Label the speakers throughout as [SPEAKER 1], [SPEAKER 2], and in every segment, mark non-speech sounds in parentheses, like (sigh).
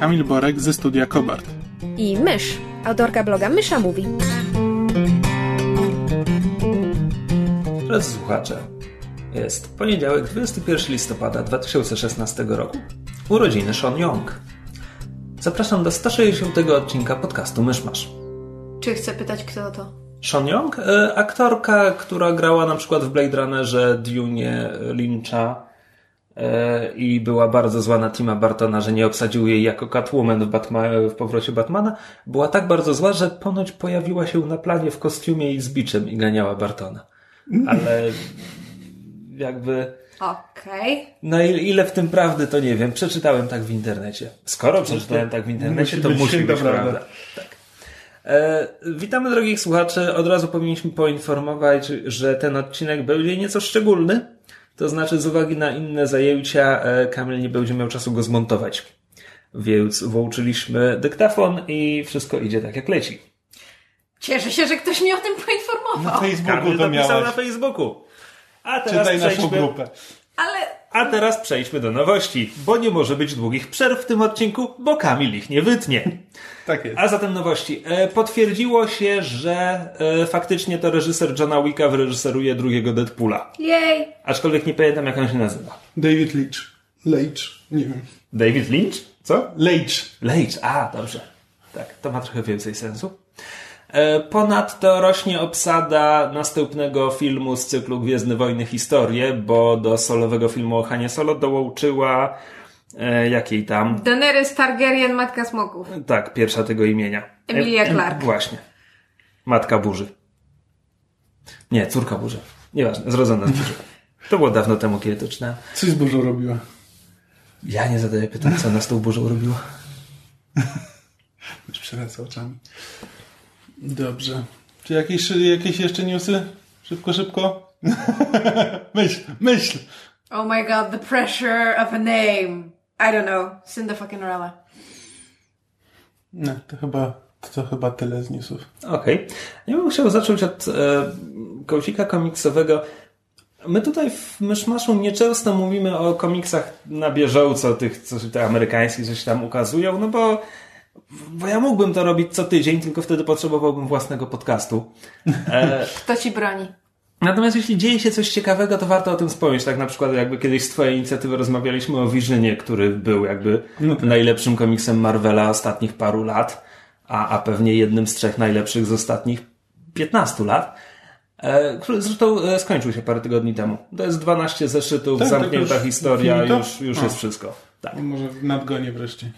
[SPEAKER 1] Kamil Borek ze studia Kobart.
[SPEAKER 2] i Mysz, autorka bloga Mysza Mówi.
[SPEAKER 3] Drodzy słuchacze, jest poniedziałek 21 listopada 2016 roku. Urodziny Sean Young. Zapraszam do 160 odcinka podcastu Myszmasz.
[SPEAKER 2] Czy chcę pytać, kto to?
[SPEAKER 3] Sean Young, e, aktorka, która grała na przykład w Blade Runnerze, Dune Lyncha i była bardzo zła na Tima Bartona, że nie obsadził jej jako Catwoman w, Batma- w powrocie Batmana, była tak bardzo zła, że ponoć pojawiła się na planie w kostiumie i z biczem i ganiała Bartona. Ale jakby...
[SPEAKER 2] Okej.
[SPEAKER 3] No i ile w tym prawdy, to nie wiem. Przeczytałem tak w internecie. Skoro przeczytałem tak w internecie,
[SPEAKER 1] musi
[SPEAKER 3] to
[SPEAKER 1] być
[SPEAKER 3] musi być
[SPEAKER 1] prawda.
[SPEAKER 3] prawda. Tak. E, witamy drogich słuchaczy. Od razu powinniśmy poinformować, że ten odcinek będzie nieco szczególny. To znaczy z uwagi na inne zajęcia e, Kamil nie będzie miał czasu go zmontować. Więc włączyliśmy dyktafon i wszystko idzie tak jak leci.
[SPEAKER 2] Cieszę się, że ktoś mnie o tym
[SPEAKER 1] Na
[SPEAKER 2] poinformował.
[SPEAKER 1] Facebooku
[SPEAKER 3] Kamil
[SPEAKER 1] to
[SPEAKER 3] napisał
[SPEAKER 1] miałeś.
[SPEAKER 3] na Facebooku. A teraz
[SPEAKER 1] Czytaj naszą
[SPEAKER 3] przejdźmy...
[SPEAKER 1] grupę.
[SPEAKER 2] Ale
[SPEAKER 3] A teraz przejdźmy do nowości, bo nie może być długich przerw w tym odcinku, bo Kamil ich nie wytnie.
[SPEAKER 1] Tak jest.
[SPEAKER 3] A zatem nowości. E, Potwierdziło się, że e, faktycznie to reżyser Johna Wicka wyreżyseruje drugiego Deadpoola.
[SPEAKER 2] jej.
[SPEAKER 3] Aczkolwiek nie pamiętam jak on się nazywa.
[SPEAKER 1] David Leitch. Leitch. Nie wiem.
[SPEAKER 3] David Lynch? Co?
[SPEAKER 1] Leitch.
[SPEAKER 3] Leitch, a dobrze. Tak, to ma trochę więcej sensu. E, Ponadto rośnie obsada następnego filmu z cyklu Gwiezdne Wojny Historie, bo do solowego filmu o Hanie Solo dołączyła e, jakiej tam?
[SPEAKER 2] Daenerys Targaryen, matka smoków.
[SPEAKER 3] Tak, pierwsza tego imienia.
[SPEAKER 2] Emilia
[SPEAKER 3] E, e,
[SPEAKER 2] Clarke.
[SPEAKER 3] Właśnie. Matka burzy. Nie, córka burzy. Nieważne, zrodzona z burzy. To było dawno temu, kiedy to czytałem.
[SPEAKER 1] Coś z burzą robiła.
[SPEAKER 3] Ja nie zadaję pytań, co ona z tą burzą robiła.
[SPEAKER 1] Już przewraca oczami. Dobrze. Czy jakieś, jakieś jeszcze newsy? Szybko, szybko. (laughs) myśl, myśl.
[SPEAKER 2] Oh my god, the pressure of a name. I don't know. Cinda fucking Rella.
[SPEAKER 1] No, to chyba, to, to chyba tyle z newsów.
[SPEAKER 3] Okej. Ja bym chciał zacząć od e, kołcika komiksowego. My tutaj w Myszmaszu nieczęsto mówimy o komiksach na bieżąco, tych, co się te amerykańskich coś tam ukazują, no bo, bo ja mógłbym to robić co tydzień, tylko wtedy potrzebowałbym własnego podcastu. E,
[SPEAKER 2] Kto ci broni?
[SPEAKER 3] Natomiast jeśli dzieje się coś ciekawego, to warto o tym wspomnieć. Tak na przykład jakby kiedyś z twojej inicjatywy rozmawialiśmy o Visionie, który był jakby najlepszym komiksem Marvela ostatnich paru lat, a, a pewnie jednym z trzech najlepszych z ostatnich 15 lat. E, który zresztą e, skończył się parę tygodni temu. To jest 12 zeszytów,
[SPEAKER 1] Tak, tak
[SPEAKER 3] zamknięta
[SPEAKER 1] już
[SPEAKER 3] historia, już, już jest wszystko. Tak.
[SPEAKER 1] Może w nadgonie wreszcie.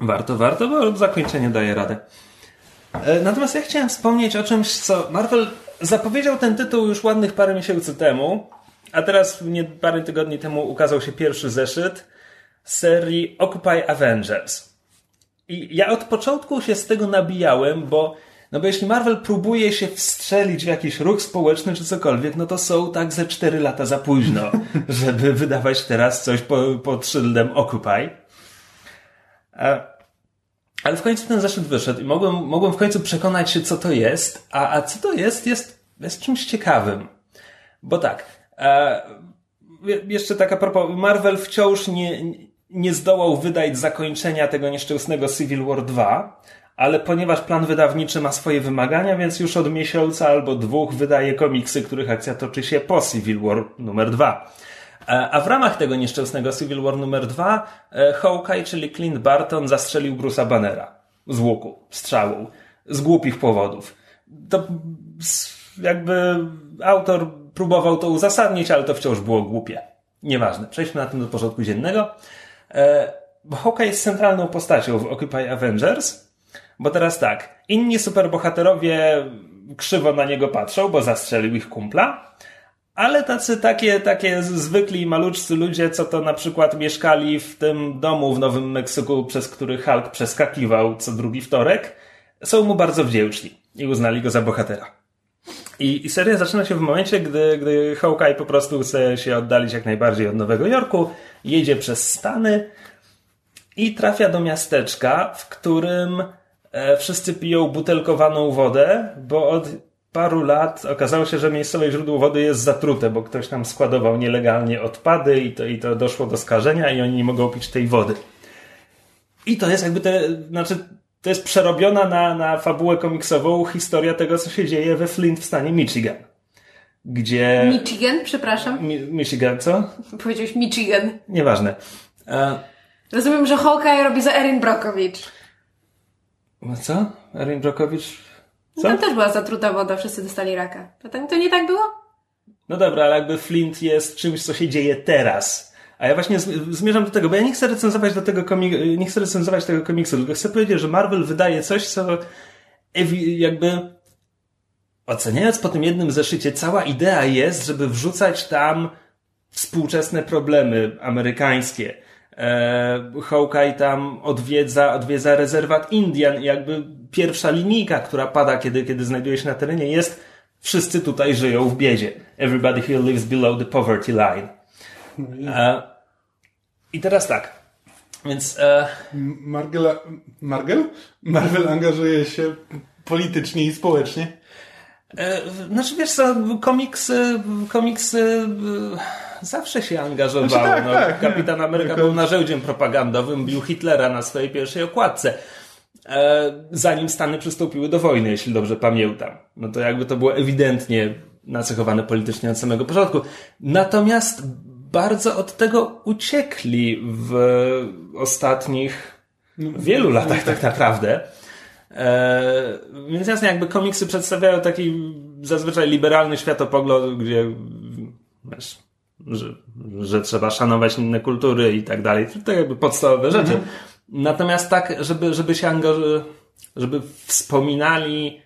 [SPEAKER 3] Warto, warto, bo zakończenie daje radę. E, Natomiast ja chciałem wspomnieć o czymś, co Marvel zapowiedział ten tytuł już ładnych parę miesięcy temu, a teraz nie parę tygodni temu ukazał się pierwszy zeszyt serii Occupy Avengers. I ja od początku się z tego nabijałem, bo no bo jeśli Marvel próbuje się wstrzelić w jakiś ruch społeczny czy cokolwiek, no to są tak ze 4 lata za późno, (laughs) żeby wydawać teraz coś po- pod szyldem Occupy. E, ale w końcu ten zeszyt wyszedł i mogłem, mogłem w końcu przekonać się, co to jest. A, a co to jest, jest, jest czymś ciekawym. Bo tak, e, je- jeszcze tak a propos, Marvel wciąż nie, nie zdołał wydać zakończenia tego nieszczęsnego Civil War 2, ale ponieważ plan wydawniczy ma swoje wymagania, więc już od miesiąca albo dwóch wydaje komiksy, których akcja toczy się po Civil War numer 2. A w ramach tego nieszczęsnego Civil War numer 2 e, Hawkeye, czyli Clint Barton, zastrzelił Bruce'a Bannera z łuku, strzałą, z głupich powodów. To jakby autor próbował to uzasadnić, ale to wciąż było głupie. Nieważne, przejdźmy na tym do porządku dziennego. E, Bo Hawkeye jest centralną postacią w Occupy Avengers, bo teraz tak, inni superbohaterowie krzywo na niego patrzą, bo zastrzelił ich kumpla, ale tacy takie, takie zwykli maluczcy ludzie, co to na przykład mieszkali w tym domu w Nowym Meksyku, przez który Hulk przeskakiwał co drugi wtorek, są mu bardzo wdzięczni i uznali go za bohatera. I, I seria zaczyna się w momencie, gdy, gdy Hawkeye po prostu chce się oddalić jak najbardziej od Nowego Jorku, jedzie przez Stany i trafia do miasteczka, w którym e, wszyscy piją butelkowaną wodę, bo od paru lat okazało się, że miejscowe źródło wody jest zatrute, bo ktoś tam składował nielegalnie odpady i to, i to doszło do skażenia i oni nie mogą pić tej wody. I to jest jakby te, znaczy to jest przerobiona na, na fabułę komiksową historia tego, co się dzieje we Flint w stanie Michigan. Gdzie...
[SPEAKER 2] Michigan, przepraszam.
[SPEAKER 3] Mi Michigan, co?
[SPEAKER 2] Powiedziałeś Michigan.
[SPEAKER 3] Nieważne. E...
[SPEAKER 2] Rozumiem, że Hawkeye robi za Erin Brokowicz.
[SPEAKER 3] Co? Erin Brokowicz? Co?
[SPEAKER 2] Tam też była zatruta woda, wszyscy dostali raka. To, tak- to nie tak było?
[SPEAKER 3] No dobra, ale jakby Flint jest czymś, co się dzieje teraz. A ja właśnie zmierzam do tego, bo ja nie chcę recenzować do tego komiksu, nie chcę recenzować tego komiksu, tylko chcę powiedzieć, że Marvel wydaje coś, co jakby oceniając po tym jednym zeszycie, cała idea jest, żeby wrzucać tam współczesne problemy amerykańskie. E, Hawkeye tam odwiedza, odwiedza rezerwat Indian i jakby pierwsza linijka, która pada, kiedy, kiedy znajduje się na terenie jest wszyscy tutaj żyją w biedzie. Everybody here lives below the poverty line. E, I teraz tak. Więc. E...
[SPEAKER 1] Margel, Margel? Marvel angażuje się politycznie i społecznie.
[SPEAKER 3] E, znaczy wiesz co, komiksy, komiksy e, zawsze się angażowały. Znaczy, tak, no, tak, Kapitan Ameryka był narzędziem propagandowym, bił Hitlera na swojej pierwszej okładce. E, zanim Stany przystąpiły do wojny, jeśli dobrze pamiętam. No to jakby to było ewidentnie nacechowane politycznie od samego początku. Natomiast bardzo od tego uciekli w ostatnich no, wielu latach tak naprawdę. E, więc jasne, jakby komiksy przedstawiają taki zazwyczaj liberalny światopogląd, gdzie wiesz, że, że trzeba szanować inne kultury i tak dalej. To jakby podstawowe rzeczy. Mhm. Natomiast tak, żeby, żeby się angażować, żeby wspominali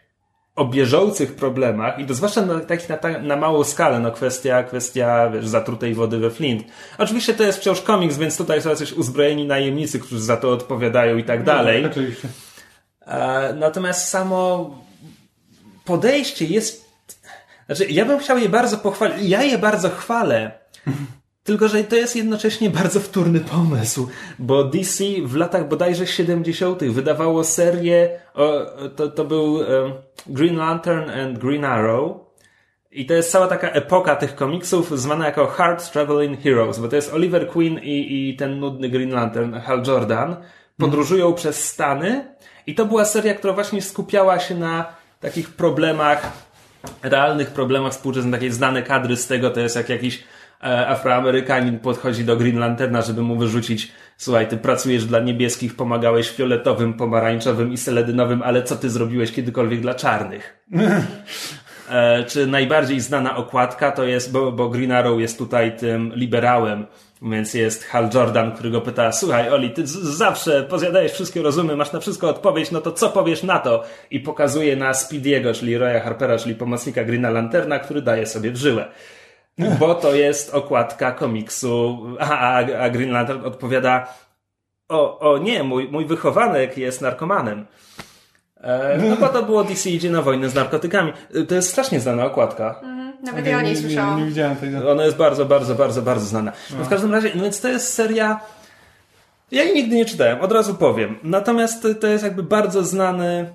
[SPEAKER 3] o bieżących problemach i to zwłaszcza na, takich na, na małą skalę, no kwestia, kwestia wiesz, zatrutej wody we Flint. Oczywiście to jest wciąż komiks, więc tutaj są jacyś uzbrojeni najemnicy, którzy za to odpowiadają i tak no, dalej. No, oczywiście. E, natomiast samo podejście jest znaczy, ja bym chciał je bardzo pochwalić. Ja je bardzo chwalę. (laughs) Tylko, że to jest jednocześnie bardzo wtórny pomysł, bo DC w latach bodajże 70. wydawało serię, o, to, to był um, Green Lantern and Green Arrow. I to jest cała taka epoka tych komiksów zwana jako Hard Traveling Heroes, bo to jest Oliver Queen i, i ten nudny Green Lantern, Hal Jordan, podróżują mm. przez Stany i to była seria, która właśnie skupiała się na takich problemach, realnych problemach współczesnych, takie znane kadry z tego, to jest jak jakiś Afroamerykanin podchodzi do Green Lanterna, żeby mu wyrzucić słuchaj, ty pracujesz dla niebieskich, pomagałeś fioletowym, pomarańczowym i seledynowym, ale co ty zrobiłeś kiedykolwiek dla czarnych? E, czy najbardziej znana okładka to jest, bo, bo Green Arrow jest tutaj tym liberałem, więc jest Hal Jordan, który go pyta, słuchaj Oli, ty zawsze pozjadajesz wszystkie rozumy, masz na wszystko odpowiedź, no to co powiesz na to? I pokazuje na Speediego, czyli Roya Harpera, czyli pomocnika Greena Lanterna, który daje sobie w żyłę. Bo to jest okładka komiksu, a, a, a Green Lantern odpowiada o, o nie, mój, mój wychowanek jest narkomanem. E, no bo to było DC idzie na wojnę z narkotykami. To jest strasznie znana okładka.
[SPEAKER 2] Mhm, nawet ja o niej słyszałam.
[SPEAKER 1] Nie, nie, widziałem tego.
[SPEAKER 3] Ona jest bardzo, bardzo, bardzo, bardzo znana. No w każdym razie, no więc to jest seria... Ja jej nigdy nie czytałem, od razu powiem. Natomiast to, to jest jakby bardzo znany,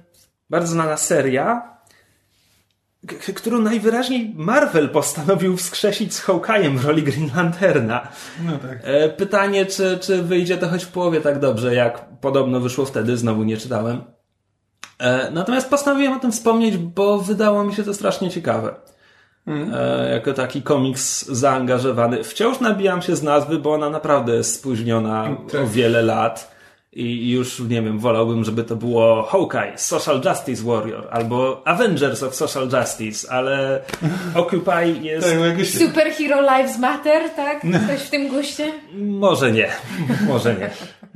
[SPEAKER 3] bardzo znana seria, którą najwyraźniej Marvel postanowił wskrzesić z Hawkeye'em w roli Green Lanterna.
[SPEAKER 1] No tak.
[SPEAKER 3] E, pytanie, czy, czy wyjdzie to choć w połowie tak dobrze, jak podobno wyszło wtedy, znowu nie czytałem. E, natomiast postanowiłem o tym wspomnieć, bo wydało mi się to strasznie ciekawe. Mm. Jako taki komiks zaangażowany. Wciąż nabijam się z nazwy, bo ona naprawdę jest spóźniona tak. o wiele lat i już, nie wiem, wolałbym, żeby to było Hawkeye, Social Justice Warrior, albo Avengers of Social Justice, ale Occupy jest... Tak,
[SPEAKER 2] no. Superhero Lives Matter, tak? Coś w tym guście?
[SPEAKER 3] Może nie, może nie.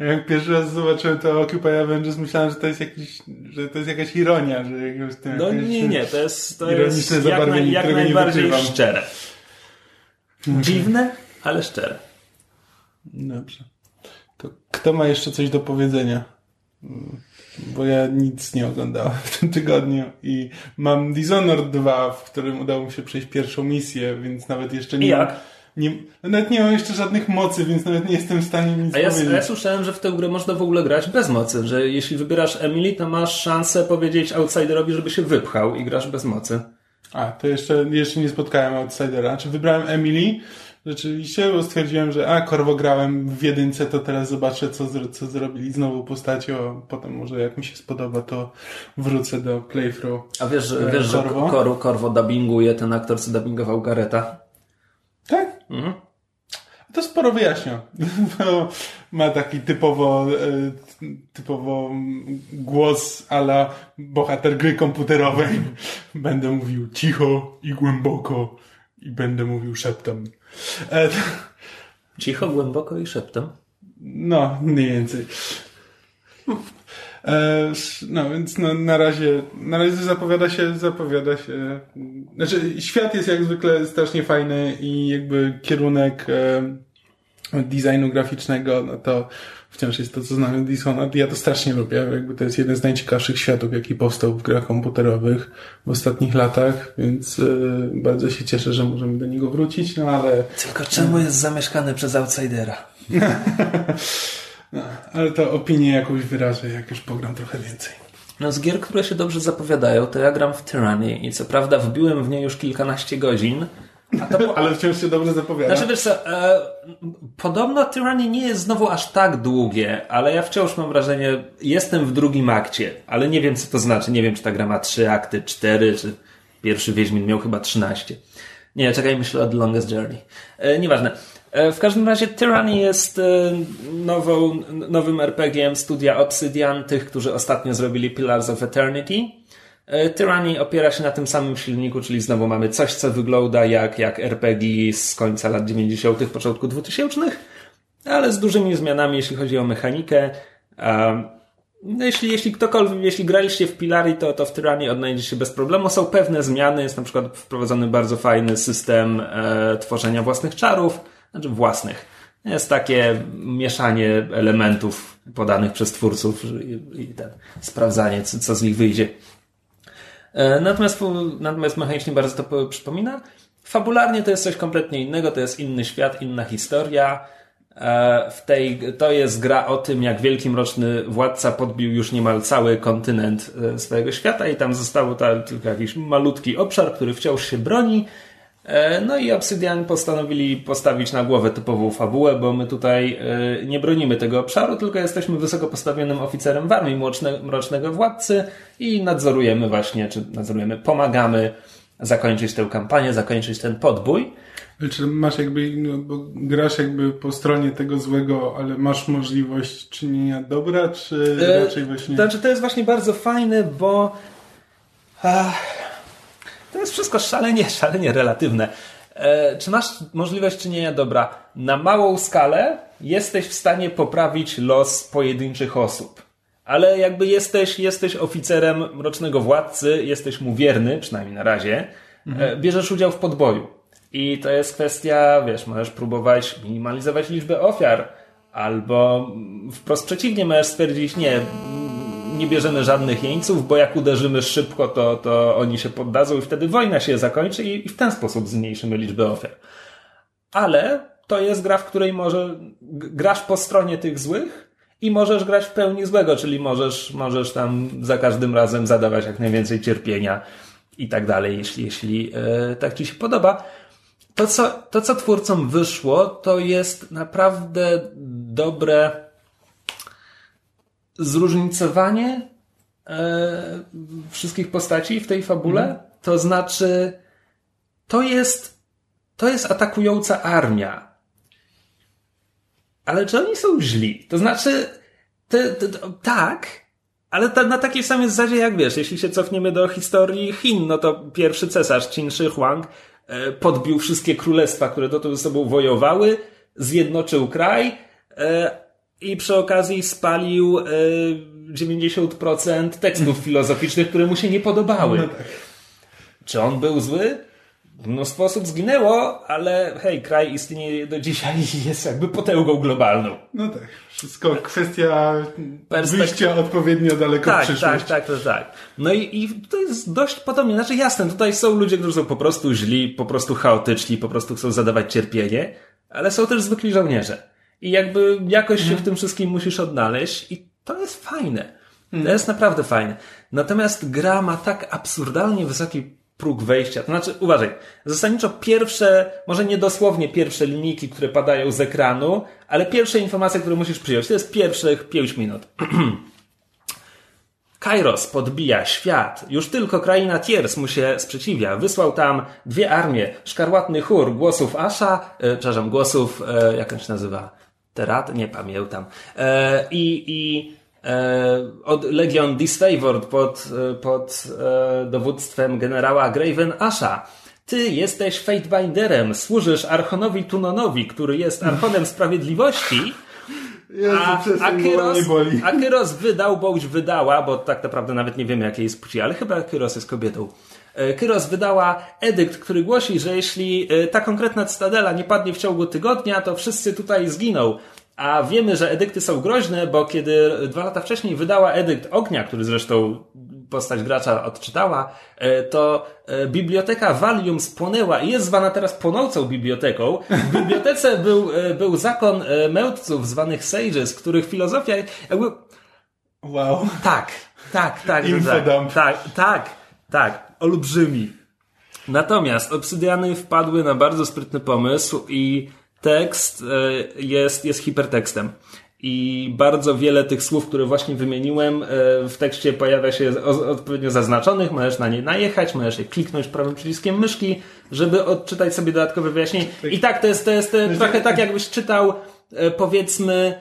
[SPEAKER 1] Jak pierwszy raz zobaczyłem to Occupy Avengers, myślałem, że to jest jakiś, że to jest jakaś ironia, że jakiegoś
[SPEAKER 3] No nie, nie, to jest, to jest jak, naj, jak najbardziej szczere. Dziwne, ale szczere.
[SPEAKER 1] Dobrze. To kto ma jeszcze coś do powiedzenia? Mm, Bo ja nic nie oglądałem w tym tygodniu i mam Dishonored 2, w którym udało mi się przejść pierwszą misję, więc nawet jeszcze nie
[SPEAKER 3] I jak?
[SPEAKER 1] nie, nawet nie mam jeszcze żadnych mocy, więc nawet nie jestem w stanie nic
[SPEAKER 3] A ja,
[SPEAKER 1] powiedzieć.
[SPEAKER 3] ja słyszałem, że w tę grę można w ogóle grać bez mocy, że jeśli wybierasz Emily, to masz szansę powiedzieć outsiderowi, żeby się wypchał i grasz bez mocy.
[SPEAKER 1] A, to jeszcze, jeszcze nie spotkałem Outsidera. Znaczy wybrałem Emily, rzeczywiście, bo stwierdziłem, że a, korwo grałem w jedynce, to teraz zobaczę, co, zro- co zrobili z nową postacią. Potem może jak mi się spodoba, to wrócę do playthrough.
[SPEAKER 3] A wiesz,
[SPEAKER 1] E,
[SPEAKER 3] wiesz że
[SPEAKER 1] Corvo?
[SPEAKER 3] Korwo, dubbinguje ten aktor, co dubbingował Gareta?
[SPEAKER 1] Tak?
[SPEAKER 3] Mhm.
[SPEAKER 1] To sporo wyjaśnia. (laughs) Ma taki typowo, e, typowo głos ala bohater gry komputerowej. Będę mówił cicho i głęboko i będę mówił szeptem. E, (laughs)
[SPEAKER 3] Cicho, głęboko i szeptem.
[SPEAKER 1] No, mniej więcej. E, No, więc no, na razie, na razie zapowiada się, zapowiada się. Znaczy, świat jest jak zwykle strasznie fajny i jakby kierunek e, designu graficznego, no to wciąż jest to, co znamy Dishonored. Ja to strasznie lubię. Jakby to jest jeden z najciekawszych światów, jaki powstał w grach komputerowych w ostatnich latach, więc e, bardzo się cieszę, że możemy do niego wrócić, no ale
[SPEAKER 3] Tylko czemu jest zamieszkany przez outsidera? (laughs)
[SPEAKER 1] No, ale to opinię jakąś wyrażę, jak już pogram trochę więcej.
[SPEAKER 3] No z gier, które się dobrze zapowiadają, to ja gram w Tyranny i co prawda wbiłem w nie już kilkanaście godzin, po...
[SPEAKER 1] Ale wciąż się dobrze zapowiada.
[SPEAKER 3] Znaczy wiesz co, e, podobno Tyranny nie jest znowu aż tak długie, ale ja wciąż mam wrażenie, jestem w drugim akcie, ale nie wiem co to znaczy, nie wiem czy ta gra ma trzy akty, cztery, czy pierwszy Wiedźmin miał chyba 13. Nie, czekaj, myślę o The Longest Journey. E, nieważne. E, w każdym razie Tyranny jest e, nową, nowym RPG-iem studia Obsidian, tych, którzy ostatnio zrobili Pillars of Eternity. E, Tyranny opiera się na tym samym silniku, czyli znowu mamy coś, co wygląda jak, jak RPG z końca lat 90., początku 2000, ale z dużymi zmianami, jeśli chodzi o mechanikę. No jeśli, jeśli ktokolwiek, jeśli graliście w Pilari, to, to w Tyrannie odnajdziecie się bez problemu. Są pewne zmiany, jest na przykład wprowadzony bardzo fajny system e, tworzenia własnych czarów, znaczy własnych. Jest takie mieszanie elementów podanych przez twórców i, i ten, sprawdzanie, co, co z nich wyjdzie. E, Natomiast, natomiast mechanicznie bardzo to po- przypomina. Fabularnie to jest coś kompletnie innego, to jest inny świat, inna historia. E, W tej, to jest gra o tym, jak wielki mroczny władca podbił już niemal cały kontynent e, swojego świata i tam został ta, tylko jakiś malutki obszar, który wciąż się broni. E, No i Obsidian postanowili postawić na głowę typową fabułę, bo my tutaj e, nie bronimy tego obszaru, tylko jesteśmy wysoko postawionym oficerem w armii mroczne, mrocznego władcy i nadzorujemy właśnie, czy nadzorujemy, pomagamy zakończyć tę kampanię, zakończyć ten podbój.
[SPEAKER 1] Czy masz jakby, no, bo grasz jakby po stronie tego złego, ale masz możliwość czynienia dobra, czy
[SPEAKER 3] E,
[SPEAKER 1] raczej właśnie...
[SPEAKER 3] Znaczy, to jest właśnie bardzo fajne, bo ach, to jest wszystko szalenie, (laughs) szalenie relatywne. E, czy masz możliwość czynienia dobra? Na małą skalę jesteś w stanie poprawić los pojedynczych osób. Ale jakby jesteś, jesteś oficerem mrocznego władcy, jesteś mu wierny, przynajmniej na razie, e, bierzesz udział w podboju. I to jest kwestia, wiesz, możesz próbować minimalizować liczbę ofiar, albo wprost przeciwnie, możesz stwierdzić, nie, nie bierzemy żadnych jeńców, bo jak uderzymy szybko, to, to oni się poddadzą i wtedy wojna się zakończy i, i w ten sposób zmniejszymy liczbę ofiar. Ale to jest gra, w której może grasz po stronie tych złych i możesz grać w pełni złego, czyli możesz, możesz tam za każdym razem zadawać jak najwięcej cierpienia i tak dalej, jeśli, jeśli e, tak ci się podoba. To co, to, co twórcom wyszło, to jest naprawdę dobre zróżnicowanie e, wszystkich postaci w tej fabule. To znaczy, to jest, to jest atakująca armia. Ale czy oni są źli? To znaczy, te, te, to, tak, ale ta, na takiej samej zasadzie jak wiesz, jeśli się cofniemy do historii Chin, no to pierwszy cesarz Qin Shi Huang e, podbił wszystkie królestwa, które dotąd ze sobą wojowały, zjednoczył kraj e, i przy okazji spalił e, 90% tekstów filozoficznych, które mu się nie podobały.
[SPEAKER 1] No tak.
[SPEAKER 3] Czy on był zły? mnóstwo osób zginęło, ale hej, kraj istnieje do dzisiaj i jest jakby potęgą globalną.
[SPEAKER 1] No tak, wszystko kwestia
[SPEAKER 3] Perspek-
[SPEAKER 1] wyjścia odpowiednio daleko w
[SPEAKER 3] Tak,
[SPEAKER 1] przyszłość.
[SPEAKER 3] tak, tak, tak, tak. No i, i to jest dość podobnie. Znaczy jasne, tutaj są ludzie, którzy są po prostu źli, po prostu chaotyczni, po prostu chcą zadawać cierpienie, ale są też zwykli żołnierze. I jakby jakoś się w tym wszystkim musisz odnaleźć i to jest fajne. To jest naprawdę fajne. Natomiast gra ma tak absurdalnie wysoki próg wejścia. To znaczy, uważaj, zasadniczo pierwsze, może nie dosłownie pierwsze linijki, które padają z ekranu, ale pierwsze informacje, które musisz przyjąć, to jest pierwszych 5 minut. (clears throat) Kairos podbija świat. Już tylko kraina Tiers mu się sprzeciwia. Wysłał tam dwie armie, szkarłatny chór głosów Asha, e, przepraszam, głosów, e, jak on się nazywa? Terat? Nie pamiętam. E, I, i e, od Legion Disfavored pod, e, pod e, dowództwem generała Graven Asha. Ty jesteś Fatebinderem, służysz Archonowi Tunonowi, który jest Archonem Sprawiedliwości.
[SPEAKER 1] Jezu,
[SPEAKER 3] A, a, Kyros, a Kyros wydał, bądź wydała, bo tak naprawdę nawet nie wiemy jakiej jest płci, ale chyba Kyros jest kobietą. E, Kyros wydała edykt, który głosi, że jeśli e, ta konkretna cytadela nie padnie w ciągu tygodnia, to wszyscy tutaj zginą. A wiemy, że edykty są groźne, bo kiedy dwa lata wcześniej wydała edykt ognia, który zresztą postać gracza odczytała, e, to biblioteka Valium spłonęła i jest zwana teraz płonącą biblioteką. W bibliotece (laughs) był, był zakon mędrców zwanych sages, których filozofia jakby
[SPEAKER 1] Wow.
[SPEAKER 3] tak, tak, tak.
[SPEAKER 1] Infodump.
[SPEAKER 3] Tak, tak, tak, olbrzymi. Natomiast Obsydiany wpadły na bardzo sprytny pomysł i tekst e, jest, jest hipertekstem. I bardzo wiele tych słów, które właśnie wymieniłem, e, w tekście pojawia się odpowiednio zaznaczonych. Możesz na nie najechać, możesz je kliknąć prawym przyciskiem myszki, żeby odczytać sobie dodatkowe wyjaśnienie. I tak, to jest, to jest trochę tak, jakbyś czytał, e, powiedzmy,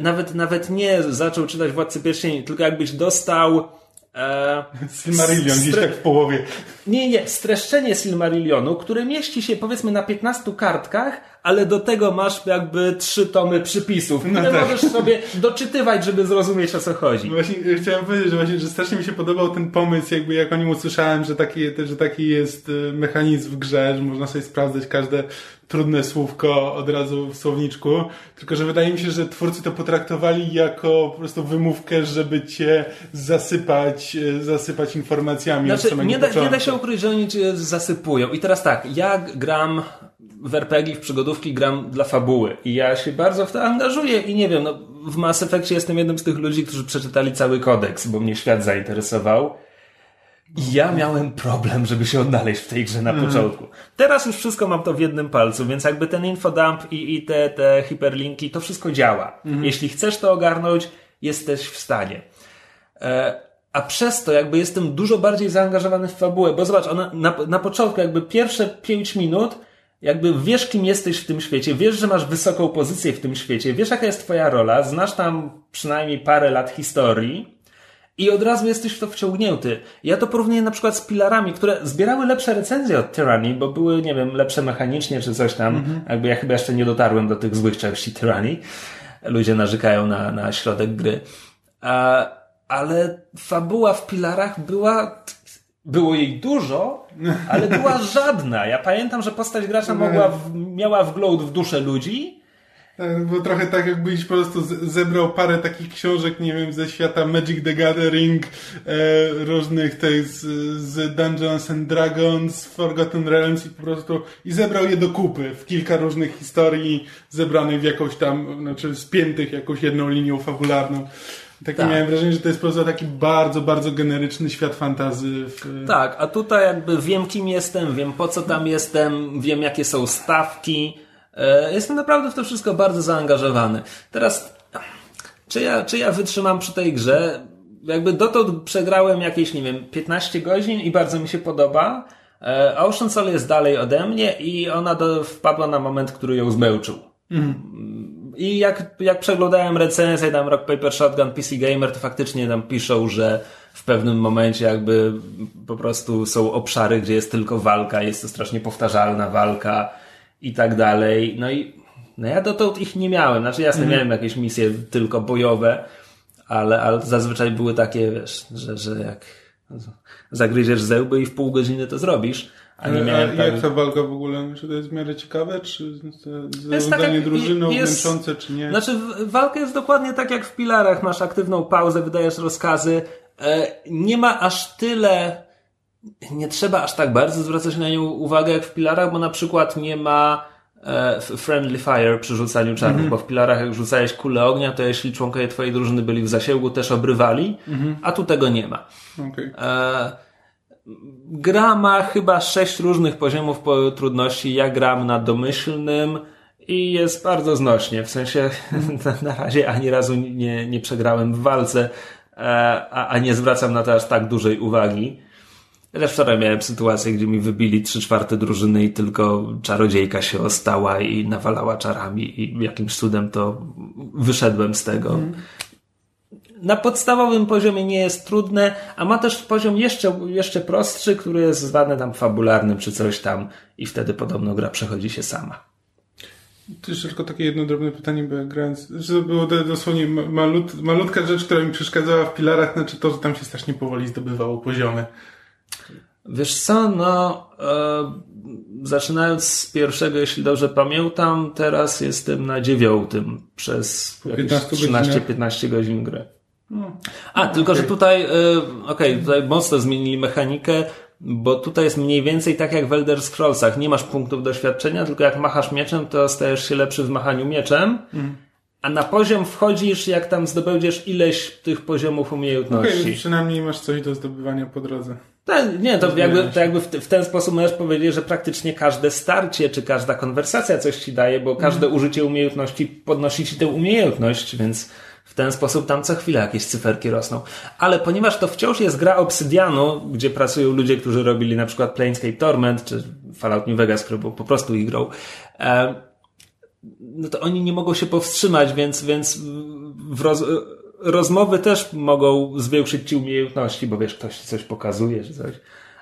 [SPEAKER 3] nawet, nawet nie zaczął czytać Władcy Pierścieni, tylko jakbyś dostał e,
[SPEAKER 1] Silmarillion gdzieś tak w połowie.
[SPEAKER 3] nie, nie, streszczenie Silmarillionu, które mieści się powiedzmy na 15 kartkach, ale do tego masz jakby trzy tomy przypisów, które
[SPEAKER 1] tak.
[SPEAKER 3] możesz sobie doczytywać, żeby zrozumieć o co chodzi.
[SPEAKER 1] Właśnie e, chciałem powiedzieć, że właśnie, że strasznie mi się podobał ten pomysł, jakby jak o nim usłyszałem, że taki, że taki jest e, mechanizm w grze, że można sobie sprawdzać każde trudne słówko od razu w słowniczku, tylko że wydaje mi się, że twórcy to potraktowali jako po prostu wymówkę, żeby cię zasypać, e, zasypać informacjami od
[SPEAKER 3] Znaczy,
[SPEAKER 1] samego
[SPEAKER 3] nie da,
[SPEAKER 1] początku.
[SPEAKER 3] nie da się ukryć, że oni cię zasypują. I teraz tak, ja gram w RPG, w przygodówki, gram dla fabuły. I ja się bardzo w to angażuję i nie wiem, no, w Mass Effectie jestem jednym z tych ludzi, którzy przeczytali cały kodeks, bo mnie świat zainteresował. I ja miałem problem, żeby się odnaleźć w tej grze na początku. Teraz już wszystko mam to w jednym palcu, więc jakby ten infodump i, i te, te hiperlinki, to wszystko działa. Jeśli chcesz to ogarnąć, jesteś w stanie. E, a przez to jakby jestem dużo bardziej zaangażowany w fabułę, bo zobacz, ona na, na początku jakby pierwsze 5 minut jakby wiesz kim jesteś w tym świecie, wiesz, że masz wysoką pozycję w tym świecie, wiesz jaka jest twoja rola, znasz tam przynajmniej parę lat historii i od razu jesteś w to wciągnięty. Ja to porównuję na przykład z Pilarami, które zbierały lepsze recenzje od Tyranny, bo były, nie wiem, lepsze mechanicznie czy coś tam. Jakby ja chyba jeszcze nie dotarłem do tych złych części Tyranny. Ludzie narzekają na, na środek gry. A, ale fabuła w Pilarach była... Było jej dużo, ale była (laughs) żadna. Ja pamiętam, że postać gracza mogła w, miała wgląd w duszę ludzi,
[SPEAKER 1] Bo trochę tak jakbyś po prostu zebrał parę takich książek, nie wiem, ze świata Magic the Gathering, e, różnych tych z, z Dungeons and Dragons, Forgotten Realms i po prostu i zebrał je do kupy w kilka różnych historii zebranych w jakąś tam, znaczy spiętych jakąś jedną linią fabularną. Takie
[SPEAKER 3] Tak.
[SPEAKER 1] miałem wrażenie, że to jest po prostu taki bardzo, bardzo generyczny świat fantazy. W,
[SPEAKER 3] Tak, a tutaj jakby wiem kim jestem, wiem po co tam jestem, wiem jakie są stawki. E, Jestem naprawdę w to wszystko bardzo zaangażowany. Teraz, czy ja, czy ja wytrzymam przy tej grze? Jakby dotąd przegrałem jakieś, nie wiem, 15 godzin i bardzo mi się podoba. E, Ocean Soul jest dalej ode mnie i ona do, wpadła na moment, który ją zmęczył. I jak, jak przeglądałem recenzję, tam Rock Paper Shotgun, PC Gamer, to faktycznie tam piszą, że w pewnym momencie jakby po prostu są obszary, gdzie jest tylko walka, jest to strasznie powtarzalna walka i tak dalej. No i no ja dotąd ich nie miałem. Znaczy jasne, miałem jakieś misje tylko bojowe, ale, ale zazwyczaj były takie, wiesz, że, że jak Zagryziesz zęby i w pół godziny to zrobisz. A nie
[SPEAKER 1] A,
[SPEAKER 3] miałem
[SPEAKER 1] a
[SPEAKER 3] prawie-
[SPEAKER 1] jak ta walka w ogóle? Czy to jest w miarę ciekawe? Czy zarządzanie drużyną
[SPEAKER 3] jest-
[SPEAKER 1] męczące, czy nie?
[SPEAKER 3] Znaczy, walka jest dokładnie tak jak w Pilarach. Masz aktywną pauzę, wydajesz rozkazy. E, Nie ma aż tyle, nie trzeba aż tak bardzo zwracać na nią uwagę jak w Pilarach, bo na przykład nie ma e, friendly fire przy rzucaniu czarów, bo w Pilarach jak rzucałeś kulę ognia, to jeśli członkowie twojej drużyny byli w zasięgu, też obrywali, a tu tego nie ma.
[SPEAKER 1] Okej.
[SPEAKER 3] E, gra ma chyba sześć różnych poziomów po trudności. Ja gram na domyślnym i jest bardzo znośnie. W sensie (laughs) na, na razie ani razu nie, nie przegrałem w walce, e, a, a nie zwracam na to aż tak dużej uwagi. Też wczoraj miałem sytuację, gdzie mi wybili trzy czwarte drużyny i tylko czarodziejka się ostała i nawalała czarami i jakimś cudem to wyszedłem z tego na podstawowym poziomie nie jest trudne, a ma też poziom jeszcze, jeszcze prostszy, który jest zwany tam fabularnym czy coś tam i wtedy podobno gra przechodzi się sama.
[SPEAKER 1] Jeszcze tylko takie jedno drobne pytanie, bo grając, że to było do- dosłownie ma- malut, malutka rzecz, która mi przeszkadzała w pilarach, znaczy to, że tam się strasznie powoli zdobywało poziomy.
[SPEAKER 3] Wiesz co, no e, zaczynając z pierwszego, jeśli dobrze pamiętam, teraz jestem na dziewiątym przez jakieś
[SPEAKER 1] 15 godzinach.
[SPEAKER 3] 13-15 godzin gry. A, tylko że tutaj, e, okej, tutaj mocno zmienili mechanikę, bo tutaj jest mniej więcej tak jak w Elder Scrollsach. Nie masz punktów doświadczenia, tylko jak machasz mieczem, to stajesz się lepszy w machaniu mieczem. A na poziom wchodzisz, jak tam zdobędziesz ileś tych poziomów
[SPEAKER 1] Okej,
[SPEAKER 3] umiejętności.
[SPEAKER 1] więc przynajmniej masz coś do zdobywania po drodze.
[SPEAKER 3] Tak, nie, to jakby, to jakby w, w ten sposób możesz powiedzieć, że praktycznie każde starcie czy każda konwersacja coś ci daje, bo każde użycie umiejętności podnosi ci tę umiejętność, więc w ten sposób tam co chwilę jakieś cyferki rosną. Ale ponieważ to wciąż jest gra Obsydianu, gdzie pracują ludzie, którzy robili na przykład Planescape Torment czy Fallout New Vegas, który był po prostu ich grą, no to oni nie mogą się powstrzymać, więc, więc w roz, rozmowy też mogą zwiększyć ci umiejętności, bo wiesz, ktoś ci coś pokazuje czy coś.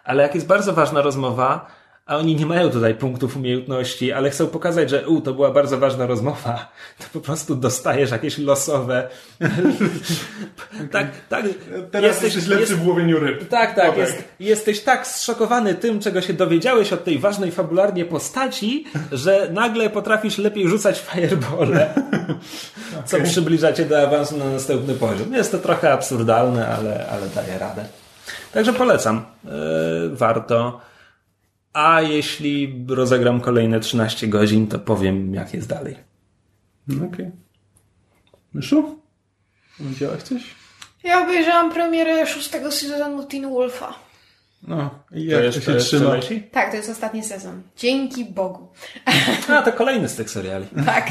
[SPEAKER 3] Ale jak jest bardzo ważna rozmowa, a oni nie mają tutaj punktów umiejętności, ale chcą pokazać, że u, to była bardzo ważna rozmowa, (laughs) to po prostu dostajesz jakieś losowe. (laughs) tak, tak.
[SPEAKER 1] Teraz jesteś, lepszy w łowieniu ryb.
[SPEAKER 3] Tak, tak. Jest, jesteś tak zszokowany tym, czego się dowiedziałeś od tej ważnej fabularnie postaci, że nagle potrafisz lepiej rzucać firebole, (laughs) co przybliża cię do awansu na następny poziom. Jest to trochę absurdalne, ale, ale daje radę. Także polecam. Yy, warto. A jeśli rozegram kolejne 13 godzin, to powiem, jak jest dalej.
[SPEAKER 1] No, Okej. Myszu? Widziałaś coś?
[SPEAKER 2] Ja obejrzałam premierę szóstego sezonu Teen Wolfa.
[SPEAKER 1] No, i jak to,
[SPEAKER 3] jeszcze-
[SPEAKER 1] się
[SPEAKER 3] jeszcze
[SPEAKER 1] trzyma?
[SPEAKER 3] leci?
[SPEAKER 2] Tak, to jest ostatni sezon. Dzięki Bogu. (laughs)
[SPEAKER 3] A, to kolejny z tych seriali. (laughs)
[SPEAKER 2] Tak.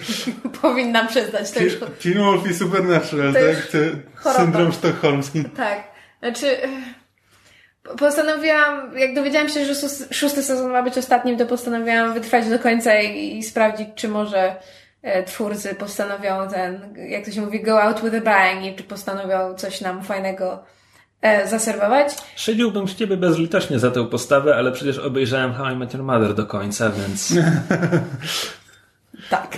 [SPEAKER 2] (laughs) Powinnam przyznać to już.
[SPEAKER 1] Teen Wolf i Supernatural,
[SPEAKER 2] To
[SPEAKER 1] tak? syndrom sztokholmski.
[SPEAKER 2] Tak. Znaczy. Po- Postanowiłam, jak dowiedziałam się, że szósty sezon ma być ostatnim, to postanowiłam wytrwać do końca i, i sprawdzić, czy może e, twórcy postanowią ten, jak to się mówi, go out with a bang i czy postanowią coś nam fajnego e, zaserwować.
[SPEAKER 3] Szydziłbym z ciebie bezlitośnie za tę postawę, ale przecież obejrzałem How I Met Your Mother do końca, więc... (laughs)
[SPEAKER 2] Tak.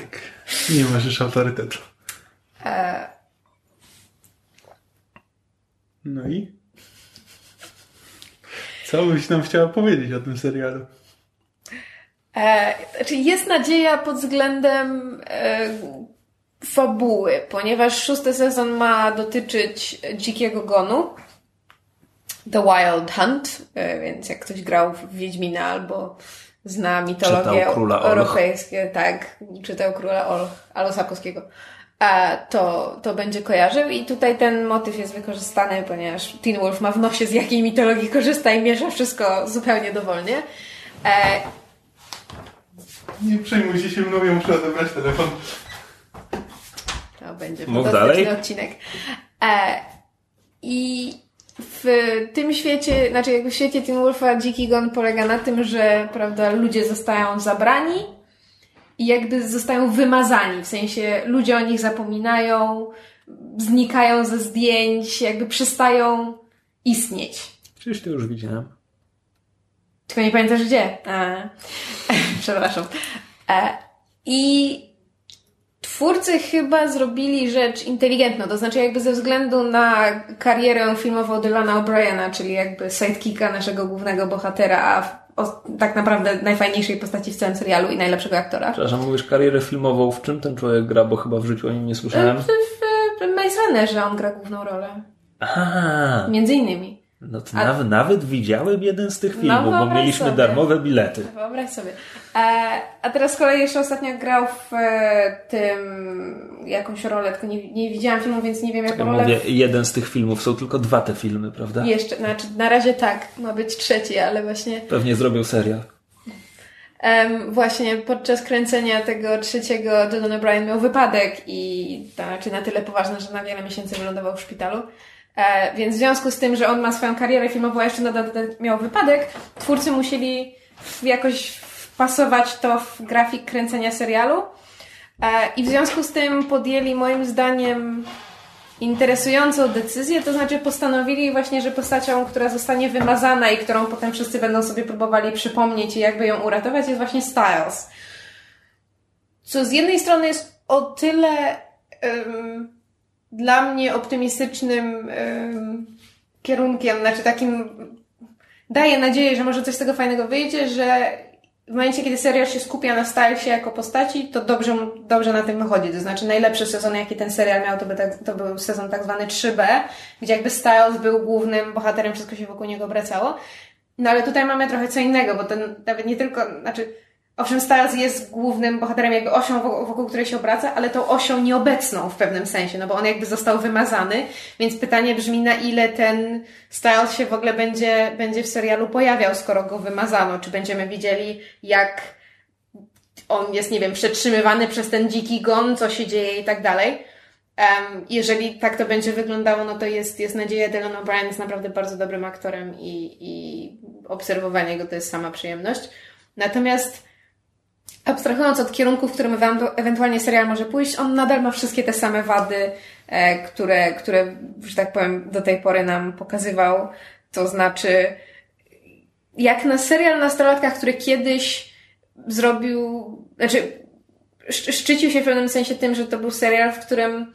[SPEAKER 1] Nie masz już autorytetu.
[SPEAKER 2] E,
[SPEAKER 1] No i? Co byś nam chciała powiedzieć o tym serialu?
[SPEAKER 2] E, znaczy jest nadzieja pod względem e, fabuły, ponieważ szósty sezon ma dotyczyć dzikiego gonu. The Wild Hunt, e, więc jak ktoś grał w Wiedźmina albo zna mitologię europejskie, tak, czytał Króla Olch, albo Sapkowskiego, a to, to będzie kojarzył i tutaj ten motyw jest wykorzystany, ponieważ Teen Wolf ma w nosie z jakiej mitologii korzysta i miesza wszystko zupełnie dowolnie. E,
[SPEAKER 1] Nie przejmuj się się mną, ja muszę odebrać telefon.
[SPEAKER 2] To będzie fantastyczny
[SPEAKER 3] dalej.
[SPEAKER 2] odcinek. E, I w tym świecie, znaczy jakby w świecie Teen Wolfa Dziki Gon polega na tym, że prawda, ludzie zostają zabrani i jakby zostają wymazani, w sensie ludzie o nich zapominają, znikają ze zdjęć, jakby przestają istnieć.
[SPEAKER 3] Przecież to już widziałem.
[SPEAKER 2] Tylko nie pamiętasz gdzie. A, (laughs) przepraszam. E, I twórcy chyba zrobili rzecz inteligentną, to znaczy jakby ze względu na karierę filmową Dylana O'Briena, czyli jakby sidekicka naszego głównego bohatera, a o, tak naprawdę najfajniejszej postaci w całym serialu i najlepszego aktora.
[SPEAKER 3] Przepraszam, mówisz karierę filmową, w czym ten człowiek gra, bo chyba w życiu o nim nie słyszałem.
[SPEAKER 2] W, w, w Maze Runnerze on gra główną rolę.
[SPEAKER 3] Aha.
[SPEAKER 2] Między innymi.
[SPEAKER 3] No to a... nawet, widziałem jeden z tych no, filmów, no, bo mieliśmy
[SPEAKER 2] sobie.
[SPEAKER 3] darmowe bilety.
[SPEAKER 2] Wyobraź sobie. E, a teraz z kolei jeszcze ostatnio grał w e, tym jakąś rolę, tylko nie, nie widziałam filmu, więc nie wiem jaką rolę.
[SPEAKER 3] Mówię, jeden z tych filmów, są tylko dwa te filmy, prawda?
[SPEAKER 2] Jeszcze, znaczy na razie tak, ma być trzeci, ale właśnie...
[SPEAKER 3] Pewnie zrobił serial.
[SPEAKER 2] Um, właśnie podczas kręcenia tego trzeciego Dylan O'Brien miał wypadek i to znaczy na tyle poważny, że na wiele miesięcy wylądował w szpitalu. E, więc w związku z tym, że on ma swoją karierę filmową, a jeszcze nadal miał wypadek, twórcy musieli jakoś wpasować to w grafik kręcenia serialu. E, I w związku z tym podjęli moim zdaniem interesującą decyzję, to znaczy postanowili właśnie, że postacią, która zostanie wymazana i którą potem wszyscy będą sobie próbowali przypomnieć i jakby ją uratować, jest właśnie Styles. Co z jednej strony jest o tyle um, dla mnie optymistycznym um, kierunkiem, znaczy takim daje nadzieję, że może coś z tego fajnego wyjdzie, że w momencie, kiedy serial się skupia na Stylesie jako postaci, to dobrze, dobrze na tym wychodzi. To znaczy najlepszy sezon, jaki ten serial miał, to, by tak, to był sezon tak zwany 3B, gdzie jakby Styles był głównym bohaterem, wszystko się wokół niego obracało. No ale tutaj mamy trochę co innego, bo ten nawet nie tylko, znaczy Owszem, Styles jest głównym bohaterem, jakby osią, wokół której się obraca, ale tą osią nieobecną w pewnym sensie, no bo on jakby został wymazany, więc pytanie brzmi, na ile ten Styles się w ogóle będzie, będzie w serialu pojawiał, skoro go wymazano. Czy będziemy widzieli, jak on jest, nie wiem, przetrzymywany przez ten dziki gon, co się dzieje i tak dalej. Um, jeżeli tak to będzie wyglądało, no to jest, jest nadzieja, Dylan O'Brien jest naprawdę bardzo dobrym aktorem i, i obserwowanie go to jest sama przyjemność. Natomiast abstrahując od kierunku, w którym ewentualnie serial może pójść, on nadal ma wszystkie te same wady, e, które, które, że tak powiem, do tej pory nam pokazywał. To znaczy, jak na serial nastolatkach, który kiedyś zrobił, znaczy, szczycił się w pewnym sensie tym, że to był serial, w którym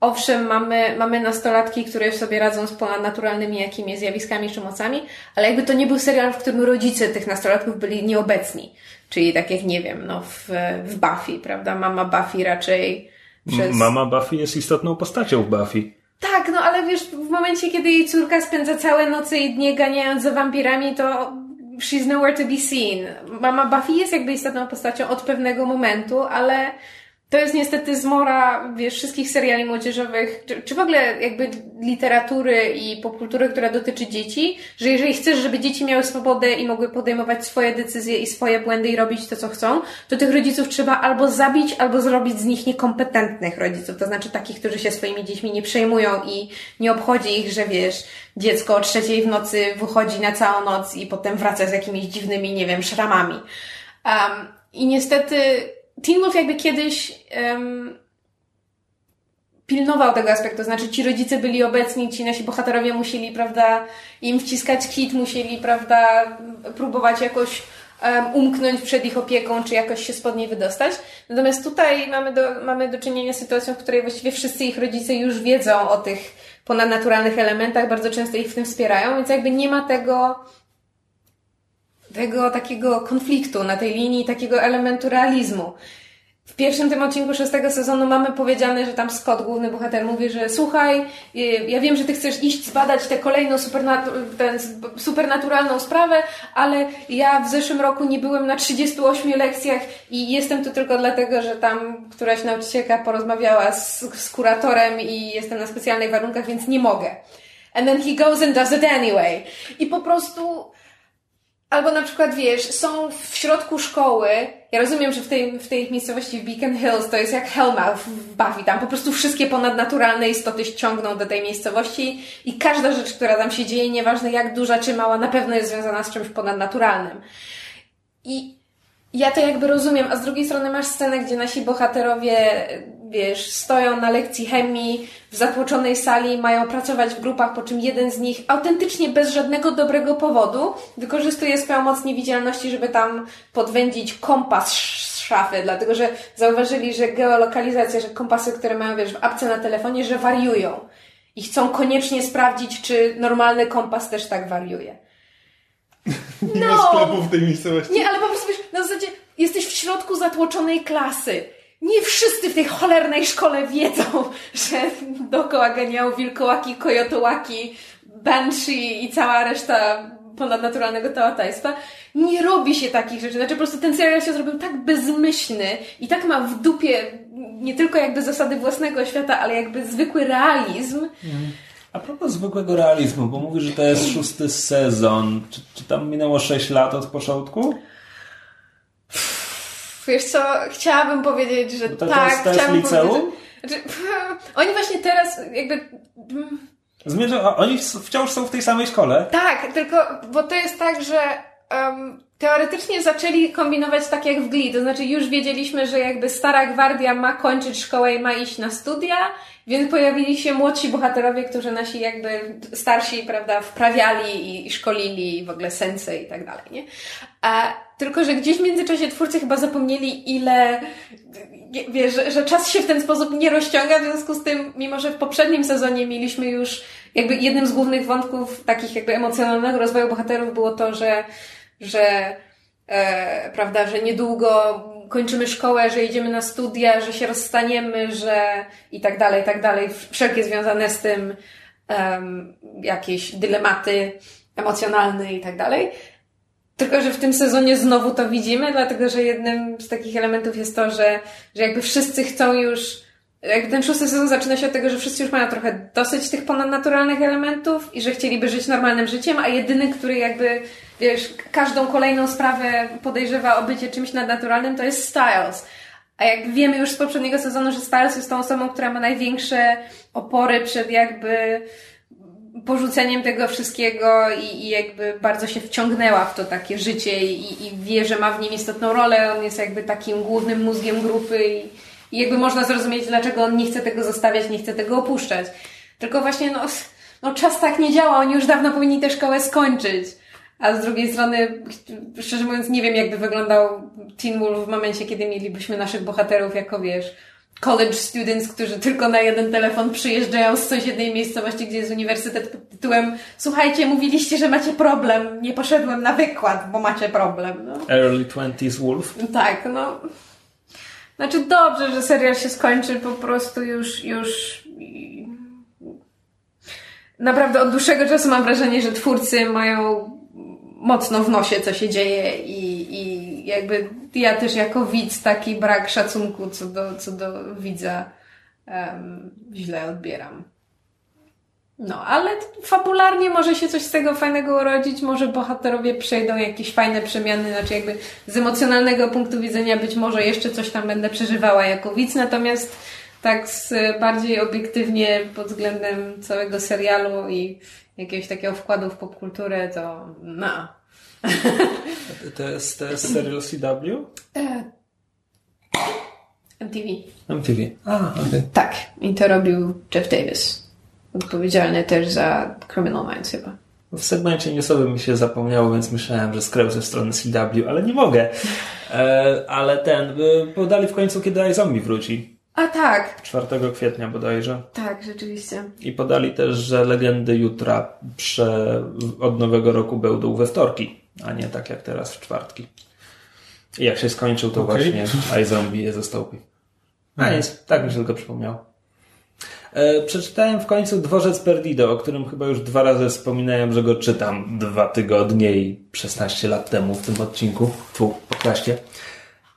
[SPEAKER 2] Owszem, mamy, mamy nastolatki, które sobie radzą z ponadnaturalnymi jakimiś zjawiskami czy mocami, ale jakby to nie był serial, w którym rodzice tych nastolatków byli nieobecni. Czyli tak jak, nie wiem, no w, w Buffy, prawda? Mama Buffy raczej przez...
[SPEAKER 3] Mama Buffy jest istotną postacią w Buffy.
[SPEAKER 2] Tak, no ale wiesz, w momencie, kiedy jej córka spędza całe noce i dnie ganiając za wampirami, to she's nowhere to be seen. Mama Buffy jest jakby istotną postacią od pewnego momentu, ale to jest niestety zmora, wiesz, wszystkich seriali młodzieżowych, czy, czy w ogóle jakby literatury i popkultury, która dotyczy dzieci, że jeżeli chcesz, żeby dzieci miały swobodę i mogły podejmować swoje decyzje i swoje błędy i robić to, co chcą, to tych rodziców trzeba albo zabić, albo zrobić z nich niekompetentnych rodziców. To znaczy takich, którzy się swoimi dziećmi nie przejmują i nie obchodzi ich, że wiesz, dziecko o trzeciej w nocy wychodzi na całą noc i potem wraca z jakimiś dziwnymi, nie wiem, szramami. Um, I niestety Teen Wolf jakby kiedyś um, pilnował tego aspektu, to znaczy ci rodzice byli obecni, ci nasi bohaterowie musieli, prawda, im wciskać kit, musieli, prawda, próbować jakoś um, umknąć przed ich opieką, czy jakoś się spod niej wydostać. Natomiast tutaj mamy do, mamy do czynienia z sytuacją, w której właściwie wszyscy ich rodzice już wiedzą o tych ponadnaturalnych elementach, bardzo często ich w tym wspierają, więc jakby nie ma tego tego takiego konfliktu na tej linii, takiego elementu realizmu. W pierwszym tym odcinku szóstego sezonu mamy powiedziane, że tam Scott, główny bohater, mówi, że słuchaj, y, ja wiem, że ty chcesz iść zbadać tę kolejną supernatu tę supernaturalną sprawę, ale ja w zeszłym roku nie byłem na 38 lekcjach i jestem tu tylko dlatego, że tam któraś nauczycielka porozmawiała z, z kuratorem i jestem na specjalnych warunkach, więc nie mogę. And then he goes and does it anyway. I po prostu Albo na przykład, wiesz, są w środku szkoły. Ja rozumiem, że w tej, w tej miejscowości w Beacon Hills to jest jak Hellmouth w Buffy. Tam po prostu wszystkie ponadnaturalne istoty ściągną do tej miejscowości i każda rzecz, która tam się dzieje, nieważne jak duża czy mała, na pewno jest związana z czymś ponadnaturalnym. I ja to jakby rozumiem, a z drugiej strony masz scenę, gdzie nasi bohaterowie, wiesz, stoją na lekcji chemii w zatłoczonej sali, mają pracować w grupach, po czym jeden z nich autentycznie bez żadnego dobrego powodu wykorzystuje swoją moc niewidzialności, żeby tam podwędzić kompas szafy, dlatego że zauważyli, że geolokalizacja, że kompasy, które mają wiesz, w apce na telefonie, że wariują. I chcą koniecznie sprawdzić, czy normalny kompas też tak wariuje.
[SPEAKER 1] Nie ma sklepu w tej miejscowości.
[SPEAKER 2] Nie, ale po prostu wiesz, na zasadzie jesteś w środku zatłoczonej klasy. Nie wszyscy w tej cholernej szkole wiedzą, że dookoła ganiają wilkołaki, kojotołaki, banshee i cała reszta ponadnaturalnego teatajstwa. Nie robi się takich rzeczy. Znaczy po prostu ten serial się zrobił tak bezmyślny i tak ma w dupie nie tylko jakby zasady własnego świata, ale jakby zwykły realizm.
[SPEAKER 3] A propos zwykłego realizmu, bo mówisz, że to jest szósty sezon. Czy, czy tam minęło 6 lat od początku?
[SPEAKER 2] Wiesz co, chciałabym powiedzieć, że
[SPEAKER 3] to,
[SPEAKER 2] tak.
[SPEAKER 3] to
[SPEAKER 2] chciałabym
[SPEAKER 3] liceum?
[SPEAKER 2] powiedzieć- Znaczy, (laughs) oni właśnie teraz jakby
[SPEAKER 3] Zmierzą, oni wciąż są w tej samej szkole.
[SPEAKER 2] Tak, tylko, bo to jest tak, że um, teoretycznie zaczęli kombinować tak jak w Glee, to znaczy już wiedzieliśmy, że jakby stara gwardia ma kończyć szkołę i ma iść na studia, więc pojawili się młodsi bohaterowie, którzy nasi jakby starsi, prawda, wprawiali i, i szkolili w ogóle sensei i tak dalej, nie? A, tylko, że gdzieś w międzyczasie twórcy chyba zapomnieli ile, wiesz, że, że czas się w ten sposób nie rozciąga, w związku z tym, mimo że w poprzednim sezonie mieliśmy już jakby jednym z głównych wątków takich jakby emocjonalnego rozwoju bohaterów było to, że, że e, prawda, że niedługo kończymy szkołę, że idziemy na studia, że się rozstaniemy, że i tak dalej, i tak dalej. Wszelkie związane z tym em, jakieś dylematy emocjonalne i tak dalej. Tylko, że w tym sezonie znowu to widzimy, dlatego, że jednym z takich elementów jest to, że, że jakby wszyscy chcą już, jakby ten szósty sezon zaczyna się od tego, że wszyscy już mają trochę dosyć tych ponadnaturalnych elementów i że chcieliby żyć normalnym życiem, a jedyny, który jakby, wiesz, każdą kolejną sprawę podejrzewa o bycie czymś nadnaturalnym, to jest Styles. A jak wiemy już z poprzedniego sezonu, że Styles jest tą osobą, która ma największe opory przed jakby porzuceniem tego wszystkiego i, i jakby bardzo się wciągnęła w to takie życie i, i wie, że ma w nim istotną rolę. On jest jakby takim głównym mózgiem grupy i, i jakby można zrozumieć, dlaczego on nie chce tego zostawiać, nie chce tego opuszczać. Tylko właśnie, no, no czas tak nie działa, oni już dawno powinni tę szkołę skończyć. A z drugiej strony, szczerze mówiąc, nie wiem, jakby wyglądał Teen Wolf w momencie, kiedy mielibyśmy naszych bohaterów jako, wiesz, college students, którzy tylko na jeden telefon przyjeżdżają z sąsiedniej miejscowości, gdzie jest uniwersytet pod tytułem Słuchajcie, mówiliście, że macie problem. Nie poszedłem na wykład, bo macie problem. No.
[SPEAKER 3] Early 20s Wolf.
[SPEAKER 2] Tak, no. Znaczy dobrze, że serial się skończy, po prostu już, już... Naprawdę od dłuższego czasu mam wrażenie, że twórcy mają mocno w nosie, co się dzieje i, i jakby ja też jako widz taki brak szacunku co do, co do widza um, źle odbieram. No, ale fabularnie może się coś z tego fajnego urodzić, może bohaterowie przejdą jakieś fajne przemiany, znaczy jakby z emocjonalnego punktu widzenia być może jeszcze coś tam będę przeżywała jako widz, natomiast tak z, bardziej obiektywnie pod względem całego serialu i jakiegoś takiego wkładu w popkulturę, to no.
[SPEAKER 3] To jest, to jest serial CW?
[SPEAKER 2] MTV.
[SPEAKER 3] MTV. A, okej.
[SPEAKER 2] Tak, i to robił Jeff Davis. Odpowiedzialny też za Criminal Minds chyba.
[SPEAKER 3] W segmencie newsowym mi się zapomniało, więc myślałem, że skręł ze strony CW, ale nie mogę. E, ale ten, e, podali w końcu, kiedy iZombie wróci.
[SPEAKER 2] A tak,
[SPEAKER 3] 4 kwietnia bodajże.
[SPEAKER 2] tak, rzeczywiście.
[SPEAKER 3] I podali też, że legendy jutra prze, od nowego roku będą we wtorki, a nie tak jak teraz w czwartki. I jak się skończył, to
[SPEAKER 1] Okej.
[SPEAKER 3] właśnie iZombie je zastąpi. A nic, tak mi się tylko przypomniało. E, przeczytałem w końcu Dworzec Perdido, o którym chyba już dwa razy wspominałem, że go czytam dwa tygodnie i 16 lat temu w tym odcinku, tu, podcaście.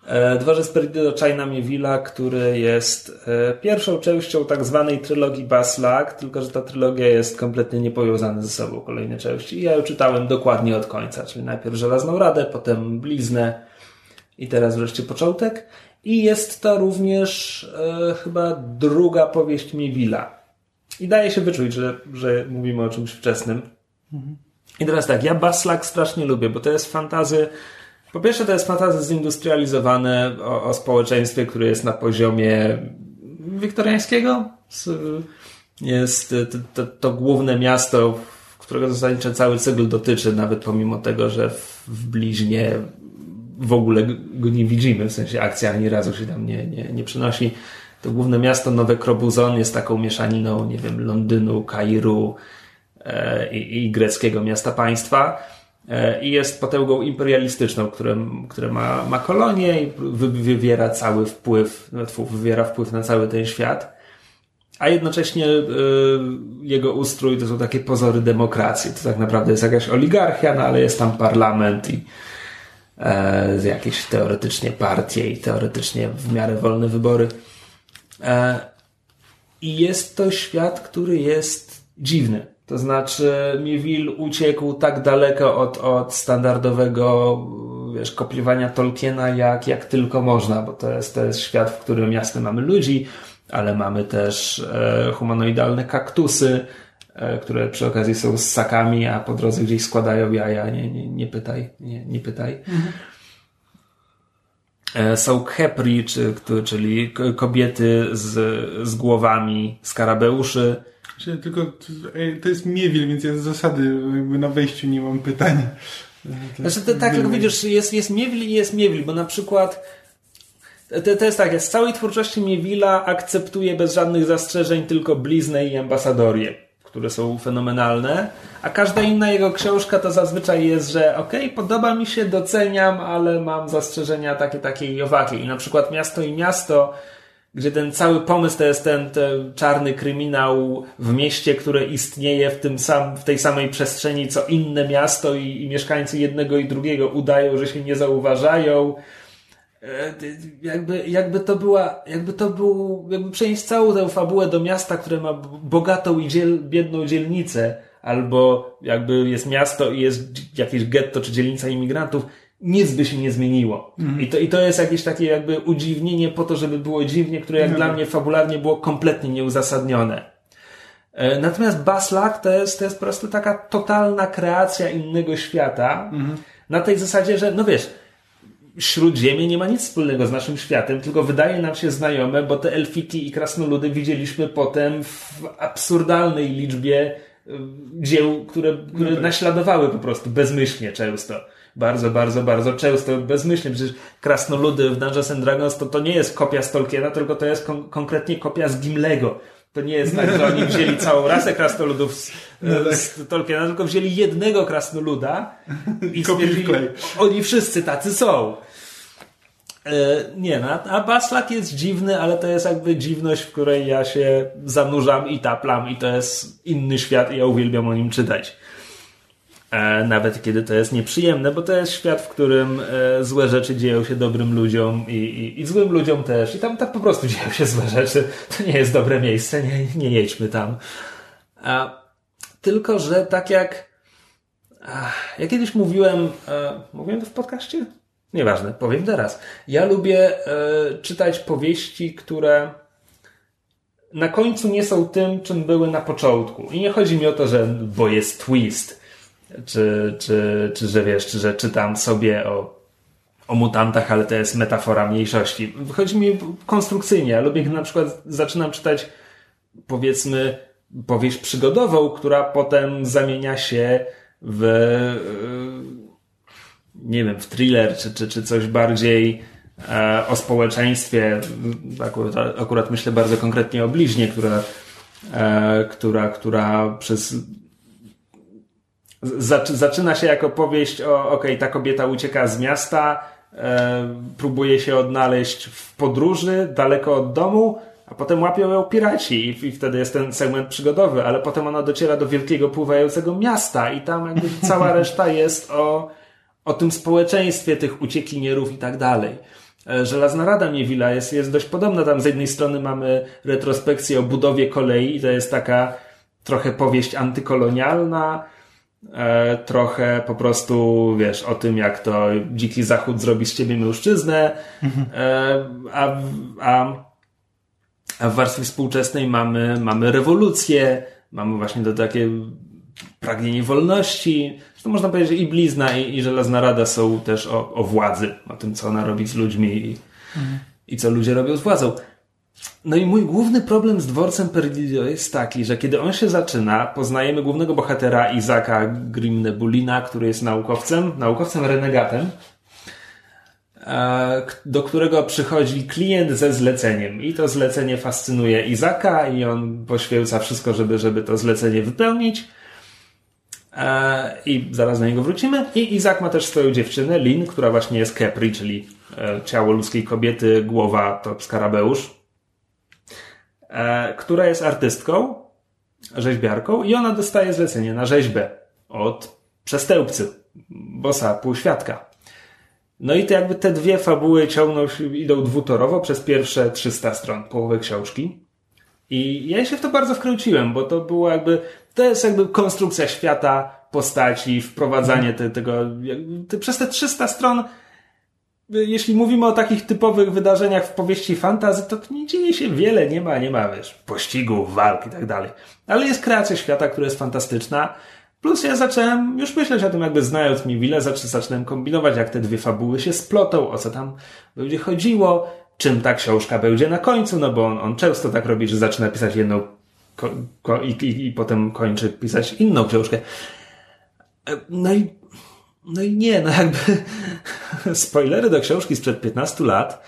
[SPEAKER 3] E, Dworzec Perdido China Mievilla, który jest e, pierwszą częścią tak zwanej trylogii Baslag, tylko że ta trylogia jest kompletnie niepowiązana ze sobą, kolejne części. I ja ją czytałem dokładnie od końca, czyli najpierw Żelazną Radę, potem Bliznę i teraz wreszcie początek. I jest to również e, chyba druga powieść Mievilla. I daje się wyczuć, że, że mówimy o czymś wczesnym. I teraz tak, ja Baslag strasznie lubię, bo to jest fantazy. Po pierwsze, to jest fantazy zindustrializowane o, o społeczeństwie, które jest na poziomie wiktoriańskiego. Jest to, to, to główne miasto, którego zasadniczo cały cykl dotyczy, nawet pomimo tego, że w, w bliźnie w ogóle go nie widzimy, w sensie akcja ani razu się tam nie, nie, nie przenosi. To główne miasto Nowe Krobuzon jest taką mieszaniną, nie wiem, Londynu, Kairu e, i, i greckiego miasta państwa e, i jest potęgą imperialistyczną, które, które ma, ma i wywiera cały wpływ, no, wywiera wpływ na cały ten świat. A jednocześnie y, jego ustrój to są takie pozory demokracji. To tak naprawdę jest jakaś oligarchia, no ale jest tam parlament i e, jakieś teoretycznie partie i teoretycznie w miarę wolne wybory. E, I jest to świat, który jest dziwny. To znaczy, Miewil uciekł tak daleko od, od standardowego wiesz, kopiowania Tolkiena, jak, jak tylko można, bo to jest, to jest świat, w którym jasne mamy ludzi, ale mamy też e, humanoidalne kaktusy, które przy okazji są z sakami, a po drodze gdzieś składają jaja. Nie, nie, nie pytaj, nie, nie pytaj. Mhm. E, są khepri, czy, czyli kobiety z, z głowami skarabeuszy.
[SPEAKER 1] Tylko to jest miewil, więc ja z zasady na wejściu nie mam pytań.
[SPEAKER 3] Znaczy, to, tak, jak widzisz, jest, jest miewil i jest miewil, bo na przykład to, to jest tak, z całej twórczości Miewila akceptuje bez żadnych zastrzeżeń tylko bliznę i ambasadorię, które są fenomenalne, a każda inna jego książka to zazwyczaj jest, że okej, okay, podoba mi się, doceniam, ale mam zastrzeżenia takie, takie i owakie. I na przykład Miasto i Miasto, gdzie ten cały pomysł to jest ten, ten czarny kryminał w mieście, które istnieje w, tym sam, w tej samej przestrzeni co inne miasto i, i mieszkańcy jednego i drugiego udają, że się nie zauważają jakby, jakby to była, jakby to był, jakby przenieść całą tę fabułę do miasta, które ma bogatą i dziel, biedną dzielnicę, albo jakby jest miasto i jest jakieś getto czy dzielnica imigrantów, nic by się nie zmieniło. Mhm. I, to, I to jest jakieś takie jakby udziwnienie po to, żeby było dziwnie, które jak mhm. dla mnie fabularnie było kompletnie nieuzasadnione. E, natomiast Baslak to jest, to jest po prostu taka totalna kreacja innego świata, mhm. na tej zasadzie, że no wiesz, Śródziemie nie ma nic wspólnego z naszym światem, tylko wydaje nam się znajome, bo te elfiki i krasnoludy widzieliśmy potem w absurdalnej liczbie y, dzieł, które, które no naśladowały po prostu bezmyślnie często. Bardzo, bardzo, bardzo często bezmyślnie. Przecież krasnoludy w Dungeons and Dragons to, to nie jest kopia z Tolkiena, tylko to jest kon konkretnie kopia z Gimlego. To nie jest tak, że oni wzięli całą rasę krasnoludów z, no tak. z Tolkiena, tylko wzięli jednego krasnoluda (laughs) i stwierdzili, oni wszyscy tacy są. E, nie, no, a Baslak jest dziwny, ale to jest jakby dziwność, w której ja się zanurzam i taplam i to jest inny świat i ja uwielbiam o nim czytać. E, nawet kiedy to jest nieprzyjemne, bo to jest świat, w którym e, złe rzeczy dzieją się dobrym ludziom i, i, i złym ludziom też. I tam tak po prostu (laughs) dzieją się złe rzeczy. To nie jest dobre miejsce, nie, nie jedźmy tam. A, tylko, że tak jak ja kiedyś mówiłem, mówiłem to w podcaście? Nieważne, powiem teraz. Ja lubię e, czytać powieści, które na końcu nie są tym, czym były na początku. I nie chodzi mi o to, że bo jest twist, czy, czy, czy że wiesz, czy że czytam sobie o, o mutantach, ale to jest metafora mniejszości. Chodzi mi konstrukcyjnie. Ja lubię, na przykład zaczynam czytać powiedzmy powieść przygodową, która potem zamienia się w nie wiem, w thriller, czy, czy, czy coś bardziej e, o społeczeństwie. Akurat, akurat myślę bardzo konkretnie o bliźnie, która, e, która, która przez zaczyna się jako powieść o, okej, okay, ta kobieta ucieka z miasta, e, próbuje się odnaleźć w podróży, daleko od domu, a potem łapią ją piraci i, i, wtedy jest ten segment przygodowy, ale potem ona dociera do wielkiego pływającego miasta i tam jakby cała (laughs) reszta jest o, o tym społeczeństwie tych uciekinierów i tak dalej. E, Żelazna Rada Miewila jest, jest dość podobna. Tam z jednej strony mamy retrospekcję o budowie kolei i to jest taka trochę powieść antykolonialna, e, trochę po prostu, wiesz, o tym, jak to dziki zachód zrobi z ciebie mężczyznę, e, a, a, a w warstwie współczesnej mamy, mamy rewolucję, mamy właśnie to takie pragnienie wolności. To można powiedzieć, że i Blizna, i, i Żelazna Rada są też o, o władzy, o tym, co ona robi z ludźmi i, mhm. i co ludzie robią z władzą. No i mój główny problem z dworcem Perdido jest taki, że kiedy on się zaczyna, poznajemy głównego bohatera Izaka Grimnebulina, który jest naukowcem, naukowcem renegatem. e, do którego przychodzi klient ze zleceniem i to zlecenie fascynuje Izaka i on poświęca wszystko, żeby, żeby to zlecenie wypełnić. E, I zaraz do niego wrócimy. I Izak ma też swoją dziewczynę, Lin, która właśnie jest Kepri, czyli e, ciało ludzkiej kobiety, głowa to skarabeusz, która jest artystką, rzeźbiarką i ona dostaje zlecenie na rzeźbę od przestępcy, bossa półświadka. No i to jakby te dwie fabuły ciągną się, idą dwutorowo przez pierwsze 300 stron, połowę książki. I ja się w to bardzo wkręciłem, bo to było jakby, to jest jakby konstrukcja świata, postaci, wprowadzanie te, tego, te, przez te 300 stron, jeśli mówimy o takich typowych wydarzeniach w powieści fantazy, to nie dzieje się wiele, nie ma, nie ma, wiesz, pościgów, walk i tak dalej. Ale jest kreacja świata, która jest fantastyczna. Plus ja zacząłem już myśleć o tym, jakby znając Miwile, zacząłem kombinować, jak te dwie fabuły się splotą, o co tam będzie chodziło, czym ta książka będzie na końcu, no bo on, on często tak robi, że zaczyna pisać jedną i, i, i potem kończy pisać inną książkę. E, no i, no i nie, no jakby (laughs) spoilery do książki sprzed 15 lat.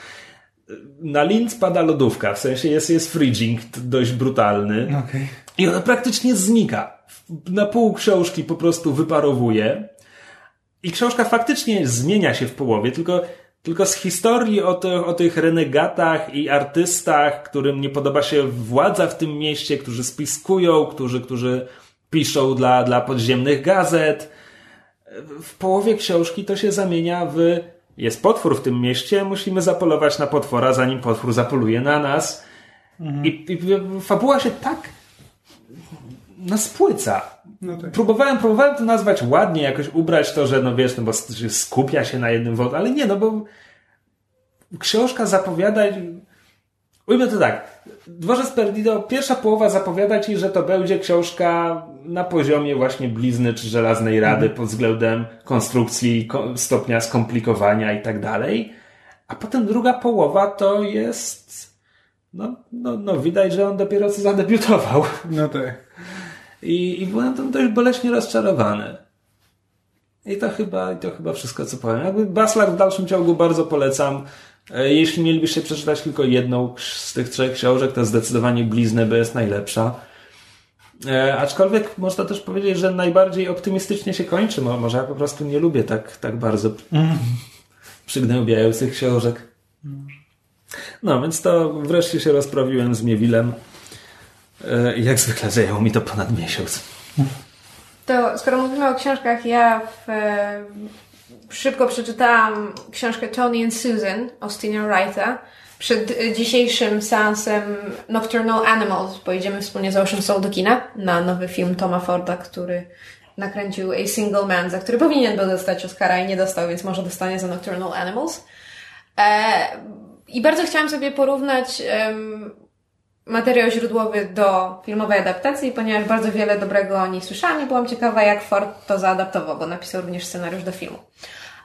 [SPEAKER 3] Na Linz pada lodówka, w sensie jest, jest freezing dość brutalny.
[SPEAKER 1] Okay.
[SPEAKER 3] I ona praktycznie znika na pół książki po prostu wyparowuje. I książka faktycznie zmienia się w połowie, tylko, tylko z historii o, to, o tych renegatach i artystach, którym nie podoba się władza w tym mieście, którzy spiskują, którzy, którzy piszą dla, dla podziemnych gazet. W połowie książki to się zamienia w jest potwór w tym mieście, musimy zapolować na potwora, zanim potwór zapoluje na nas. Mhm. I, I fabuła się tak naspłyca. No tak. Próbowałem, próbowałem to nazwać ładnie, jakoś ubrać to, że no wiesz, no bo skupia się na jednym wątku, ale nie, no bo książka zapowiada, ujmę to tak, Dworzec Perdido, pierwsza połowa zapowiada ci, że to będzie książka na poziomie właśnie blizny czy żelaznej rady mm. pod względem konstrukcji, stopnia skomplikowania i tak dalej. A potem druga połowa to jest, no, no, no widać, że on dopiero co zadebiutował.
[SPEAKER 1] No tak.
[SPEAKER 3] I, i byłem tam dość boleśnie rozczarowany. I to chyba, to chyba wszystko, co powiem. Jakby Baslak w dalszym ciągu bardzo polecam. E, jeśli mielibyście przeczytać tylko jedną z tych trzech książek, to zdecydowanie Bliznę by jest najlepsza. E, aczkolwiek można też powiedzieć, że najbardziej optymistycznie się kończy. Może ja po prostu nie lubię tak, tak bardzo mm. przygnębiających książek. No, więc to wreszcie się rozprawiłem z Miewilem. E, jak zwykle zajęło mi to ponad miesiąc.
[SPEAKER 2] To skoro mówimy o książkach, ja w, e, szybko przeczytałam książkę Tony and Susan Austina Wrighta przed dzisiejszym seansem Nocturnal Animals. Pojedziemy wspólnie z Ocean Soul do kina na nowy film Toma Forda, który nakręcił A Single Man, za który powinien był dostać Oscara i nie dostał, więc może dostanie za Nocturnal Animals. E, I bardzo chciałam sobie porównać materiał źródłowy do filmowej adaptacji, ponieważ bardzo wiele dobrego o niej słyszałam i byłam ciekawa, jak Ford to zaadaptował, bo napisał również scenariusz do filmu.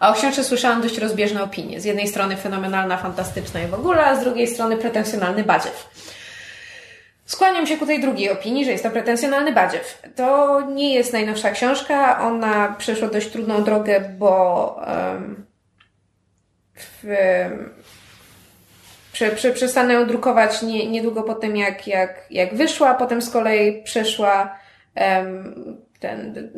[SPEAKER 2] A o książce słyszałam dość rozbieżne opinie. Z jednej strony fenomenalna, fantastyczna i w ogóle, a z drugiej strony pretensjonalny badziew. Skłaniam się ku tej drugiej opinii, że jest to pretensjonalny badziew. To nie jest najnowsza książka, ona przeszła dość trudną drogę, bo um, w, prze, prze, przestanę ją drukować nie, niedługo po tym, jak, jak, jak wyszła, potem z kolei przeszła um, ten,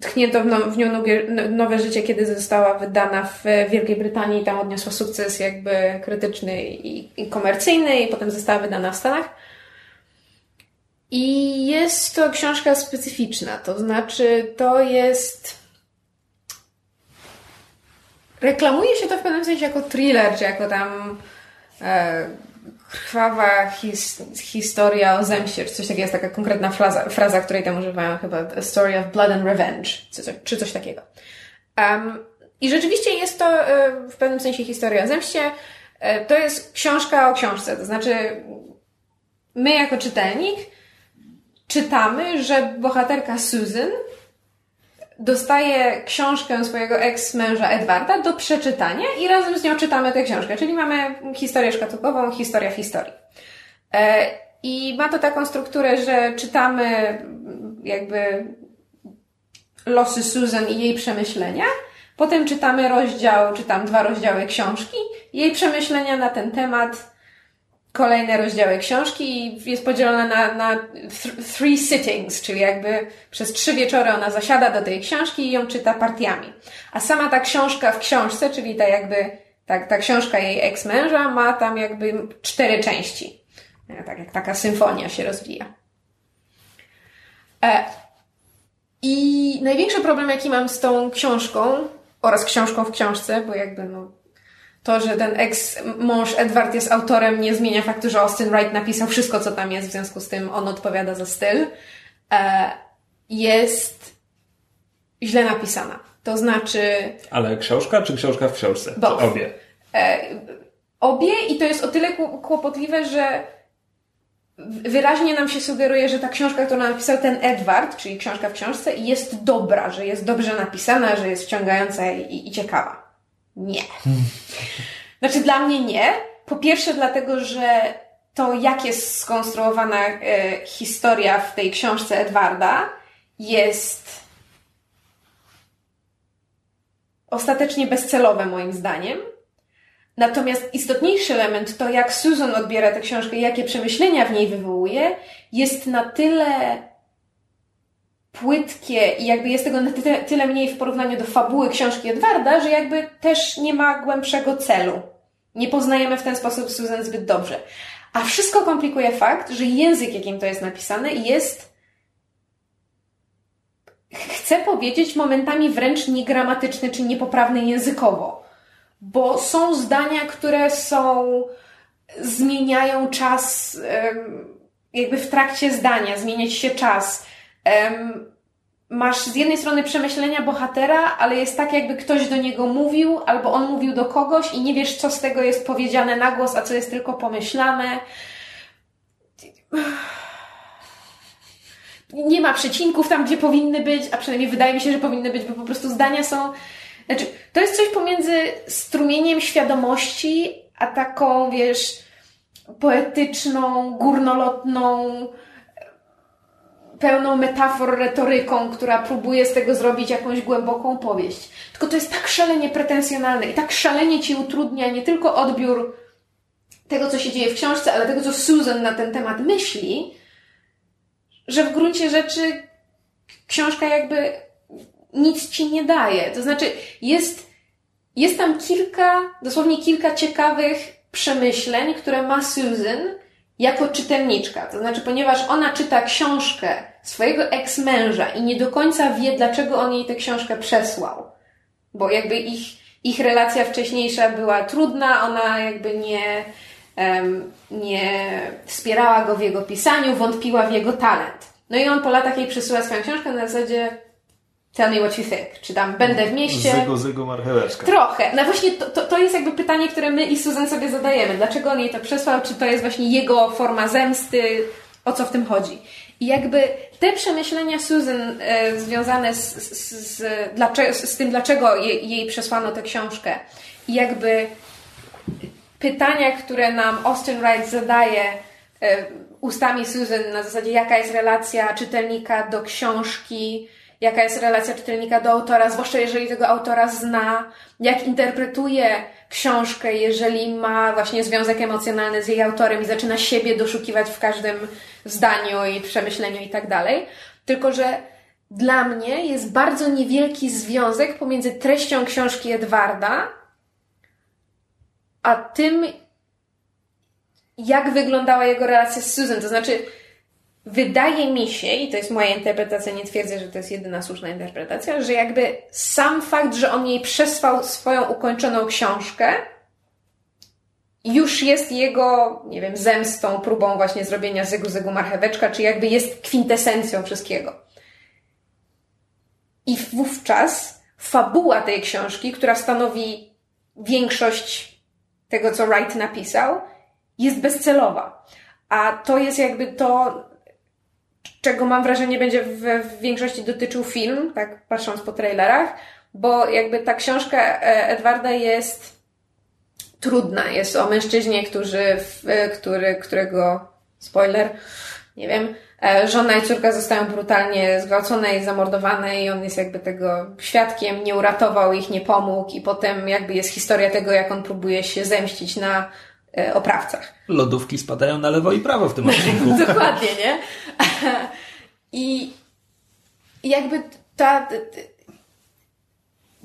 [SPEAKER 2] tchnięto w, no, nią nowe, nowe życie, kiedy została wydana w Wielkiej Brytanii i tam odniosła sukces jakby krytyczny i, i komercyjny i potem została wydana w Stanach. I jest to książka specyficzna, to znaczy to jest reklamuje się to w pewnym sensie jako thriller, czy jako tam krwawa his, historia o zemście, czy coś takiego, jest taka konkretna fraza, fraza której tam używają chyba A Story of Blood and Revenge, czy coś, czy coś takiego. Um, I rzeczywiście jest to e, w pewnym sensie historia o zemście. E, to jest książka o książce, to znaczy my jako czytelnik czytamy, że bohaterka Susan dostaje książkę swojego ex-męża Edwarda do przeczytania i razem z nią czytamy tę książkę. Czyli mamy historię szkatułkową, historia historii. E, I ma to taką strukturę, że czytamy jakby losy Susan i jej przemyślenia, Potem czytamy rozdział, czytam dwa rozdziały książki, jej przemyślenia na ten temat, kolejne rozdziały książki i jest podzielona na, na th three sittings, czyli jakby przez trzy wieczory ona zasiada do tej książki i ją czyta partiami. A sama ta książka w książce, czyli ta jakby, ta, ta książka jej ex-męża ma tam jakby cztery części. Tak jak taka symfonia się rozwija. E, I największy problem, jaki mam z tą książką oraz książką w książce, bo jakby no, to, że ten ex-mąż Edward jest autorem, nie zmienia faktu, że Austin Wright napisał wszystko, co tam jest, w związku z tym on odpowiada za styl, e, jest źle napisana. To znaczy.
[SPEAKER 3] Ale książka czy książka w książce?
[SPEAKER 2] Both.
[SPEAKER 3] Obie.
[SPEAKER 2] E, obie i to jest o tyle kłopotliwe, że wyraźnie nam się sugeruje, że ta książka, którą napisał ten Edward, czyli książka w książce, jest dobra, że jest dobrze napisana, że jest wciągająca i, i ciekawa. Nie. Znaczy dla mnie nie. Po pierwsze dlatego, że to jak jest skonstruowana e, historia w tej książce Edwarda jest ostatecznie bezcelowe moim zdaniem. Natomiast istotniejszy element, to jak Susan odbiera tę książkę i jakie przemyślenia w niej wywołuje, jest na tyle płytkie i jakby jest tego na tyle, tyle mniej w porównaniu do fabuły książki Edwarda, że jakby też nie ma głębszego celu. Nie poznajemy w ten sposób Susan zbyt dobrze. A wszystko komplikuje fakt, że język, jakim to jest napisane, jest chcę powiedzieć momentami wręcz niegramatyczny czy niepoprawny językowo bo są zdania, które są, zmieniają czas, jakby w trakcie zdania, zmieniać się czas. Masz z jednej strony przemyślenia bohatera, ale jest tak, jakby ktoś do niego mówił, albo on mówił do kogoś i nie wiesz, co z tego jest powiedziane na głos, a co jest tylko pomyślane. Nie ma przecinków tam, gdzie powinny być, a przynajmniej wydaje mi się, że powinny być, bo po prostu zdania są znaczy, to jest coś pomiędzy strumieniem świadomości, a taką, wiesz, poetyczną, górnolotną, pełną metafor, retoryką, która próbuje z tego zrobić jakąś głęboką powieść. Tylko to jest tak szalenie pretensjonalne i tak szalenie ci utrudnia nie tylko odbiór tego, co się dzieje w książce, ale tego, co Susan na ten temat myśli, że w gruncie rzeczy książka jakby nic ci nie daje. To znaczy, jest, jest tam kilka, dosłownie kilka ciekawych przemyśleń, które ma Susan jako czytelniczka. To znaczy, ponieważ ona czyta książkę swojego eks-męża i nie do końca wie, dlaczego on jej tę książkę przesłał. Bo jakby ich, ich relacja wcześniejsza była trudna, ona jakby nie, um, nie wspierała go w jego pisaniu, wątpiła w jego talent. No i on po latach jej przesyła swoją książkę na zasadzie Tell me what you think. Czy tam będę w mieście.
[SPEAKER 3] Zygu, zygu, marcheweczka.
[SPEAKER 2] Trochę. No właśnie to, to, to, jest jakby pytanie, które my i Susan sobie zadajemy. Dlaczego on jej to przesłał? Czy to jest właśnie jego forma zemsty? O co w tym chodzi? I jakby te przemyślenia Susan e, związane z, z, z, dlaczego, z, tym, dlaczego jej, jej przesłano tę książkę i jakby pytania, które nam Austin Wright zadaje e, ustami Susan na zasadzie jaka jest relacja czytelnika do książki, jaka jest relacja czytelnika do autora, zwłaszcza jeżeli tego autora zna, jak interpretuje książkę, jeżeli ma właśnie związek emocjonalny z jej autorem i zaczyna siebie doszukiwać w każdym zdaniu i przemyśleniu i tak dalej. Tylko, że dla mnie jest bardzo niewielki związek pomiędzy treścią książki Edwarda, a tym, jak wyglądała jego relacja z Susan. To znaczy, wydaje mi się, i to jest moja interpretacja, nie twierdzę, że to jest jedyna słuszna interpretacja, że jakby sam fakt, że on jej przesłał swoją ukończoną książkę, już jest jego, nie wiem, zemstą, próbą właśnie zrobienia zygu, zygu marcheweczka, czy jakby jest kwintesencją wszystkiego. I wówczas fabuła tej książki, która stanowi większość tego, co Wright napisał, jest bezcelowa. A to jest jakby to, czego mam wrażenie będzie w, w większości dotyczył film, tak patrząc po trailerach, bo jakby ta książka e, Edwarda jest trudna. Jest o mężczyźnie, który, który, którego, spoiler, nie wiem, E, żona i córka zostają brutalnie zgwałcone i zamordowane i on jest jakby tego świadkiem, nie uratował ich, nie pomógł i potem jakby jest historia tego, jak on próbuje się zemścić na e, oprawcach.
[SPEAKER 3] Lodówki spadają na lewo i prawo w tym odcinku. (laughs)
[SPEAKER 2] Dokładnie, nie? I jakby ta,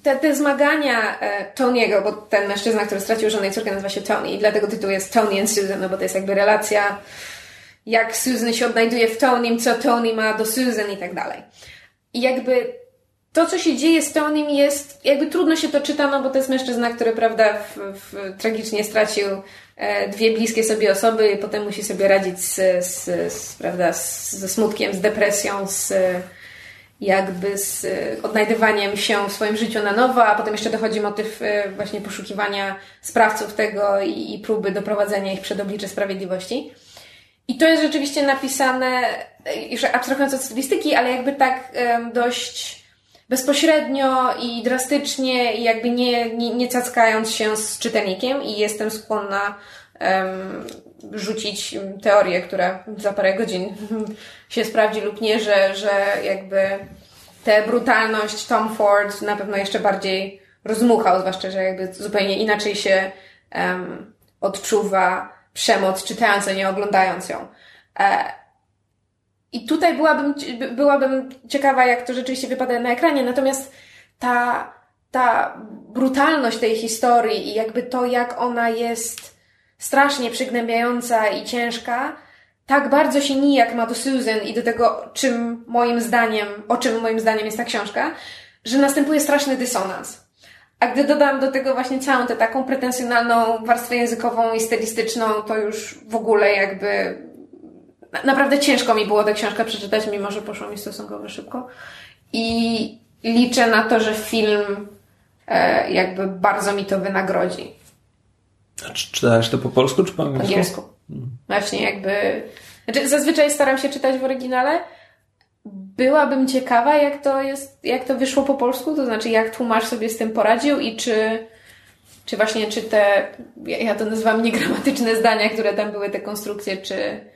[SPEAKER 2] te, te zmagania e, Tony'ego, bo ten mężczyzna, który stracił żonę i córkę nazywa się Tony i dlatego tytuł jest Tony and Susan, no bo to jest jakby relacja jak Susan się odnajduje w Tonym, co Tony ma do Susan i tak dalej. I jakby to, co się dzieje z Tonym jest, jakby trudno się to czyta, no bo to jest mężczyzna, który, prawda, w, w, tragicznie stracił e, dwie bliskie sobie osoby i potem musi sobie radzić z, z, z prawda, z, ze smutkiem, z depresją, z jakby z odnajdywaniem się w swoim życiu na nowo, a potem jeszcze dochodzi motyw e, właśnie poszukiwania sprawców tego i, i próby doprowadzenia ich przed oblicze sprawiedliwości. I to jest rzeczywiście napisane, już abstrahując od stylistyki, ale jakby tak dość bezpośrednio i drastycznie i jakby nie, nie, nie cackając się z czytelnikiem i jestem skłonna um, rzucić teorię, która za parę godzin (laughs) się sprawdzi lub nie, że, że jakby tę brutalność Tom Ford na pewno jeszcze bardziej rozmuchał, zwłaszcza, że jakby zupełnie inaczej się um, odczuwa przemoc, czytając, a nie oglądając ją. E, I tutaj byłabym, byłabym ciekawa, jak to rzeczywiście wypada na ekranie, natomiast ta, ta brutalność tej historii i jakby to, jak ona jest strasznie przygnębiająca i ciężka, tak bardzo się nijak ma do Susan i do tego, czym moim zdaniem, o czym moim zdaniem jest ta książka, że następuje straszny dysonans. A gdy dodam do tego właśnie całą tę taką pretensjonalną warstwę językową i stylistyczną, to już w ogóle jakby naprawdę ciężko mi było tę książkę przeczytać, mimo że poszło mi stosunkowo szybko. I liczę na to, że film e, jakby bardzo mi to wynagrodzi.
[SPEAKER 3] A czy czytałeś to po polsku czy po angielsku?
[SPEAKER 2] Po angielsku. Hmm. Właśnie jakby... Znaczy zazwyczaj staram się czytać w oryginale, byłabym ciekawa, jak to jest, jak to wyszło po polsku, to znaczy jak tłumacz sobie z tym poradził i czy, czy właśnie, czy te, ja to nazywam (laughs) niegramatyczne zdania, które tam były, te konstrukcje, czy,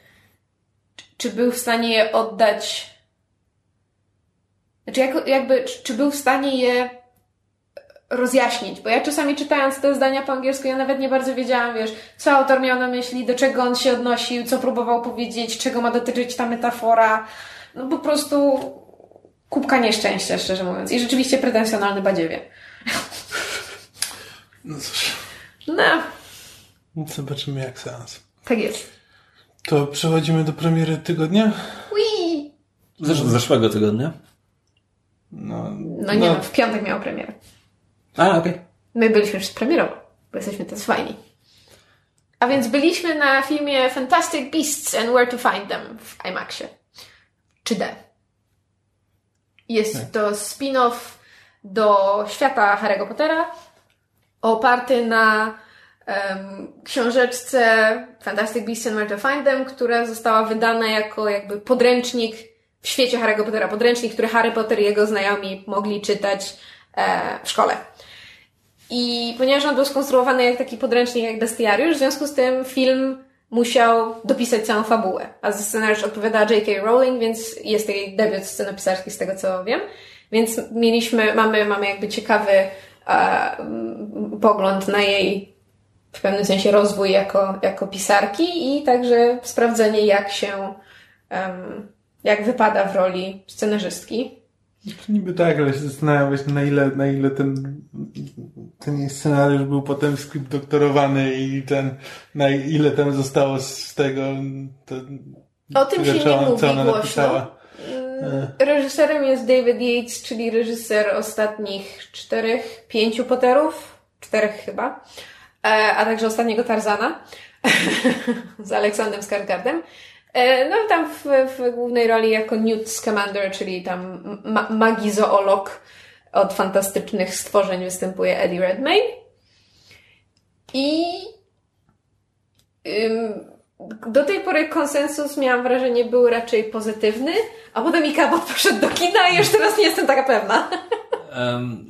[SPEAKER 2] czy był w stanie je oddać, znaczy jak, jakby, czy był w stanie je rozjaśnić, bo ja czasami czytając te zdania po angielsku, ja nawet nie bardzo wiedziałam, wiesz, co autor miał na myśli, do czego on się odnosił, co próbował powiedzieć, czego ma dotyczyć ta metafora, no po prostu kubka nieszczęścia, szczerze mówiąc. I rzeczywiście pretensjonalny badziewie.
[SPEAKER 1] No cóż.
[SPEAKER 2] No.
[SPEAKER 1] Zobaczymy jak seans.
[SPEAKER 2] Tak jest.
[SPEAKER 1] To przechodzimy do premiery tygodnia?
[SPEAKER 3] Zesz zeszłego tygodnia?
[SPEAKER 2] No, no nie no. w piątek miał premierę.
[SPEAKER 3] A, okej. Okay.
[SPEAKER 2] My byliśmy już premierowo, bo jesteśmy też fajni. A więc byliśmy na filmie Fantastic Beasts and Where to Find Them w IMAXie. 3D. Jest tak. to spin-off do świata Harry'ego Pottera, oparty na książeczce Fantastic Beasts and Where to Find Them, która została wydana jako jakby podręcznik w świecie Harry'ego Pottera. Podręcznik, który Harry Potter i jego znajomi mogli czytać e, w szkole. I ponieważ on był skonstruowany jak taki podręcznik, jak bestiariusz, w związku z tym film musiał dopisać całą fabułę. A za scenariusz odpowiadała J.K. Rowling, więc jest jej debiut scenopisarski z tego co wiem. Więc mieliśmy, mamy, mamy jakby ciekawy e, pogląd na jej w pewnym sensie rozwój jako, jako pisarki i także sprawdzenie jak się um, jak wypada w roli scenarzystki.
[SPEAKER 1] Niby tak, ale się zastanawiam na ile, na ile ten, ten scenariusz był potem skrypt doktorowany i ten, na ile tam zostało z tego. To,
[SPEAKER 2] o tym się nie mówi głośno. Mm, reżyserem jest David Yates, czyli reżyser ostatnich czterech, pięciu Potterów, czterech chyba, e, a także ostatniego Tarzana (laughs) z Aleksandrem Skarsgardem. E, no tam w, w głównej roli jako Newt Scamander, czyli tam ma magizoolog od fantastycznych stworzeń występuje Eddie Redmayne. I ym, do tej pory konsensus miałam wrażenie był raczej pozytywny, a potem Ika (laughs) poszedł do kina i już teraz nie jestem taka pewna. (laughs)
[SPEAKER 3] Um,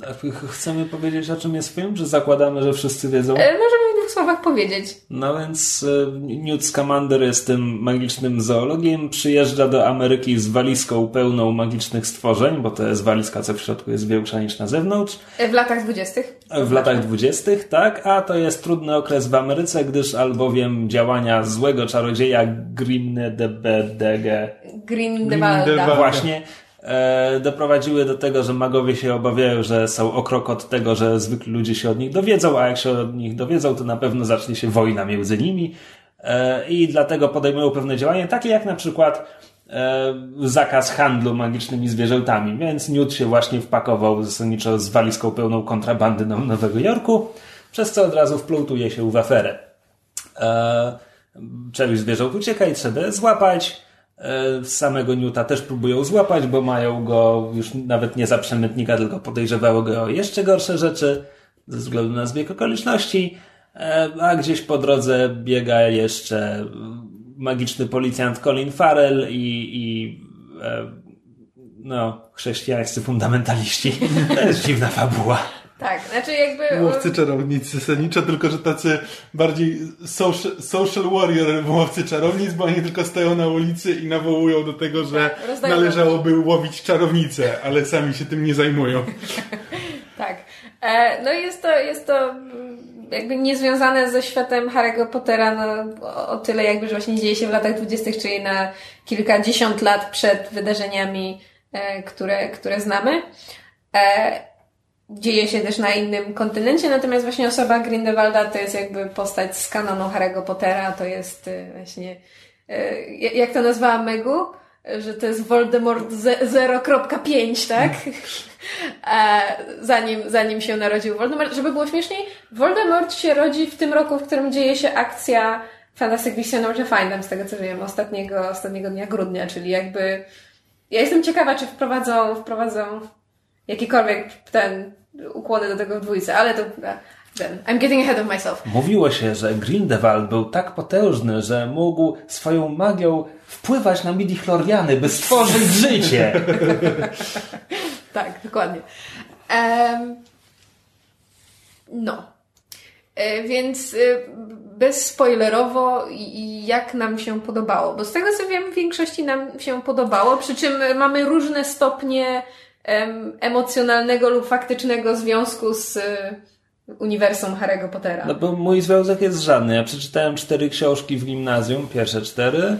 [SPEAKER 3] chcemy powiedzieć, o czym jest film, czy zakładamy, że wszyscy wiedzą?
[SPEAKER 2] E, możemy w dwóch słowach powiedzieć.
[SPEAKER 3] No więc e, Newt Scamander jest tym magicznym zoologiem, przyjeżdża do Ameryki z walizką pełną magicznych stworzeń, bo to jest walizka, co w środku jest większa niż na zewnątrz.
[SPEAKER 2] E, w latach dwudziestych.
[SPEAKER 3] W latach dwudziestych, tak, a to jest trudny okres w Ameryce, gdyż albowiem działania złego czarodzieja Grimnedebedege
[SPEAKER 2] Grindelwalda.
[SPEAKER 3] Właśnie e, doprowadziły do tego, że magowie się obawiają, że są o krok od tego, że zwykli ludzie się od nich dowiedzą, a jak się od nich dowiedzą, to na pewno zacznie się wojna między nimi. E, i dlatego podejmują pewne działania, takie jak na przykład e, zakaz handlu magicznymi zwierzętami, więc Newt się właśnie wpakował zasadniczo z walizką pełną kontrabandy do Nowego Jorku, przez co od razu wplątuje się w aferę. E, część zwierząt ucieka i trzeba je złapać, samego Newta też próbują złapać, bo mają go już nawet nie za przemytnika, tylko podejrzewało go o jeszcze gorsze rzeczy ze względu na zbieg okoliczności. E, a gdzieś po drodze biega jeszcze magiczny policjant Colin Farrell i, i e, no, chrześcijańscy fundamentaliści. (laughs) To jest dziwna fabuła.
[SPEAKER 2] Tak, znaczy jakby...
[SPEAKER 1] Łowcy czarownicy zasadniczo, tylko że tacy bardziej social, social warrior łowcy czarownic, bo oni tylko stoją na ulicy i nawołują do tego, że tak, należałoby łowić czarownice, ale sami się tym nie zajmują. (laughs)
[SPEAKER 2] tak. E, no jest to, jest to jakby niezwiązane ze światem Harry'ego Pottera no, o, o tyle jakby, że właśnie dzieje się w latach dwudziestych, czyli na kilkadziesiąt lat przed wydarzeniami, e, które, które znamy. E, dzieje się też na innym kontynencie, natomiast właśnie osoba Grindelwalda to jest jakby postać z kanonu Harry'ego Pottera, to jest y, właśnie, y, jak to nazwała Megu, że to jest Voldemort 0.5, tak? (laughs) zanim, zanim się narodził Voldemort. Żeby było śmieszniej, Voldemort się rodzi w tym roku, w którym dzieje się akcja Fantastic Beasts and Findem, z tego co wiem, ostatniego, ostatniego dnia grudnia, czyli jakby ja jestem ciekawa, czy wprowadzą, wprowadzą jakikolwiek ten ukłony do tego w dwójce, ale to ten, I'm getting ahead of myself.
[SPEAKER 3] Mówiło się, że Grindelwald był tak potężny, że mógł swoją magią wpływać na midi-chloriany, by stworzyć życie. (laughs)
[SPEAKER 2] tak, dokładnie. Um, no. E, więc e, bezspoilerowo jak nam się podobało. Bo z tego co wiem, w większości nam się podobało, przy czym mamy różne stopnie emocjonalnego lub faktycznego związku z y, uniwersum Harry'ego Pottera.
[SPEAKER 3] No bo mój związek jest żadny. Ja przeczytałem cztery książki w gimnazjum, pierwsze cztery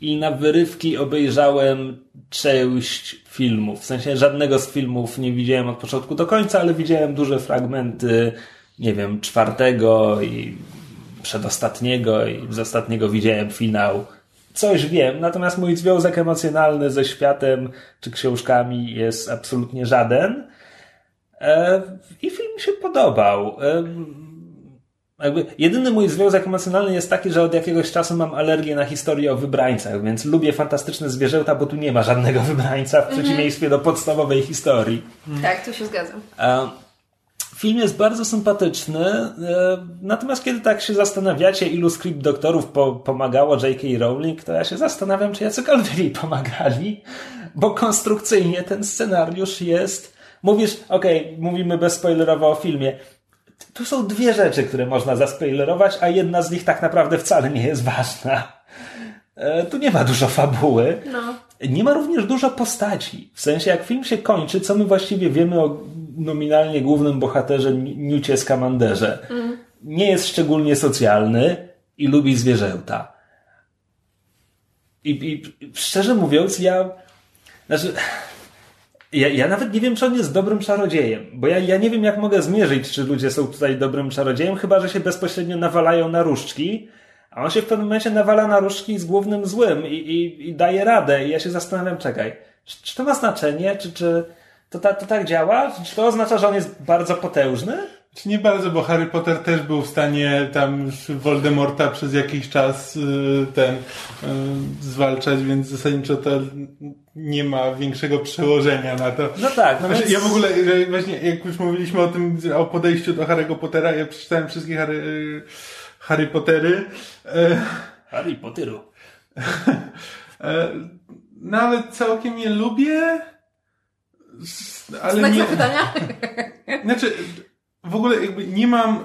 [SPEAKER 3] i na wyrywki obejrzałem część filmów. W sensie żadnego z filmów nie widziałem od początku do końca, ale widziałem duże fragmenty, nie wiem, czwartego i przedostatniego i z ostatniego widziałem finał coś wiem, natomiast mój związek emocjonalny ze światem czy książkami jest absolutnie żaden. E, I film mi się podobał. E, jakby jedyny mój związek emocjonalny jest taki, że od jakiegoś czasu mam alergię na historię o wybrańcach, więc lubię fantastyczne zwierzęta, bo tu nie ma żadnego wybrańca w mhm. przeciwieństwie do podstawowej historii.
[SPEAKER 2] Tak, tu się zgadzam.
[SPEAKER 3] Film jest bardzo sympatyczny, e, natomiast kiedy tak się zastanawiacie, ilu script doktorów po, pomagało J.K. Rowling, to ja się zastanawiam, czy jacykolwiek jej pomagali, bo konstrukcyjnie ten scenariusz jest... Mówisz, okej, okay, mówimy bezspoilerowo o filmie. Tu są dwie rzeczy, które można zaspoilerować, a jedna z nich tak naprawdę wcale nie jest ważna. E, tu nie ma dużo fabuły. No. Nie ma również dużo postaci. W sensie, jak film się kończy, co my właściwie wiemy o nominalnie głównym bohaterze Newcie Skamanderze. Mm. Nie jest szczególnie socjalny i lubi zwierzęta. I, I, szczerze mówiąc, ja. Znaczy. Ja, ja nawet nie wiem, czy on jest dobrym czarodziejem, bo ja, ja nie wiem, jak mogę zmierzyć, czy ludzie są tutaj dobrym czarodziejem, chyba że się bezpośrednio nawalają na różdżki, a on się w pewnym momencie nawala na różdżki z głównym złym i, i, i daje radę. I ja się zastanawiam, czekaj, czy, czy to ma znaczenie, czy, czy, to, ta, to tak działa? Czy to oznacza, że on jest bardzo potężny?
[SPEAKER 1] Czy nie bardzo, bo Harry Potter też był w stanie tam Voldemorta przez jakiś czas y, ten y, zwalczać, więc zasadniczo to nie ma większego przełożenia na to.
[SPEAKER 3] No tak.
[SPEAKER 1] No znaczy, więc... Ja w ogóle, właśnie jak już mówiliśmy o tym, o podejściu do Harry'ego Pottera, ja przeczytałem wszystkie Harry, y, Harry Pottery.
[SPEAKER 3] Harry Potteru. (laughs)
[SPEAKER 1] Nawet całkiem je lubię ale
[SPEAKER 2] Znak
[SPEAKER 1] nie,
[SPEAKER 2] zapytania? (laughs)
[SPEAKER 1] Znaczy, w ogóle jakby nie mam, y,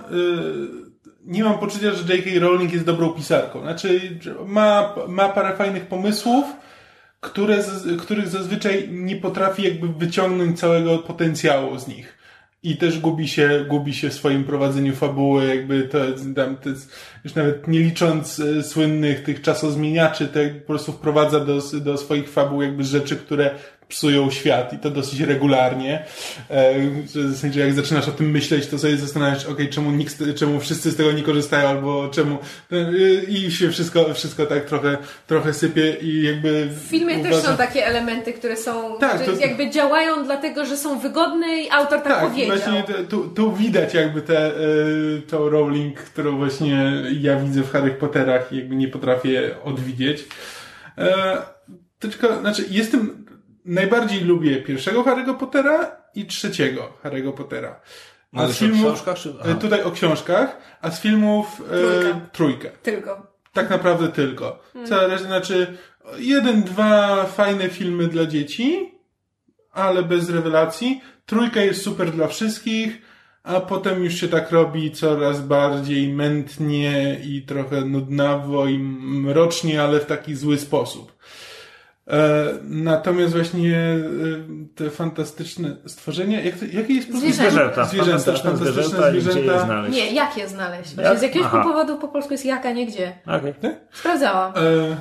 [SPEAKER 1] nie mam poczucia, że J.K. Rowling jest dobrą pisarką. Znaczy, ma, ma parę fajnych pomysłów, które, których zazwyczaj nie potrafi jakby wyciągnąć całego potencjału z nich. I też gubi się, gubi się w swoim prowadzeniu fabuły, jakby to, tam, to jest, już nawet nie licząc e, słynnych tych czasozmieniaczy, to po prostu wprowadza do, do swoich fabuł jakby rzeczy, które psują świat i to dosyć regularnie. E, że w sensie jak zaczynasz o tym myśleć, to sobie zastanawiasz, okej, czemu nikt, czemu wszyscy z tego nie korzystają, albo czemu e, i się wszystko, wszystko tak trochę, trochę sypie i jakby
[SPEAKER 2] W filmie też są takie elementy, które są,
[SPEAKER 1] Tak, to-
[SPEAKER 2] jakby działają dlatego, że są wygodne i autor tak,
[SPEAKER 1] Tak,
[SPEAKER 2] powiedział.
[SPEAKER 1] właśnie tu, tu widać jakby tę y, tą Rowling, którą właśnie ja widzę w Harry Potterach i jakby nie potrafię odwidzieć. E, tylko, znaczy, jestem, najbardziej lubię pierwszego Harry'ego Pottera i trzeciego Harry'ego Pottera. A
[SPEAKER 3] Mówisz
[SPEAKER 1] z
[SPEAKER 3] o
[SPEAKER 1] filmów,
[SPEAKER 3] książkach, czy-
[SPEAKER 1] e, tutaj o książkach, a z filmów e,
[SPEAKER 2] Trójka.
[SPEAKER 1] trójkę.
[SPEAKER 2] Tylko.
[SPEAKER 1] Tak naprawdę tylko. Cała reszta, znaczy jeden, dwa fajne filmy dla dzieci, ale bez rewelacji. Trójka jest super dla wszystkich, a potem już się tak robi coraz bardziej mętnie i trochę nudnawo i mrocznie, ale w taki zły sposób. E, natomiast właśnie e, te fantastyczne stworzenia, jak to, jakie jest polskie-
[SPEAKER 2] Zwierzęta.
[SPEAKER 3] Zwierzęta, fantastyczne zwierzęta i gdzie je znaleźć.
[SPEAKER 2] Nie, jak je znaleźć? Właśnie
[SPEAKER 3] Jak?
[SPEAKER 2] z jakiegoś
[SPEAKER 3] Aha.
[SPEAKER 2] powodu po polsku jest jaka, nie gdzie.
[SPEAKER 3] Okej.
[SPEAKER 2] Sprawdzałam.
[SPEAKER 1] E,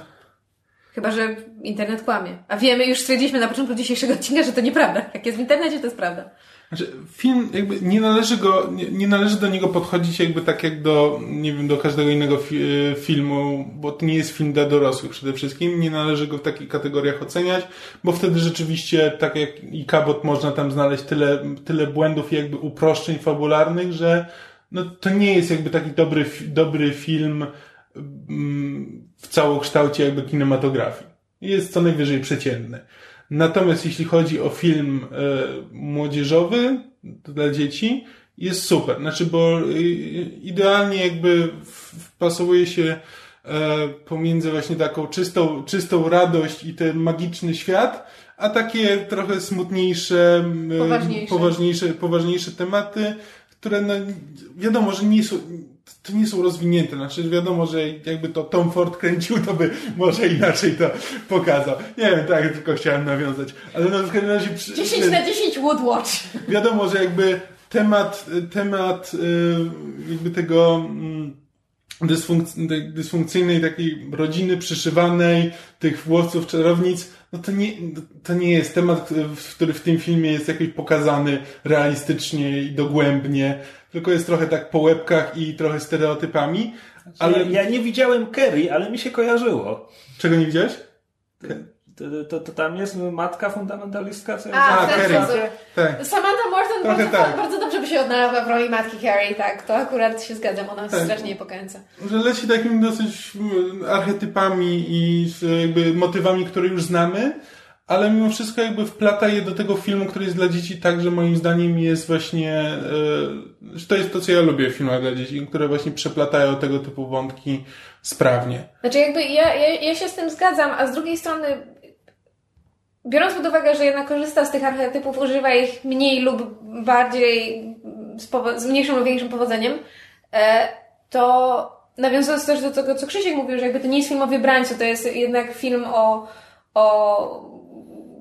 [SPEAKER 2] Chyba, że internet kłamie. A wiemy, już stwierdziliśmy na początku dzisiejszego odcinka, że to nieprawda. Jak jest w internecie, to jest prawda.
[SPEAKER 1] Znaczy, film jakby nie należy go, nie, nie należy do niego podchodzić jakby tak jak do, nie wiem, do każdego innego fi, e, filmu, bo to nie jest film dla dorosłych przede wszystkim, nie należy go w takich kategoriach oceniać, bo wtedy rzeczywiście, tak jak i Cabot, można tam znaleźć tyle, tyle błędów i jakby uproszczeń fabularnych, że no, to nie jest jakby taki dobry, dobry film mm, w całokształcie jakby kinematografii. Jest co najwyżej przeciętny. Natomiast jeśli chodzi o film e, młodzieżowy dla dzieci, jest super. Znaczy, bo y, idealnie jakby wpasowuje się e, pomiędzy właśnie taką czystą, czystą radość i ten magiczny świat, a takie trochę smutniejsze,
[SPEAKER 2] Poważniejsze.
[SPEAKER 1] poważniejsze, poważniejsze tematy, które no, wiadomo, że nie są, to nie są rozwinięte. Znaczy wiadomo, że jakby to Tom Ford kręcił, to by może inaczej to pokazał. Nie wiem, tak, tylko chciałem nawiązać. Ale no w każdym razie... przy-
[SPEAKER 2] 10 na 10 Woodwatch.
[SPEAKER 1] wiadomo, że jakby temat, temat y, jakby tego mm, dysfunkcyjnej takiej rodziny przyszywanej, tych włosów czarownic, no to nie, to nie jest temat, który w tym filmie jest jakoś pokazany realistycznie i dogłębnie, tylko jest trochę tak po łebkach i trochę stereotypami, ale
[SPEAKER 3] Ale ja nie widziałem Kerry, ale mi się kojarzyło.
[SPEAKER 1] czego nie widziałeś?
[SPEAKER 3] To, to, to tam jest matka fundamentalistka, co jest
[SPEAKER 2] A,
[SPEAKER 1] A, Kerry.
[SPEAKER 2] sposób.
[SPEAKER 1] Tak.
[SPEAKER 2] Samantha Morton bardzo,
[SPEAKER 1] tak.
[SPEAKER 2] bardzo dobrze by się odnalazła w roli matki Carrie, tak. To akurat się zgadzam, ona
[SPEAKER 1] Tak.
[SPEAKER 2] strasznie niepokojąca.
[SPEAKER 1] że leci takimi dosyć mm, archetypami i z jakby motywami, które już znamy, ale mimo wszystko jakby wplata je do tego filmu, który jest dla dzieci tak, że moim zdaniem jest właśnie, e, to jest to, co ja lubię w filmach dla dzieci, które właśnie przeplatają tego typu wątki sprawnie.
[SPEAKER 2] Znaczy jakby ja, ja, ja się z tym zgadzam, a z drugiej strony biorąc pod uwagę, że jednak korzysta z tych archetypów, używa ich mniej lub bardziej z, z mniejszym lub większym powodzeniem, e, to nawiązując też do tego, co Krzysiek mówił, że jakby to nie jest film o wybrańcu, to jest jednak film o, o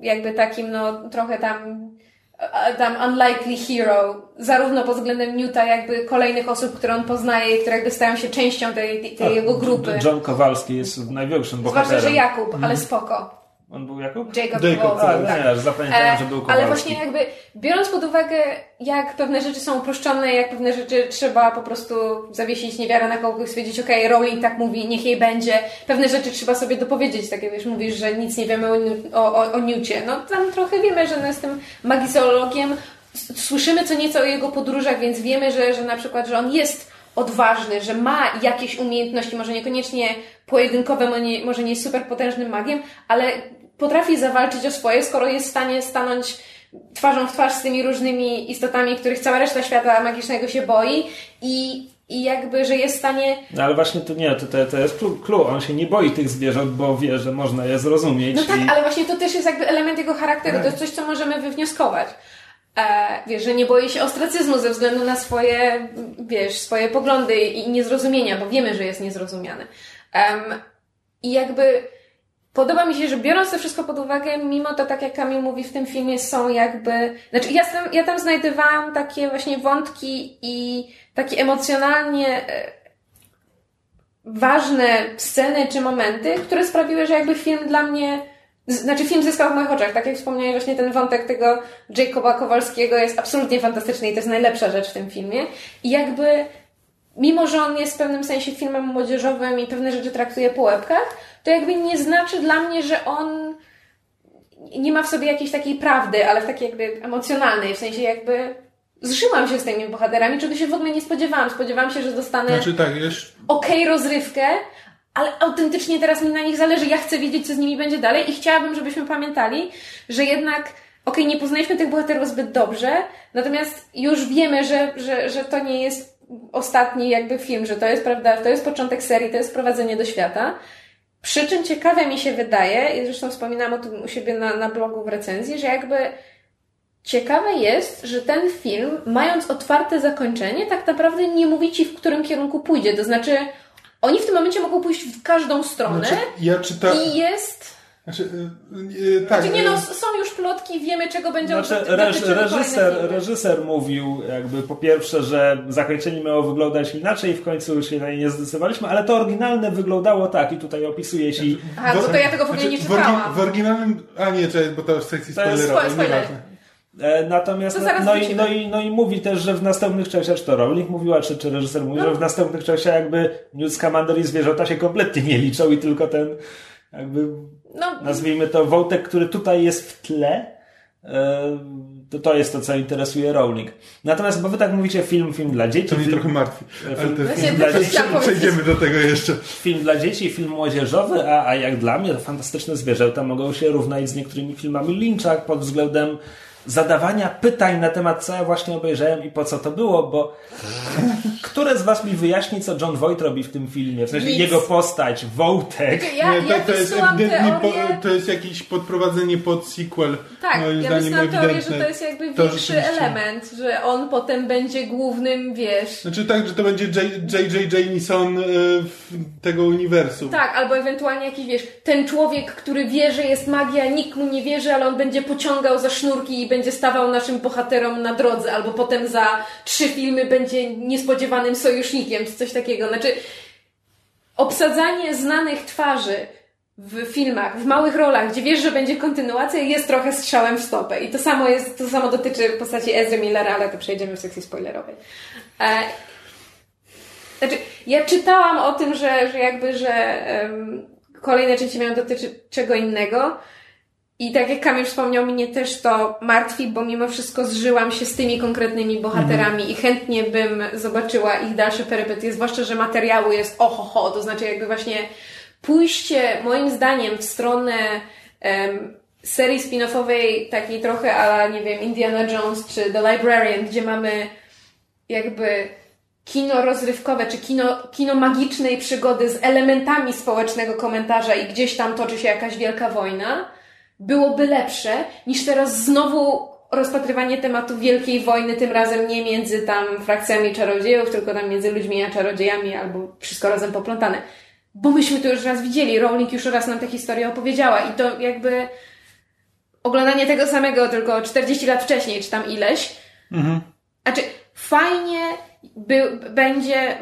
[SPEAKER 2] jakby takim no trochę tam a- tam unlikely hero, zarówno pod względem Newta, jakby kolejnych osób, które on poznaje i które jakby stają się częścią tej, tej jego grupy.
[SPEAKER 3] John Kowalski jest największym bohaterem.
[SPEAKER 2] Zwłaszcza, że Jakub, ale spoko.
[SPEAKER 3] On był Jakub?
[SPEAKER 2] Jacob,
[SPEAKER 1] Jacob,
[SPEAKER 3] A,
[SPEAKER 2] tak.
[SPEAKER 3] nie, zapamiętałem,
[SPEAKER 2] E,
[SPEAKER 3] że był Kowalski.
[SPEAKER 2] ale właśnie jakby biorąc pod uwagę, jak pewne rzeczy są uproszczone, jak pewne rzeczy trzeba po prostu zawiesić niewiarę na kogoś, stwierdzić, okej, Rowling tak mówi, niech jej będzie. Pewne rzeczy trzeba sobie dopowiedzieć, tak jak wiesz, mówisz, że nic nie wiemy o, o, o, o Newcie. No tam trochę wiemy, że on jest tym magizoologiem. S- Słyszymy co nieco o jego podróżach, więc wiemy, że, że na przykład, że on jest odważny, że ma jakieś umiejętności, może niekoniecznie pojedynkowe, może nie, może nie jest super potężnym magiem, ale potrafi zawalczyć o swoje, skoro jest w stanie stanąć twarzą w twarz z tymi różnymi istotami, których cała reszta świata magicznego się boi i i jakby, że jest w stanie...
[SPEAKER 3] No ale właśnie to nie, to, to, to jest clue. On się nie boi tych zwierząt, bo wie, że można je zrozumieć.
[SPEAKER 2] No tak,
[SPEAKER 3] i...
[SPEAKER 2] ale właśnie to też jest jakby element jego charakteru, to jest coś, co możemy wywnioskować. E, wiesz, że nie boi się ostracyzmu ze względu na swoje, wiesz, swoje poglądy i niezrozumienia, bo wiemy, że jest niezrozumiany. Um, I jakby podoba mi się, że biorąc to wszystko pod uwagę, mimo to, tak jak Kamil mówi w tym filmie, są jakby... Znaczy, ja tam, ja tam znajdowałam takie właśnie wątki i takie emocjonalnie e, ważne sceny czy momenty, które sprawiły, że jakby film dla mnie znaczy film zyskał w moich oczach, tak jak wspomniałeś, właśnie ten wątek tego Jacoba Kowalskiego jest absolutnie fantastyczny i to jest najlepsza rzecz w tym filmie. I jakby, mimo że on jest w pewnym sensie filmem młodzieżowym i pewne rzeczy traktuje po łebkach, to jakby nie znaczy dla mnie, że on nie ma w sobie jakiejś takiej prawdy, ale w takiej jakby emocjonalnej, w sensie jakby zżyłam się z tymi bohaterami, czego się w ogóle nie spodziewałam. Spodziewałam się, że dostanę
[SPEAKER 1] znaczy, tak, już...
[SPEAKER 2] okej okay rozrywkę, ale autentycznie teraz mi na nich zależy. Ja chcę wiedzieć, co z nimi będzie dalej i chciałabym, żebyśmy pamiętali, że jednak okej, okay, nie poznaliśmy tych bohaterów zbyt dobrze, natomiast już wiemy, że, że, że to nie jest ostatni jakby film, że to jest, prawda, to jest początek serii, to jest wprowadzenie do świata. Przy czym ciekawe mi się wydaje, i zresztą wspominałam o tym u siebie na, na blogu w recenzji, że jakby ciekawe jest, że ten film, mając otwarte zakończenie, tak naprawdę nie mówi ci, w którym kierunku pójdzie. To znaczy, oni w tym momencie mogą pójść w każdą stronę.
[SPEAKER 1] Znaczy, ja czyta...
[SPEAKER 2] I jest.
[SPEAKER 1] Znaczy, yy, tak.
[SPEAKER 2] Znaczy, nie no, są już plotki, wiemy czego będzie
[SPEAKER 3] znaczy, reż, reżyser, reżyser mówił jakby po pierwsze, że zakończenie miało wyglądać inaczej, w końcu się na nie nie zdecydowaliśmy, ale to oryginalne wyglądało tak i tutaj opisuje się. Znaczy,
[SPEAKER 2] Aha, bo to ja tego w ogóle nie czytałam.
[SPEAKER 1] W, w oryginalnym, a nie, to jest, bo to w sekcji spoilerowej, nieważne.
[SPEAKER 3] E, natomiast, no, no, i, no, i, no i mówi też, że w następnych częściach, czy to Rowling mówiła, czy, czy reżyser mówił, no. że w następnych częściach jakby Newt Scamander i zwierzęta się kompletnie nie liczą i tylko ten jakby, no. nazwijmy to, wątek, który tutaj jest w tle, e, to to jest to, co interesuje Rowling. Natomiast, bo wy tak mówicie, film, film dla dzieci.
[SPEAKER 1] To mnie trochę martwi. Ale film, film dla dzieci. Przejdziemy do tego jeszcze.
[SPEAKER 3] Film dla dzieci, film młodzieżowy, a, a jak dla mnie to fantastyczne zwierzęta mogą się równać z niektórymi filmami Lyncha pod względem zadawania pytań na temat, co ja właśnie obejrzałem i po co to było, bo (laughs) które z was mi wyjaśni, co John Voight robi w tym filmie? W sensie
[SPEAKER 2] Nic.
[SPEAKER 3] jego postać, Wątek.
[SPEAKER 2] Ja,
[SPEAKER 1] nie, to,
[SPEAKER 2] ja
[SPEAKER 1] to jest ewidentnie po, to jest jakieś podprowadzenie pod sequel.
[SPEAKER 2] Tak,
[SPEAKER 1] moim
[SPEAKER 2] ja
[SPEAKER 1] zdaniem
[SPEAKER 2] myślałam teorię,
[SPEAKER 1] ewidentne.
[SPEAKER 2] że to jest jakby
[SPEAKER 1] To
[SPEAKER 2] większy
[SPEAKER 1] rzeczywiście.
[SPEAKER 2] element, że on potem będzie głównym, wiesz...
[SPEAKER 1] Znaczy tak, że to będzie J.J. Jameson w tego uniwersum.
[SPEAKER 2] Tak, albo ewentualnie jakiś, wiesz, ten człowiek, który wie, że jest magia, nikt mu nie wierzy, ale on będzie pociągał za sznurki i będzie stawał naszym bohaterom na drodze, albo potem za trzy filmy będzie niespodziewanym sojusznikiem, czy coś takiego. Znaczy, obsadzanie znanych twarzy w filmach, w małych rolach, gdzie wiesz, że będzie kontynuacja, jest trochę strzałem w stopę. I to samo jest, to samo dotyczy postaci Ezra Millera, ale to przejdziemy w sekcji spoilerowej. E, znaczy, ja czytałam o tym, że, że jakby, że em, kolejne części mają dotyczyć czego innego. I tak jak Kamil wspomniał, mnie też to martwi, bo mimo wszystko zżyłam się z tymi konkretnymi bohaterami i chętnie bym zobaczyła ich dalsze perypetie, zwłaszcza, że materiału jest ohoho, to znaczy jakby właśnie pójście moim zdaniem w stronę em, serii spin-offowej takiej trochę ala, nie wiem, Indiana Jones czy The Librarian, gdzie mamy jakby kino rozrywkowe, czy kino, kino magicznej przygody z elementami społecznego komentarza i gdzieś tam toczy się jakaś wielka wojna, byłoby lepsze niż teraz znowu rozpatrywanie tematu wielkiej wojny, tym razem nie między tam frakcjami czarodziejów, tylko tam między ludźmi a czarodziejami, albo wszystko razem poplątane. Bo myśmy to już raz widzieli, Rowling już raz nam tę historię opowiedziała i to jakby oglądanie tego samego tylko 40 lat wcześniej, czy tam ileś.
[SPEAKER 1] Mhm.
[SPEAKER 2] Znaczy, fajnie by, będzie.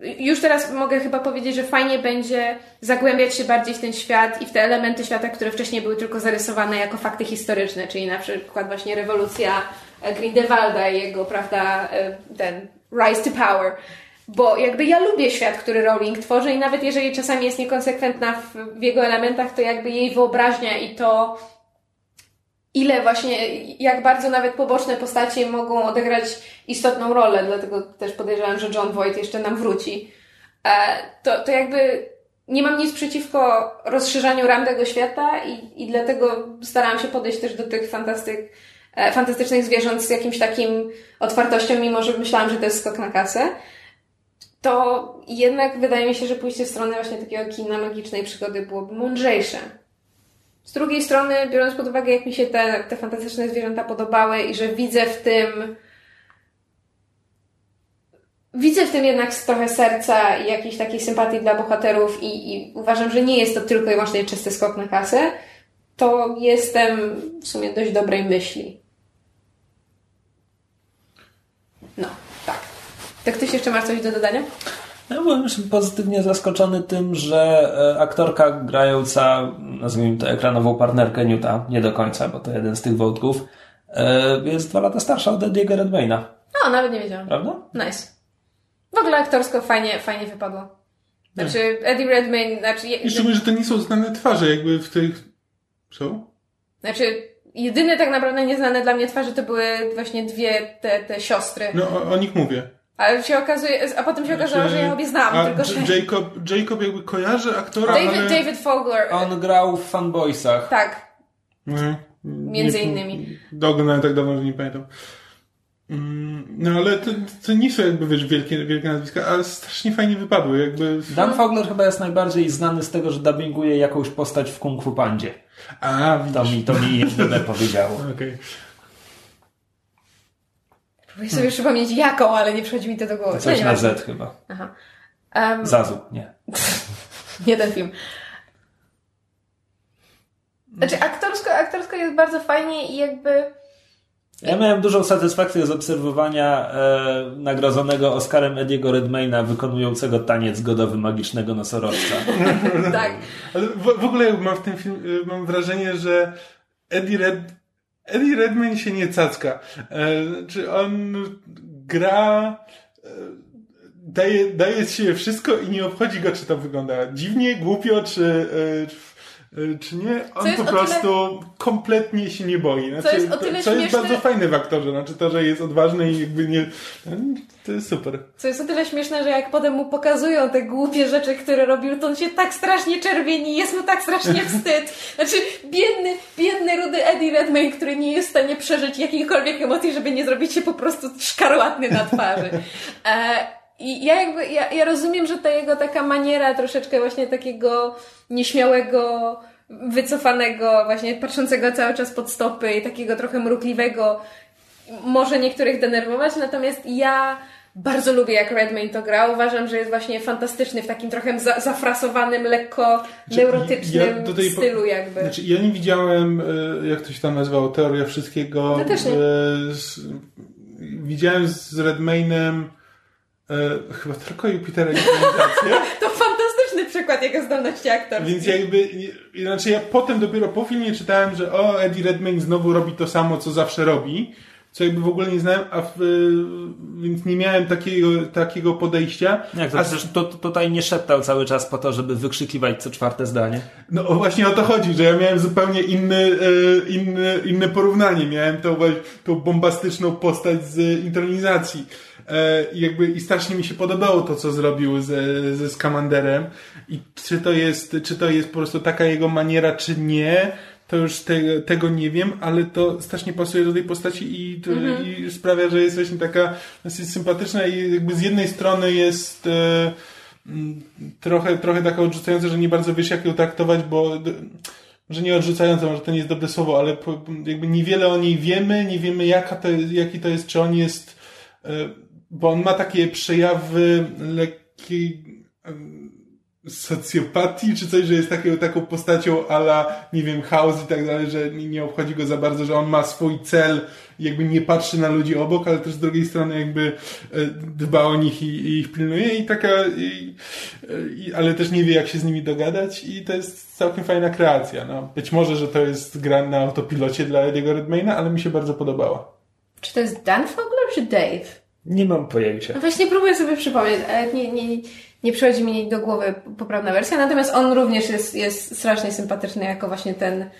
[SPEAKER 2] Już teraz mogę chyba powiedzieć, że fajnie będzie zagłębiać się bardziej w ten świat i w te elementy świata, które wcześniej były tylko zarysowane jako fakty historyczne, czyli na przykład właśnie rewolucja e, Grindelwalda i jego, prawda, e, ten rise to power. Bo jakby ja lubię świat, który Rowling tworzy i nawet jeżeli czasami jest niekonsekwentna w, w jego elementach, to jakby jej wyobraźnia i to, ile właśnie, jak bardzo nawet poboczne postacie mogą odegrać istotną rolę, dlatego też podejrzewam, że John Voight jeszcze nam wróci. E, to, to jakby nie mam nic przeciwko rozszerzaniu ram tego świata i, i dlatego starałam się podejść też do tych fantastyk, e, fantastycznych zwierząt z jakimś takim otwartością, mimo że myślałam, że to jest skok na kasę. to jednak wydaje mi się, że pójście w stronę właśnie takiego kina magicznej przygody byłoby mądrzejsze. Z drugiej strony, biorąc pod uwagę, jak mi się te, te fantastyczne zwierzęta podobały i że widzę w tym widzę w tym jednak trochę serca i jakiejś takiej sympatii dla bohaterów i, i uważam, że nie jest to tylko i wyłącznie czysty skok na kasę, to jestem w sumie dość dobrej myśli. No, tak. Tak ktoś jeszcze ma coś do dodania?
[SPEAKER 3] Ja byłem już pozytywnie zaskoczony tym, że e, aktorka grająca, nazwijmy to ekranową partnerkę Newta, nie do końca, bo to jeden z tych wątków, e, jest dwa lata starsza od Ediego Redmayna.
[SPEAKER 2] No, nawet nie wiedziałam.
[SPEAKER 3] Prawda?
[SPEAKER 2] Nice. W ogóle aktorsko fajnie, fajnie wypadło. Znaczy, Eddie Redmayne, znaczy...
[SPEAKER 1] I szczególnie, że to nie są znane twarze jakby w tych... Co?
[SPEAKER 2] Znaczy, jedyne tak naprawdę nieznane dla mnie twarze to były właśnie dwie te, te siostry.
[SPEAKER 1] No, o, o nich mówię.
[SPEAKER 2] Ale się okazuje, a potem się okazało,
[SPEAKER 1] Znaczy,
[SPEAKER 2] że ja obie znam,
[SPEAKER 1] a
[SPEAKER 2] tylko że...
[SPEAKER 1] Jacob, Jacob jakby kojarzy aktora,
[SPEAKER 2] David,
[SPEAKER 1] ale...
[SPEAKER 2] David Fogler.
[SPEAKER 3] On grał w Fanboysach.
[SPEAKER 2] Tak,
[SPEAKER 1] Mhm.
[SPEAKER 2] Między
[SPEAKER 1] Nie-
[SPEAKER 2] innymi.
[SPEAKER 1] Oglądałem tak dawno, że nie pamiętam. Mm, No ale to, to nie są jakby, wiesz, wielkie, wielkie nazwiska, ale strasznie fajnie wypadły, jakby...
[SPEAKER 3] Dan Fogler chyba jest najbardziej znany z tego, że dubbinguje jakąś postać w Kung Fu Pandzie.
[SPEAKER 1] A,
[SPEAKER 3] To
[SPEAKER 1] widzisz.
[SPEAKER 3] mi, to mi IMDb powiedziało. (laughs)
[SPEAKER 1] Okej.
[SPEAKER 2] Próbuję sobie przypomnieć jaką, ale nie przychodzi mi to do głowy.
[SPEAKER 3] Coś
[SPEAKER 2] No,
[SPEAKER 3] na. Z chyba.
[SPEAKER 2] Aha. Um,
[SPEAKER 3] Zazu, nie. (laughs)
[SPEAKER 2] nie ten film. Znaczy, aktorsko, aktorsko jest bardzo fajnie i jakby...
[SPEAKER 3] Ja miałem dużą satysfakcję z obserwowania e, nagrodzonego Oscarem Ediego Redmayna wykonującego taniec godowy magicznego nosorożca. (laughs)
[SPEAKER 2] tak.
[SPEAKER 1] Ale w, w ogóle mam w tym filmie, mam wrażenie, że Eddie Red, Eddie Redmayne się nie cacka. E, czy on gra, e, daje, daje z siebie wszystko i nie obchodzi go, czy to wygląda dziwnie, głupio, czy, e, czy, czy nie. On po
[SPEAKER 2] o tyle-
[SPEAKER 1] prostu kompletnie się nie boi. Znaczy,
[SPEAKER 2] Co jest o tyle
[SPEAKER 1] co jest
[SPEAKER 2] śmieszne-
[SPEAKER 1] bardzo fajne w aktorze. Znaczy to, że jest odważny i jakby nie... To jest super.
[SPEAKER 2] Co jest o tyle śmieszne, że jak potem mu pokazują te głupie rzeczy, które robił, to on się tak strasznie czerwieni, jest mu tak strasznie wstyd. Znaczy, biedny, biedny rudy Eddie Redmayne, który nie jest w stanie przeżyć jakiejkolwiek emocji, żeby nie zrobić się po prostu szkarłatny na twarzy. E, I ja jakby, ja, ja rozumiem, że ta jego taka maniera troszeczkę właśnie takiego nieśmiałego, wycofanego, właśnie patrzącego cały czas pod stopy i takiego trochę mrukliwego może niektórych denerwować, natomiast ja bardzo lubię, jak Redmayne to gra. Uważam, że jest właśnie fantastyczny w takim trochę za, zafrasowanym, lekko neurotycznym
[SPEAKER 1] ja
[SPEAKER 2] stylu jakby.
[SPEAKER 1] Znaczy, ja nie widziałem, e, jak to się tam nazywało, teoria wszystkiego.
[SPEAKER 2] Ja też nie.
[SPEAKER 1] E, z, widziałem z Redmaynem e, chyba tylko Jupitera Improwizację, (laughs)
[SPEAKER 2] To fantastyczny przykład jego zdolności aktorskiej.
[SPEAKER 1] więc jakby, znaczy ja potem dopiero po filmie czytałem, że o, Eddie Redmayne znowu robi to samo, co zawsze robi, co jakby w ogóle nie znałem, a w, e, więc nie miałem takiego, takiego podejścia.
[SPEAKER 3] Jak to
[SPEAKER 1] a
[SPEAKER 3] przecież to, to tutaj nie szeptał cały czas po to, żeby wykrzykiwać co czwarte zdanie.
[SPEAKER 1] No właśnie o to chodzi, że ja miałem zupełnie inny, e, inny, inne porównanie. Miałem tą, właśnie- tą bombastyczną postać z intronizacji. E, I jakby i strasznie mi się podobało to, co zrobił ze, ze Skamanderem. I czy to jest, czy to jest po prostu taka jego maniera, czy nie, to już te, tego nie wiem, ale to strasznie pasuje do tej postaci i, to, i sprawia, że jest właśnie taka dosyć sympatyczna i jakby z jednej strony jest e, trochę, trochę taka odrzucająca, że nie bardzo wiesz, jak ją traktować, bo może nie odrzucająca, może to nie jest dobre słowo, ale jakby niewiele o niej wiemy, nie wiemy jaka to jest, jaki to jest, czy on jest, e, bo on ma takie przejawy lekkiej socjopatii, czy coś, że jest taką, taką postacią ala, nie wiem, House i tak dalej, że nie, obchodzi go za bardzo, że on ma swój cel jakby nie patrzy na ludzi obok, ale też z drugiej strony jakby e, dba o nich i, i ich pilnuje i taka, i, i, ale też nie wie jak się z nimi dogadać i to jest całkiem fajna kreacja. No. Być może, że to jest gra na autopilocie dla Ediego Redmayna, ale mi się bardzo podobała.
[SPEAKER 2] Czy to jest Dan Fogler, czy Dave?
[SPEAKER 3] Nie mam pojęcia.
[SPEAKER 2] No właśnie próbuję sobie przypomnieć, ale nie, nie, nie przychodzi mi do głowy poprawna wersja, natomiast on również jest, jest strasznie sympatyczny jako właśnie ten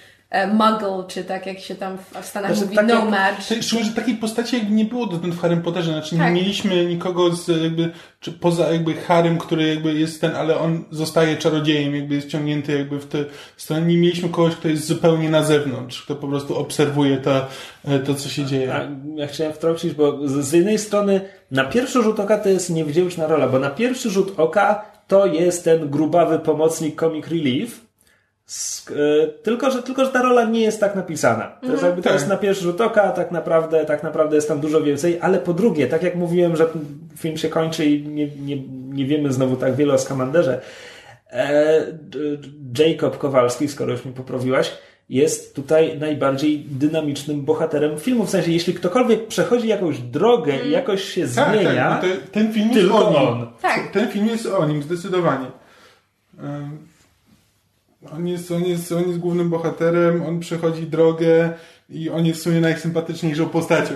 [SPEAKER 2] muggle, czy tak jak się tam w Stanach
[SPEAKER 3] Znaczy,
[SPEAKER 2] mówi,
[SPEAKER 3] tak
[SPEAKER 2] nomad.
[SPEAKER 1] Szczerze, że takiej postaci jakby nie było dotąd w Harrym Potterze, znaczy
[SPEAKER 2] Tak.
[SPEAKER 1] nie mieliśmy nikogo z jakby, czy poza jakby Harrym, który jakby jest ten, ale on zostaje czarodziejem, jakby jest ciągnięty jakby w tę stronę. Nie mieliśmy kogoś, kto jest zupełnie na zewnątrz, kto po prostu obserwuje to, e, to co się dzieje.
[SPEAKER 3] A ja chciałem wtrącić, bo z, z jednej strony na pierwszy rzut oka to jest niewdzięczna rola, bo na pierwszy rzut oka to jest ten grubawy pomocnik Comic Relief, e, tylko, że, tylko, że ta rola nie jest tak napisana. To, jest jakby, to
[SPEAKER 1] Tak.
[SPEAKER 3] jest na pierwszy rzut oka, a tak naprawdę, tak naprawdę jest tam dużo więcej, ale po drugie, tak jak mówiłem, że film się kończy i nie, nie, nie wiemy znowu tak wiele o Skamanderze, e, Jacob Kowalski, skoro już mi poprawiłaś, jest tutaj najbardziej dynamicznym bohaterem filmu. W sensie, jeśli ktokolwiek przechodzi jakąś drogę i jakoś się
[SPEAKER 1] Tak,
[SPEAKER 3] zmienia,
[SPEAKER 1] tak, no to, ten film jest
[SPEAKER 3] tylko
[SPEAKER 1] o nim.
[SPEAKER 3] on.
[SPEAKER 2] Tak.
[SPEAKER 1] Ten film jest o nim, zdecydowanie. On jest, on, jest, on jest głównym bohaterem, on przechodzi drogę i on jest w sumie najsympatyczniejszą postacią.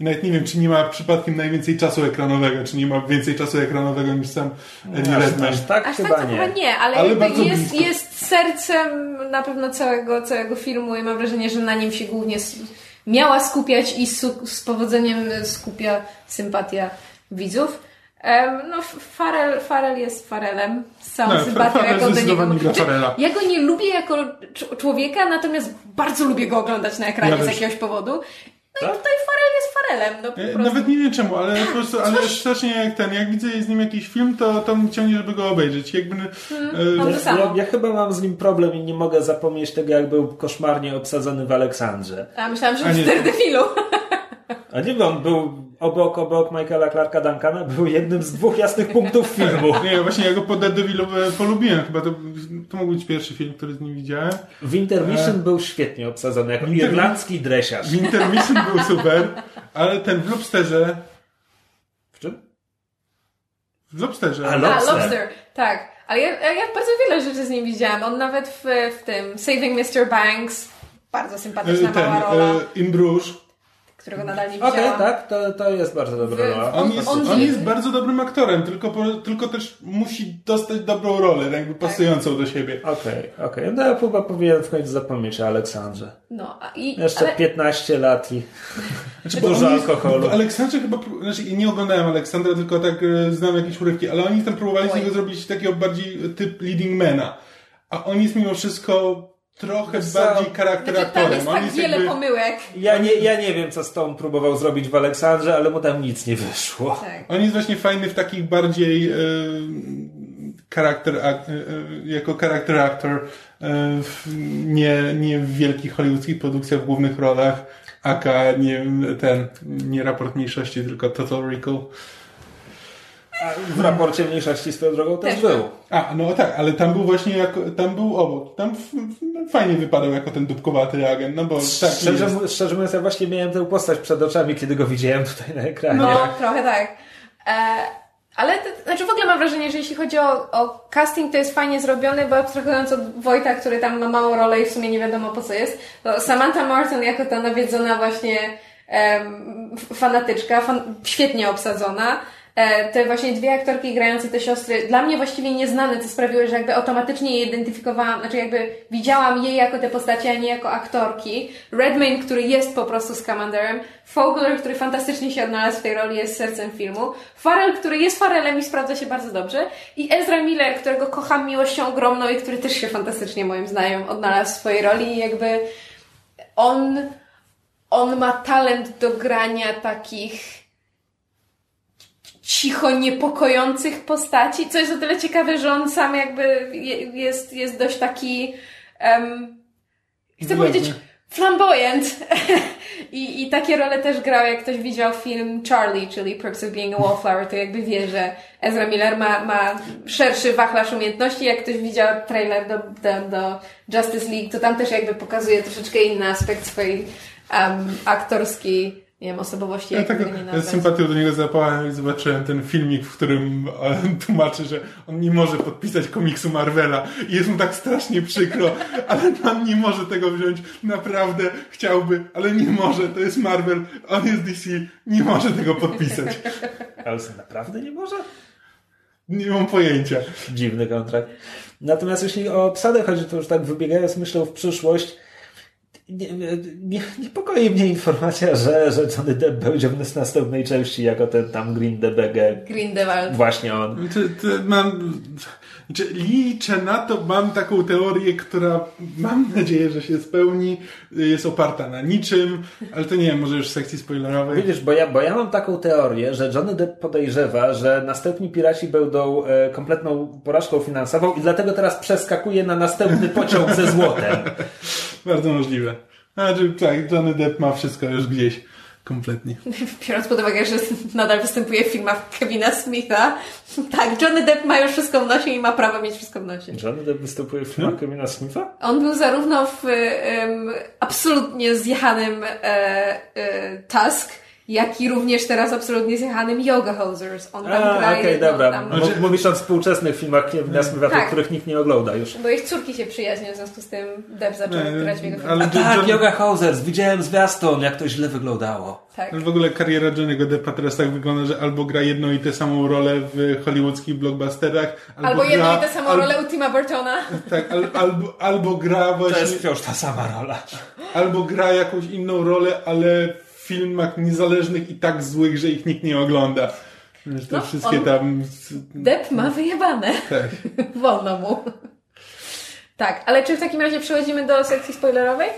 [SPEAKER 1] I nawet nie wiem, czy nie ma przypadkiem najwięcej czasu ekranowego, czy nie ma więcej czasu ekranowego niż sam Eddie
[SPEAKER 3] aż,
[SPEAKER 1] Redmayne.
[SPEAKER 3] aż tak
[SPEAKER 2] Aż
[SPEAKER 3] chyba
[SPEAKER 2] tak to
[SPEAKER 3] nie.
[SPEAKER 2] chyba nie, ale,
[SPEAKER 1] Ale
[SPEAKER 2] jest,
[SPEAKER 1] blisko.
[SPEAKER 2] jest sercem na pewno całego, całego filmu i mam wrażenie, że na nim się głównie miała skupiać i z powodzeniem skupia sympatia widzów. No, Farel, Farel jest Farelem z całą
[SPEAKER 1] No,
[SPEAKER 2] sympatią, on do niego. Ja go nie lubię jako cz- człowieka, natomiast bardzo lubię go oglądać na ekranie
[SPEAKER 1] Ja
[SPEAKER 2] z jakiegoś powodu. No
[SPEAKER 3] Tak?
[SPEAKER 2] i tutaj Farel jest Farelem. No, po
[SPEAKER 1] Ja
[SPEAKER 2] prostu.
[SPEAKER 1] Nawet nie wiem czemu, ale po prostu, ale strasznie jak ten, jak widzę z nim jakiś film, to, to mnie ciągnie, żeby go obejrzeć. Jakby,
[SPEAKER 2] mam
[SPEAKER 1] e,
[SPEAKER 2] to samo.
[SPEAKER 3] Ja, ja chyba mam z nim problem i nie mogę zapomnieć tego, jak był koszmarnie obsadzony w Aleksandrze.
[SPEAKER 2] A myślałam, że w
[SPEAKER 1] nie.
[SPEAKER 3] A nie wiem, on był obok, obok Michaela Clarka Duncana, był jednym z dwóch jasnych punktów filmu. (laughs)
[SPEAKER 1] nie, właśnie ja go po Daredevilu e, polubiłem. Chyba to, to mógł być pierwszy film, który z nim widziałem.
[SPEAKER 3] W Intermission był świetnie obsadzony, jako
[SPEAKER 1] Inter-
[SPEAKER 3] irlandzki dresiarz.
[SPEAKER 1] W Intermission był super, ale ten w Lobsterze,
[SPEAKER 3] W czym?
[SPEAKER 1] w Lobsterze,
[SPEAKER 3] A,
[SPEAKER 2] A,
[SPEAKER 3] Lobster.
[SPEAKER 2] Lobster, tak. Ale ja, ja bardzo wiele rzeczy z nim widziałam. On nawet w, w tym Saving Mr. Banks, bardzo sympatyczna
[SPEAKER 1] e, ten,
[SPEAKER 2] mała rola,
[SPEAKER 1] e, In Bruges,
[SPEAKER 2] którego nadal nie
[SPEAKER 3] Okej,
[SPEAKER 2] widziałam.
[SPEAKER 3] tak, to, to jest bardzo dobra rola.
[SPEAKER 1] on
[SPEAKER 2] On-
[SPEAKER 1] jest,
[SPEAKER 2] on
[SPEAKER 1] on jest bardzo dobrym aktorem, tylko, po, tylko też musi dostać dobrą rolę, jakby pasującą do siebie.
[SPEAKER 3] Okej, okej. No ja chyba powinien w końcu zapomnieć o Aleksandrze.
[SPEAKER 2] No, a i,
[SPEAKER 3] Jeszcze
[SPEAKER 2] ale,
[SPEAKER 3] 15 lat i (laughs)
[SPEAKER 1] Znaczy,
[SPEAKER 3] dużo
[SPEAKER 1] jest-
[SPEAKER 3] alkoholu.
[SPEAKER 1] Aleksandrze chyba, znaczy nie oglądałem Aleksandra, tylko tak e, znam jakieś urywki, ale oni tam próbowali z
[SPEAKER 2] Oj.
[SPEAKER 1] niego zrobić takiego bardziej typ leading mana. A on jest mimo wszystko trochę bardziej charakter
[SPEAKER 2] znaczy, tam
[SPEAKER 1] aktorem.
[SPEAKER 2] jest tak
[SPEAKER 1] jest
[SPEAKER 2] wiele
[SPEAKER 1] jakby,
[SPEAKER 2] pomyłek.
[SPEAKER 3] Ja nie, ja nie wiem, co Stone próbował zrobić w Aleksandrze, ale mu tam nic nie wyszło.
[SPEAKER 2] Tak.
[SPEAKER 1] on jest właśnie fajny w takich bardziej e, charakter, ak- e, e, jako charakter actor, e, w, nie, nie w wielkich hollywoodzkich produkcjach w głównych rolach, aka nie ten, nie raport mniejszości, tylko Total Recall.
[SPEAKER 3] A w raporcie mniejszości swoją drogą też
[SPEAKER 2] Też
[SPEAKER 3] był.
[SPEAKER 1] A, no tak, ale tam był właśnie jako, tam był obok. Tam f, f, fajnie wypadał jako ten dubkowaty agent, no bo tak
[SPEAKER 3] Szczerze,
[SPEAKER 1] jest.
[SPEAKER 3] szczerze mówiąc, ja właśnie miałem tę postać przed oczami, kiedy go widziałem tutaj na ekranie.
[SPEAKER 2] No, trochę tak. E, ale to, znaczy w ogóle mam wrażenie, że jeśli chodzi o, o casting, to jest fajnie zrobiony, bo abstrahując od Wojta, który tam ma małą rolę i w sumie nie wiadomo po co jest, to Samantha Morton jako ta nawiedzona właśnie em, fanatyczka, fan, świetnie obsadzona. E, te właśnie dwie aktorki grające te siostry, dla mnie właściwie nieznane, co sprawiło, że jakby automatycznie je identyfikowałam, znaczy jakby widziałam je jako te postacie, a nie jako aktorki. Redmayne, który jest po prostu Scamanderem, Fogler, który fantastycznie się odnalazł w tej roli, jest sercem filmu, Farrell, który jest Farrellem i sprawdza się bardzo dobrze. I Ezra Miller, którego kocham miłością ogromną i który też się fantastycznie moim zdaniem odnalazł w swojej roli. I jakby on, on ma talent do grania takich cicho niepokojących postaci, co jest o tyle ciekawe, że on sam jakby je- jest, jest dość taki em, chcę powiedzieć flamboyant. (laughs) I, i takie role też grał, jak ktoś widział film Charlie, czyli Perks of Being a Wallflower, to jakby wie, że Ezra Miller ma, ma szerszy wachlarz umiejętności, jak ktoś widział trailer do, do, do Justice League, to tam też jakby pokazuje troszeczkę inny aspekt swojej um, aktorskiej nie wiem, osobowości,
[SPEAKER 1] Ja
[SPEAKER 2] jak
[SPEAKER 1] tak
[SPEAKER 2] tego nie
[SPEAKER 1] sympatią do niego zapałem, jak zobaczyłem ten filmik, w którym on (laughs) tłumaczy, że on nie może podpisać komiksu Marvela i jest mu tak strasznie przykro, (laughs) ale on nie może tego wziąć, naprawdę chciałby, ale nie może, to jest Marvel, on jest DC, nie może tego podpisać. (laughs)
[SPEAKER 3] Ale co, naprawdę nie może?
[SPEAKER 1] Nie mam pojęcia.
[SPEAKER 3] Dziwny kontrakt. Natomiast jeśli o obsadę chodzi, to już tak wybiegając myślą w przyszłość, nie, nie, niepokoi mnie informacja, że, że Johnny Depp będzie w następnej części jako ten tam Green Debege.
[SPEAKER 2] Grindelwald.
[SPEAKER 3] Właśnie on.
[SPEAKER 1] To, to mam, znaczy, liczę na to, mam taką teorię, która mam nadzieję, że się spełni, jest oparta na niczym, ale to nie wiem, może już w sekcji spoilerowej.
[SPEAKER 3] Widzisz, bo ja, bo ja mam taką teorię, że Johnny Depp podejrzewa, że następni piraci będą e, kompletną porażką finansową i dlatego teraz przeskakuje na następny pociąg ze złotem. (laughs)
[SPEAKER 1] Bardzo możliwe. Znaczy, tak, Johnny Depp ma wszystko już gdzieś. Kompletnie. (laughs)
[SPEAKER 2] Biorąc pod uwagę, że nadal występuje w filmach Kevina Smitha. (laughs) Tak, Johnny Depp ma już wszystko w nosie i ma prawo mieć wszystko w nosie.
[SPEAKER 3] Johnny Depp występuje w filmach Kevina Smitha?
[SPEAKER 2] On był zarówno w em, absolutnie zjechanym e, e, Tusk, jak i również teraz absolutnie zjechanym Yoga Hosers. On tam
[SPEAKER 3] A,
[SPEAKER 2] gra
[SPEAKER 3] okej,
[SPEAKER 2] jedno
[SPEAKER 3] dobra.
[SPEAKER 2] tam...
[SPEAKER 3] M- Mówisz o współczesnych filmach Kevina Smitha,
[SPEAKER 2] Tak.
[SPEAKER 3] których nikt nie ogląda już.
[SPEAKER 2] Bo ich córki się przyjaźnią, w związku z tym Depp zaczął
[SPEAKER 1] Nie,
[SPEAKER 2] grać w jego filmach.
[SPEAKER 1] ale
[SPEAKER 3] A tak,
[SPEAKER 1] John-
[SPEAKER 3] Yoga Hosers, widziałem zwiastun, jak to źle wyglądało.
[SPEAKER 2] Tak.
[SPEAKER 1] W ogóle kariera Johnny'ego Deppa teraz tak wygląda, że albo gra jedną i tę samą rolę w hollywoodzkich blockbusterach, albo,
[SPEAKER 2] Albo
[SPEAKER 1] gra,
[SPEAKER 2] jedną i tę samą
[SPEAKER 1] al-
[SPEAKER 2] rolę u Tima Burtona.
[SPEAKER 1] Tak, al, albo, albo gra
[SPEAKER 3] To
[SPEAKER 1] właśnie,
[SPEAKER 3] jest wciąż ta sama rola.
[SPEAKER 1] albo gra jakąś inną rolę, ale w filmach niezależnych i tak złych, że ich nikt nie ogląda. Wiesz, te
[SPEAKER 2] No,
[SPEAKER 1] wszystkie tam...
[SPEAKER 2] Depp ma wyjebane.
[SPEAKER 1] Tak. (laughs)
[SPEAKER 2] Wolno mu. Tak, ale czy w takim razie przechodzimy do sekcji spoilerowej?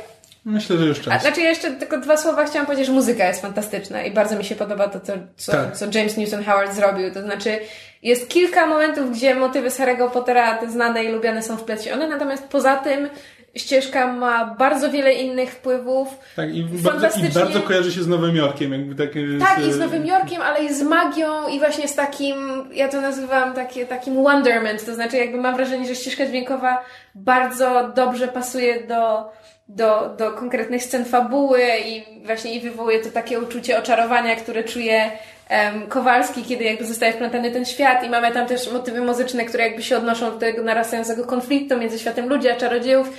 [SPEAKER 1] Myślę, że już
[SPEAKER 2] A,
[SPEAKER 1] czas.
[SPEAKER 2] znaczy ja jeszcze tylko dwa słowa chciałam powiedzieć, że muzyka jest fantastyczna i bardzo mi się podoba to, co, co,
[SPEAKER 1] Tak.
[SPEAKER 2] co James Newton Howard zrobił. To znaczy jest kilka momentów, gdzie motywy z Harry'ego Pottera te znane i lubiane są wplecione, natomiast poza tym ścieżka ma bardzo wiele innych wpływów.
[SPEAKER 1] Tak, i bardzo, i bardzo kojarzy się z Nowym Jorkiem, jakby takie...
[SPEAKER 2] Tak,
[SPEAKER 1] z-
[SPEAKER 2] i z Nowym Jorkiem, ale i z magią i właśnie z takim, ja to nazywam takie, takim wonderment, to znaczy jakby mam wrażenie, że ścieżka dźwiękowa bardzo dobrze pasuje do, do, do konkretnych scen fabuły i właśnie i wywołuje to takie uczucie oczarowania, które czuje Kowalski, kiedy jakby zostaje wplątany ten świat i mamy tam też motywy muzyczne, które jakby się odnoszą do tego narastającego konfliktu między światem ludzi a czarodziejów.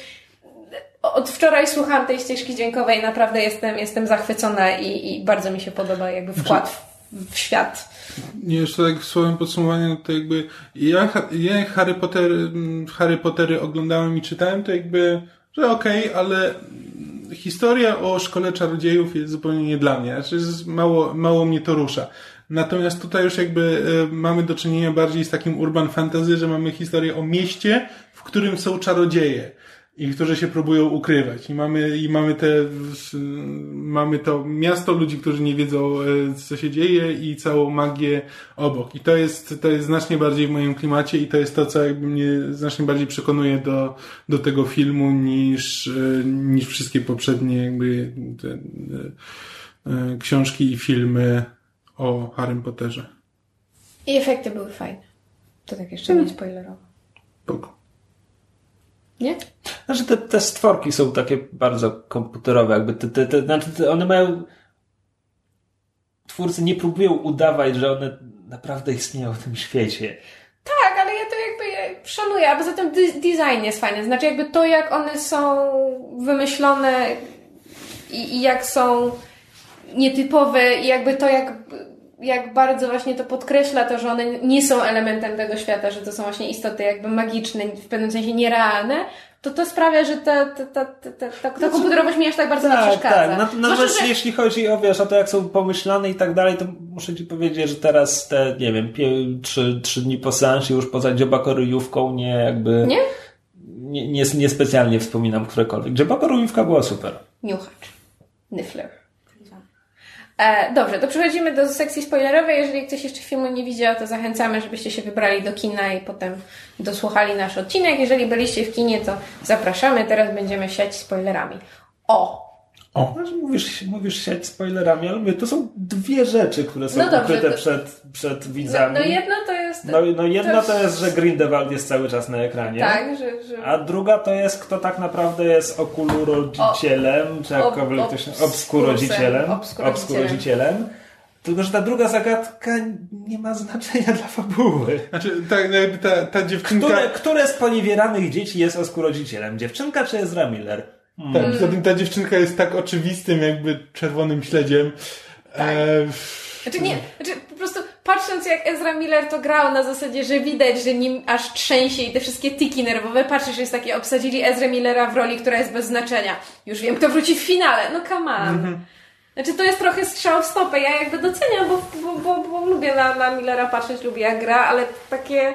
[SPEAKER 2] Od wczoraj słucham tej ścieżki dźwiękowej, naprawdę jestem, jestem zachwycona i, i bardzo mi się podoba jakby wkład w, w świat.
[SPEAKER 1] Nie, jeszcze tak słowem podsumowania, no to jakby ja, ja Harry Potter, Harry Pottery oglądałem i czytałem, to jakby, że okej, ale mm, historia o szkole czarodziejów jest zupełnie nie dla mnie. Znaczy mało, mało mnie to rusza. Natomiast tutaj już jakby e, mamy do czynienia bardziej z takim urban fantasy, że mamy historię o mieście, w którym są czarodzieje i którzy się próbują ukrywać. I mamy, i mamy te, mamy to miasto ludzi, którzy nie wiedzą, e, co się dzieje i całą magię obok. I to jest, to jest znacznie bardziej w moim klimacie i to jest to, co jakby mnie znacznie bardziej przekonuje do, do tego filmu niż, e, niż wszystkie poprzednie jakby te, e, książki i filmy o Harrym Potterze.
[SPEAKER 2] I efekty były fajne. To tak jeszcze nie spoilerowo.
[SPEAKER 1] Spoko.
[SPEAKER 2] Nie?
[SPEAKER 3] Znaczy te, te stworki są takie bardzo komputerowe, jakby te, te, te, znaczy te, one mają twórcy nie próbują udawać, że one naprawdę istnieją w tym świecie.
[SPEAKER 2] Tak, ale ja to jakby szanuję, a poza tym design jest fajny. Znaczy jakby to, jak one są wymyślone i, i jak są nietypowe i jakby to, jak, jak bardzo właśnie to podkreśla to, że one nie są elementem tego świata, że to są właśnie istoty jakby magiczne, w pewnym sensie nierealne, to to sprawia, że ta, ta, ta, ta, ta, ta, ta komputerowość mi aż tak bardzo nie
[SPEAKER 3] Tak,
[SPEAKER 2] przeszkadza.
[SPEAKER 3] tak.
[SPEAKER 2] Zwłaszcza,
[SPEAKER 3] Natomiast
[SPEAKER 2] że-
[SPEAKER 3] jeśli chodzi o, wiesz, o to, jak są pomyślane i tak dalej, to muszę ci powiedzieć, że teraz te, nie wiem, trzy, trzy dni po seansie już poza dziobakoryjówką nie jakby...
[SPEAKER 2] Nie?
[SPEAKER 3] Nie, nie, nie specjalnie wspominam którekolwiek. Dziobakoryjówka była super.
[SPEAKER 2] Niuchacz. Nyfler. E, dobrze, to przechodzimy do sekcji spoilerowej. Jeżeli ktoś jeszcze filmu nie widział, to zachęcamy, żebyście się wybrali do kina i potem dosłuchali nasz odcinek. Jeżeli byliście w kinie, to zapraszamy. Teraz będziemy siać spoilerami. O!
[SPEAKER 3] O. Mówisz, mówisz siać spoilerami, ale mówię, to są dwie rzeczy, które są
[SPEAKER 2] No dobrze,
[SPEAKER 3] ukryte
[SPEAKER 2] to-
[SPEAKER 3] przed, przed
[SPEAKER 2] No,
[SPEAKER 3] widzami.
[SPEAKER 2] no jedno to jest...
[SPEAKER 3] No, no jedna
[SPEAKER 2] to
[SPEAKER 3] to jest, że Grindelwald jest cały czas na ekranie.
[SPEAKER 2] Tak, że... że...
[SPEAKER 3] A druga to jest, kto tak naprawdę jest okulurodzicielem, czy
[SPEAKER 2] ob-
[SPEAKER 3] jakkolwiek to się...
[SPEAKER 2] obskurusem,
[SPEAKER 3] Obskurodzicielem.
[SPEAKER 2] obskurodzicielem.
[SPEAKER 3] Tylko, że ta druga zagadka nie ma znaczenia dla fabuły.
[SPEAKER 1] Znaczy, tak, no jakby ta, ta dziewczynka...
[SPEAKER 3] Które, które z poniewieranych dzieci jest oskurodzicielem? Dziewczynka czy Ezra Miller?
[SPEAKER 1] Tak, poza tym ta dziewczynka jest tak oczywistym jakby czerwonym śledziem.
[SPEAKER 2] Tak.
[SPEAKER 1] E,
[SPEAKER 2] Znaczy nie, znaczy po prostu pa, patrząc jak Ezra Miller to grał na zasadzie, że widać, że nim aż trzęsie i te wszystkie tiki nerwowe, patrzysz, że jest takie, obsadzili Ezra Millera w roli, która jest bez znaczenia. Już wiem, kto wróci w finale. No come on.
[SPEAKER 3] Mhm.
[SPEAKER 2] Znaczy to jest trochę strzał w stopę. Ja jakby doceniam, bo, bo, bo, bo lubię na, na Millera patrzeć, lubię jak gra, ale takie...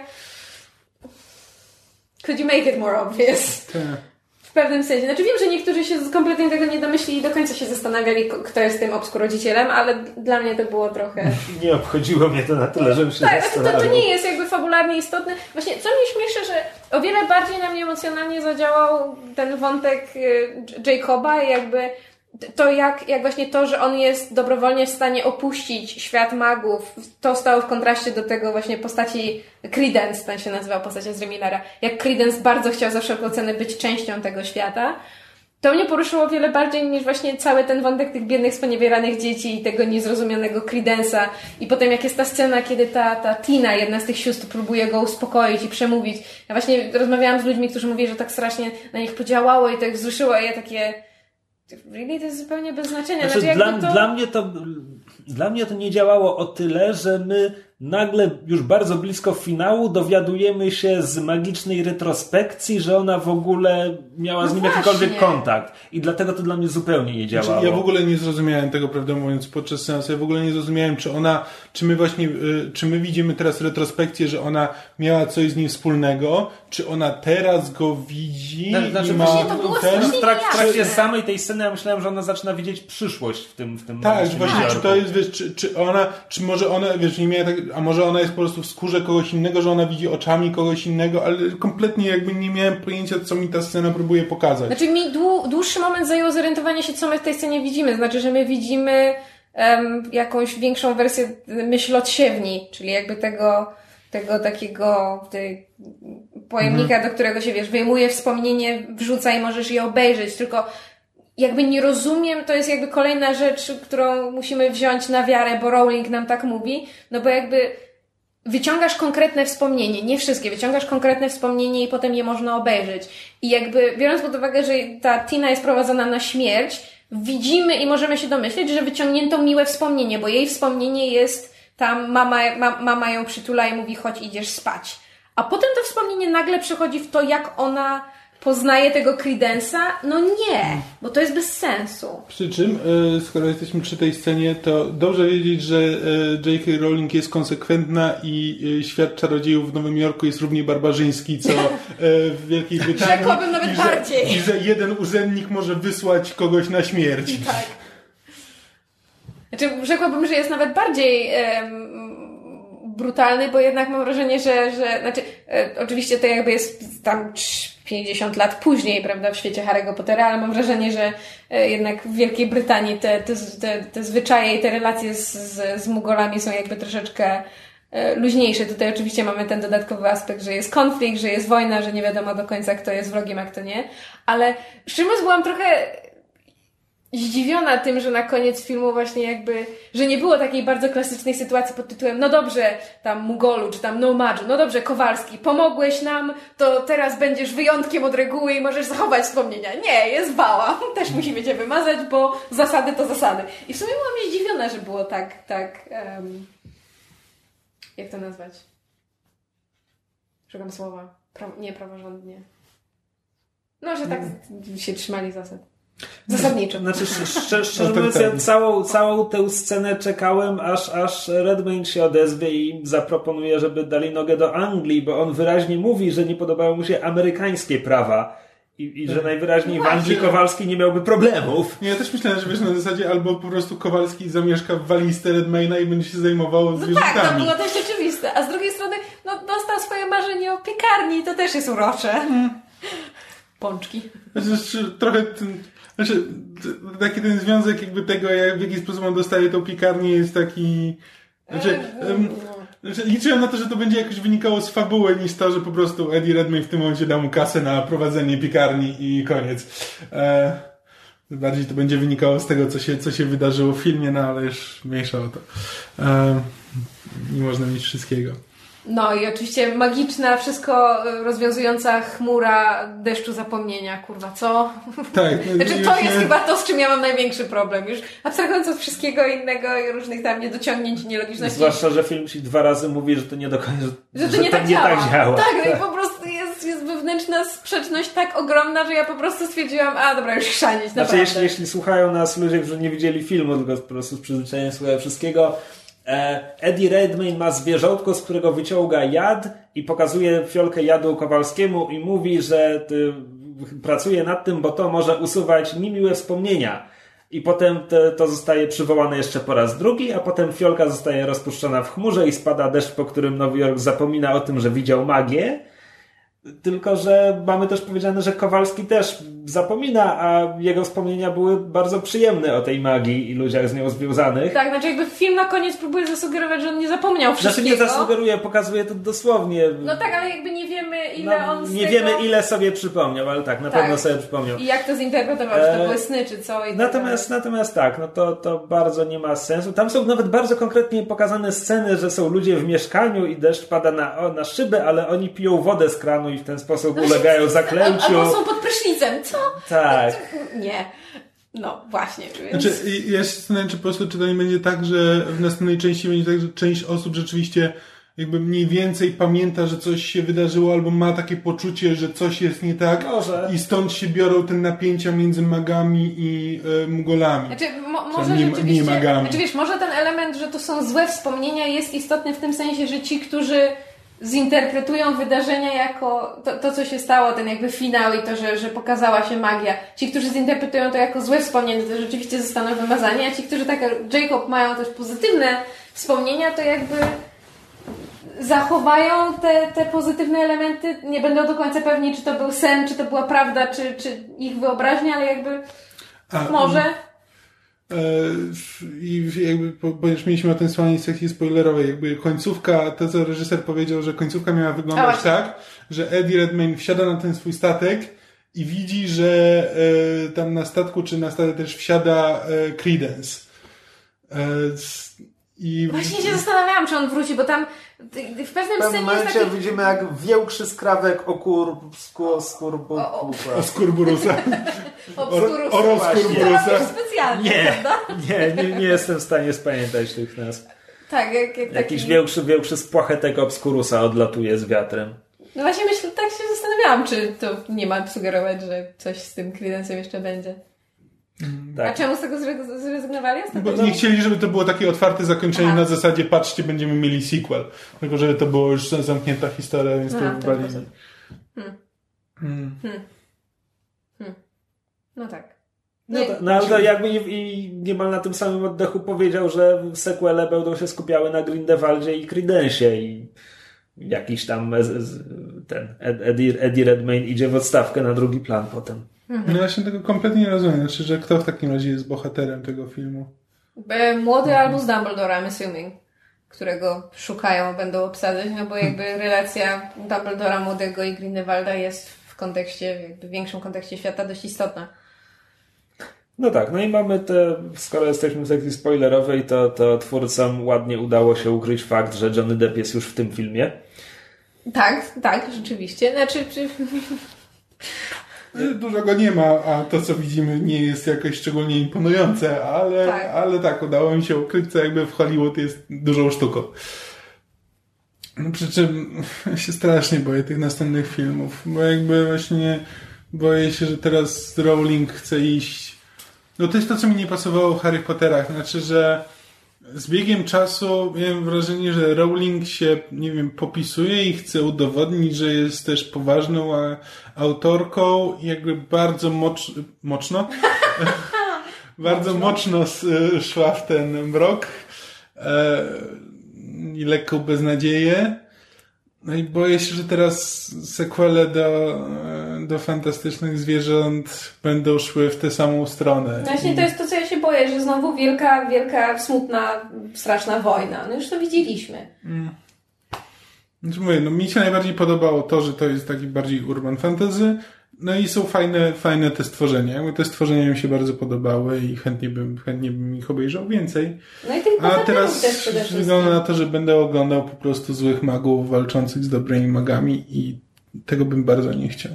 [SPEAKER 2] Could you make it more obvious?
[SPEAKER 1] Tak.
[SPEAKER 2] W pewnym sensie. Znaczy wiem, że niektórzy się kompletnie tego nie domyślili i do końca się zastanawiali, kto jest tym obskurodzicielem, ale dla mnie to było trochę... (laughs)
[SPEAKER 3] Nie obchodziło mnie to na tyle, żebym się
[SPEAKER 2] Tak, znaczy to, to
[SPEAKER 3] zastanawiał.
[SPEAKER 2] nie jest jakby fabularnie istotne. Właśnie, co mnie śmieszy, że o wiele bardziej na mnie emocjonalnie zadziałał ten wątek y, Jacoba i jakby to jak, jak właśnie to, że on jest dobrowolnie w stanie opuścić świat magów, to stało w kontraście do tego właśnie postaci Credence, ten się nazywał postać z Millera. Jak Credence bardzo chciał za wszelką cenę być częścią tego świata. To mnie poruszyło o wiele bardziej niż właśnie cały ten wątek tych biednych, sponiewieranych dzieci i tego niezrozumianego Credence'a. I potem jak jest ta scena, kiedy ta, ta Tina, jedna z tych sióstr, próbuje go uspokoić i przemówić. Ja właśnie rozmawiałam z ludźmi, którzy mówili, że tak strasznie na nich podziałało i tak wzruszyło, a ja takie... Really? To jest zupełnie bez znaczenia.
[SPEAKER 3] Znaczy,
[SPEAKER 2] Znaczy,
[SPEAKER 3] dla,
[SPEAKER 2] to...
[SPEAKER 3] dla, mnie to, dla mnie to nie działało o tyle, że my nagle już bardzo blisko finału dowiadujemy się z magicznej retrospekcji, że ona w ogóle miała
[SPEAKER 2] No
[SPEAKER 3] z nim jakikolwiek
[SPEAKER 2] właśnie.
[SPEAKER 3] kontakt. I dlatego to dla mnie zupełnie nie działało.
[SPEAKER 1] Znaczy, ja w ogóle nie zrozumiałem tego, prawdę mówiąc, podczas seansu. Ja w ogóle nie zrozumiałem, czy ona, czy my właśnie, y, czy my widzimy teraz retrospekcję, że ona miała coś z nim wspólnego, czy ona teraz go widzi
[SPEAKER 3] Znaczy, znaczy,
[SPEAKER 1] i ma
[SPEAKER 2] właśnie to było
[SPEAKER 1] ten...
[SPEAKER 3] w, trak- w trakcie samej tej sceny ja myślałem, że ona zaczyna widzieć przyszłość w tym w tym
[SPEAKER 1] Tak, właśnie, czy to jest, wiesz, czy, czy ona, czy może ona, wiesz, nie miała tak, a może ona jest po prostu w skórze kogoś innego, że ona widzi oczami kogoś innego, ale kompletnie jakby nie miałem pojęcia, co mi ta scena próbuje pokazać.
[SPEAKER 2] Znaczy mi dłu, dłuższy moment zajęło zorientowanie się, co my w tej scenie widzimy. Znaczy, że my widzimy em, jakąś większą wersję myśl odsiewni, czyli jakby tego, tego takiego tej pojemnika, do którego się, wiesz, wyjmuje wspomnienie, wrzuca i możesz je obejrzeć, tylko jakby nie rozumiem, to jest jakby kolejna rzecz, którą musimy wziąć na wiarę, bo Rowling nam tak mówi, no bo jakby wyciągasz konkretne wspomnienie, nie wszystkie, wyciągasz konkretne wspomnienie i potem je można obejrzeć. I jakby biorąc pod uwagę, że ta Tina jest prowadzona na śmierć, widzimy i możemy się domyśleć, że wyciągnięto miłe wspomnienie, bo jej wspomnienie jest tam mama, ma, mama ją przytula i mówi chodź idziesz spać. A potem to wspomnienie nagle przechodzi w to, jak ona poznaje tego Credence'a. No nie, bo to jest bez sensu.
[SPEAKER 1] Przy czym, e, skoro jesteśmy przy tej scenie, to dobrze wiedzieć, że e, J.K. Rowling jest konsekwentna i e, świat czarodziejów w Nowym Jorku jest równie barbarzyński, co w Wielkiej (laughs) Brytanii.
[SPEAKER 2] Rzekłabym nawet
[SPEAKER 1] I że,
[SPEAKER 2] bardziej.
[SPEAKER 1] I że jeden urzędnik może wysłać kogoś na śmierć.
[SPEAKER 2] Tak. Znaczy, rzekłabym, że jest nawet bardziej em, brutalny, bo jednak mam wrażenie, że, że znaczy, e, oczywiście to jakby jest tam 50 lat później, prawda, w świecie Harry'ego Pottera, ale mam wrażenie, że e, jednak w Wielkiej Brytanii te, te, te, te zwyczaje i te relacje z, z, z Mugolami są jakby troszeczkę e, luźniejsze. Tutaj oczywiście mamy ten dodatkowy aspekt, że jest konflikt, że jest wojna, że nie wiadomo do końca, kto jest wrogiem, a kto nie. Ale szczerze byłam trochę zdziwiona tym, że na koniec filmu właśnie jakby, że nie było takiej bardzo klasycznej sytuacji pod tytułem no dobrze, tam Mugolu, czy tam Nomadżu, no dobrze, Kowalski, pomogłeś nam, to teraz będziesz wyjątkiem od reguły i możesz zachować wspomnienia. Nie, jest bała. (laughs) Też musimy cię wymazać, bo zasady to zasady. I w sumie byłam zdziwiona, że było tak, tak, em, jak to nazwać? Szukam słowa. Pra, nie, praworządnie. No, że tak się trzymali zasad. Zasadniczo.
[SPEAKER 3] Znaczy, szczerze, szczerze
[SPEAKER 1] No
[SPEAKER 3] mówiąc, ja całą, całą tę scenę czekałem, aż, aż Redmayne się odezwie i zaproponuje, żeby dali nogę do Anglii, bo on wyraźnie mówi, że nie podobają mu się amerykańskie prawa i, i że najwyraźniej w Anglii Kowalski nie miałby problemów.
[SPEAKER 1] Nie, ja też myślałem, że wiesz, na zasadzie albo po prostu Kowalski zamieszka w walizce Redmayna i będzie się zajmował
[SPEAKER 2] No tak,
[SPEAKER 1] zwierzętami.
[SPEAKER 2] to było dość oczywiste. A z drugiej strony, no, dostał swoje marzenie o piekarni, to też jest urocze. Pączki.
[SPEAKER 1] Znaczy, trochę ten, znaczy, taki ten związek jakby tego, jak, w jaki sposób on dostaje tą piekarnię jest taki... Znaczy, em, znaczy, liczyłem na to, że to będzie jakoś wynikało z fabuły, niż to, że po prostu Eddie Redmayne w tym momencie da mu kasę na prowadzenie piekarni i koniec. E, bardziej to będzie wynikało z tego, co się, co się wydarzyło w filmie, no ale już mniejsza o to. E, nie można mieć wszystkiego.
[SPEAKER 2] No i oczywiście magiczna, wszystko y, rozwiązująca chmura deszczu zapomnienia, kurwa, co?
[SPEAKER 1] Tak. (laughs) no
[SPEAKER 2] Znaczy to jest chyba to, z czym ja mam największy problem. Już abstrahując od wszystkiego innego i różnych tam niedociągnięć i nielogiczności.
[SPEAKER 3] Zwłaszcza, że film ci dwa razy mówi, że to nie do końca,
[SPEAKER 2] Że to nie, tak,
[SPEAKER 3] nie
[SPEAKER 2] działa.
[SPEAKER 3] tak działa.
[SPEAKER 2] Tak, no i po prostu jest, jest wewnętrzna sprzeczność tak ogromna, że ja po prostu stwierdziłam, a dobra, już chrzanić,
[SPEAKER 3] Znaczy, jeśli, jeśli słuchają nas ludzie, którzy nie widzieli filmu, tylko po prostu z przyzwyczajeniem słuchają wszystkiego, e, Eddie Redmayne ma zwierzątko, z którego wyciąga jad i pokazuje fiolkę jadu Kowalskiemu i mówi, że ty, pracuje nad tym, bo to może usuwać niemiłe wspomnienia. I potem te, to zostaje przywołane jeszcze po raz drugi, a potem fiolka zostaje rozpuszczona w chmurze i spada deszcz, po którym Nowy Jork zapomina o tym, że widział magię. Tylko, że mamy też powiedziane, że Kowalski też zapomina, a jego wspomnienia były bardzo przyjemne o tej magii i ludziach z nią związanych.
[SPEAKER 2] Tak, znaczy jakby film na koniec próbuje zasugerować, że on nie zapomniał
[SPEAKER 3] Znaczy
[SPEAKER 2] wszystkiego.
[SPEAKER 3] nie zasugeruje, pokazuje to dosłownie.
[SPEAKER 2] No tak, ale jakby nie wiemy ile
[SPEAKER 3] No,
[SPEAKER 2] on
[SPEAKER 3] nie
[SPEAKER 2] tego...
[SPEAKER 3] wiemy ile sobie przypomniał, ale tak, na
[SPEAKER 2] Tak.
[SPEAKER 3] pewno sobie przypomniał.
[SPEAKER 2] I jak to zinterpretował, czy to
[SPEAKER 3] E,
[SPEAKER 2] były sny, czy co i tak
[SPEAKER 3] Natomiast, natomiast tak, no to, to bardzo nie ma sensu. Tam są nawet bardzo konkretnie pokazane sceny, że są ludzie w mieszkaniu i deszcz pada na, o, na szyby, ale oni piją wodę z kranu i w ten sposób ulegają zaklęciu.
[SPEAKER 2] Albo są pod prysznicem, co?
[SPEAKER 3] Tak.
[SPEAKER 2] Nie. No, właśnie, więc...
[SPEAKER 1] Znaczy, ja się zastanawiam, czy po prostu czy to nie będzie tak, że w następnej części będzie tak, że część osób rzeczywiście jakby mniej więcej pamięta, że coś się wydarzyło, albo ma takie poczucie, że coś jest nie tak
[SPEAKER 3] Może.
[SPEAKER 1] i stąd się biorą te napięcia między magami i e, mugolami.
[SPEAKER 2] Znaczy, mo, może
[SPEAKER 1] nie-
[SPEAKER 2] rzeczywiście...
[SPEAKER 1] nie magami.
[SPEAKER 2] Znaczy, wiesz, może ten element, że to są złe wspomnienia jest istotny w tym sensie, że ci, którzy zinterpretują wydarzenia jako to, to co się stało, ten jakby finał i to, że, że pokazała się magia. Ci, którzy zinterpretują to jako złe wspomnienie, to rzeczywiście zostaną wymazani, a ci, którzy tak jak Jacob mają też pozytywne wspomnienia, to jakby zachowają te, te pozytywne elementy, nie będą do końca pewni, czy to był sen, czy to była prawda, czy, czy ich wyobraźnia, ale jakby
[SPEAKER 1] A,
[SPEAKER 2] może...
[SPEAKER 1] E, I jakby, po- ponieważ mieliśmy o tym słanie sekcji spoilerowej, jakby końcówka, to co reżyser powiedział, że końcówka miała
[SPEAKER 2] A
[SPEAKER 1] wyglądać
[SPEAKER 2] właśnie.
[SPEAKER 1] tak, że Eddie Redmayne wsiada na ten swój statek i widzi, że e, tam na statku, czy na statek też wsiada e, Credence. E, I
[SPEAKER 2] Właśnie się zastanawiałam, czy on wróci, bo tam w pewnym
[SPEAKER 3] W pewnym momencie
[SPEAKER 2] taki...
[SPEAKER 3] widzimy jak większy skrawek okur, skór, bu,
[SPEAKER 2] O, o.
[SPEAKER 3] bu, (laughs)
[SPEAKER 1] o Skurburusa. Oro Skurburusa.
[SPEAKER 2] specjalnie,
[SPEAKER 3] Nie,
[SPEAKER 2] prawda?
[SPEAKER 3] nie, nie, nie jestem w stanie spamiętać tych nazw.
[SPEAKER 2] Tak, jak, jak
[SPEAKER 3] Jakiś
[SPEAKER 2] taki...
[SPEAKER 3] większy, większy spłachetek obskurusa odlatuje z wiatrem.
[SPEAKER 2] No właśnie myślę, tak się zastanawiałam, czy to nie ma sugerować, że coś z tym Credence'em jeszcze będzie. A
[SPEAKER 3] Tak.
[SPEAKER 2] czemu z tego zre- zrezygnowali
[SPEAKER 1] Bo nie chcieli, żeby to było takie otwarte zakończenie
[SPEAKER 2] Aha.
[SPEAKER 1] na zasadzie, patrzcie, będziemy mieli sequel. Tylko, żeby to było już zamknięta historia, więc
[SPEAKER 2] Aha,
[SPEAKER 1] to
[SPEAKER 2] ten
[SPEAKER 1] wybrali.
[SPEAKER 2] sposób.
[SPEAKER 1] Hmm.
[SPEAKER 2] No tak.
[SPEAKER 3] No,
[SPEAKER 2] Nie-
[SPEAKER 3] to, no ale to jakby i, i niemal na tym samym oddechu powiedział, że sequele będą się skupiały na Grindelwaldzie i Credencie i jakiś tam ten Ed- Eddie, Eddie Redmayne idzie w odstawkę na drugi plan potem.
[SPEAKER 1] No ja się tego kompletnie nie rozumiem. Znaczy, że kto w takim razie jest bohaterem tego filmu?
[SPEAKER 2] Młody albo z Dumbledore, I'm assuming, którego szukają, będą obsadzać, no bo jakby relacja Dumbledora młodego i Grindelwalda jest w kontekście, jakby w większym kontekście świata dość istotna.
[SPEAKER 3] No tak, no i mamy te, skoro jesteśmy w sekcji spoilerowej, to, to twórcom ładnie udało się ukryć fakt, że Johnny Depp jest już w tym filmie.
[SPEAKER 2] Tak, tak, rzeczywiście. Znaczy, czy...
[SPEAKER 1] Dużo go nie ma, a to co widzimy nie jest jakoś szczególnie imponujące, ale
[SPEAKER 2] Tak.
[SPEAKER 1] ale tak udało mi się ukryć, co jakby w Hollywood jest dużą sztuką. No, Przy czym (laughs) się strasznie boję tych następnych filmów, bo jakby właśnie boję się, że teraz Rowling chce iść. No to jest to, co mi nie pasowało w Harry Potterach. Znaczy, że z biegiem czasu miałem wrażenie, że Rowling się, nie wiem, popisuje i chce udowodnić, że jest też poważną a, autorką i jakby bardzo mocz, mocno (laughs) bardzo mocno s- szła w ten mrok e, i lekką beznadzieję. No i boję się, że teraz sequele do, e, do Fantastycznych Zwierząt będą szły w tę samą stronę.
[SPEAKER 2] Właśnie
[SPEAKER 1] I-
[SPEAKER 2] to jest to, co ja boję, że znowu wielka, wielka, smutna, straszna wojna. No już to widzieliśmy.
[SPEAKER 1] Znaczy mówię, no mi się najbardziej podobało to, że to jest taki bardziej urban fantasy no i są fajne, fajne te stworzenia. Jakby te stworzenia mi się bardzo podobały i chętnie bym, chętnie bym ich obejrzał więcej.
[SPEAKER 2] No i tych
[SPEAKER 1] A teraz
[SPEAKER 2] też
[SPEAKER 1] wygląda na to, że będę oglądał po prostu złych magów walczących z dobrymi magami i tego bym bardzo nie chciał.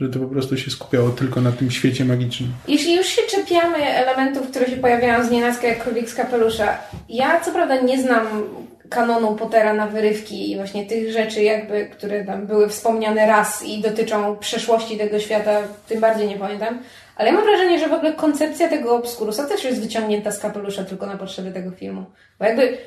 [SPEAKER 1] Że to po prostu się skupiało tylko na tym świecie magicznym.
[SPEAKER 2] Jeśli już się czepiamy elementów, które się pojawiają z nienacka jak królik z kapelusza, ja co prawda nie znam kanonu Pottera na wyrywki i właśnie tych rzeczy jakby, które tam były wspomniane raz i dotyczą przeszłości tego świata, tym bardziej nie pamiętam, ale ja mam wrażenie, że w ogóle koncepcja tego Obscurusa też jest wyciągnięta z kapelusza tylko na potrzeby tego filmu. Bo jakby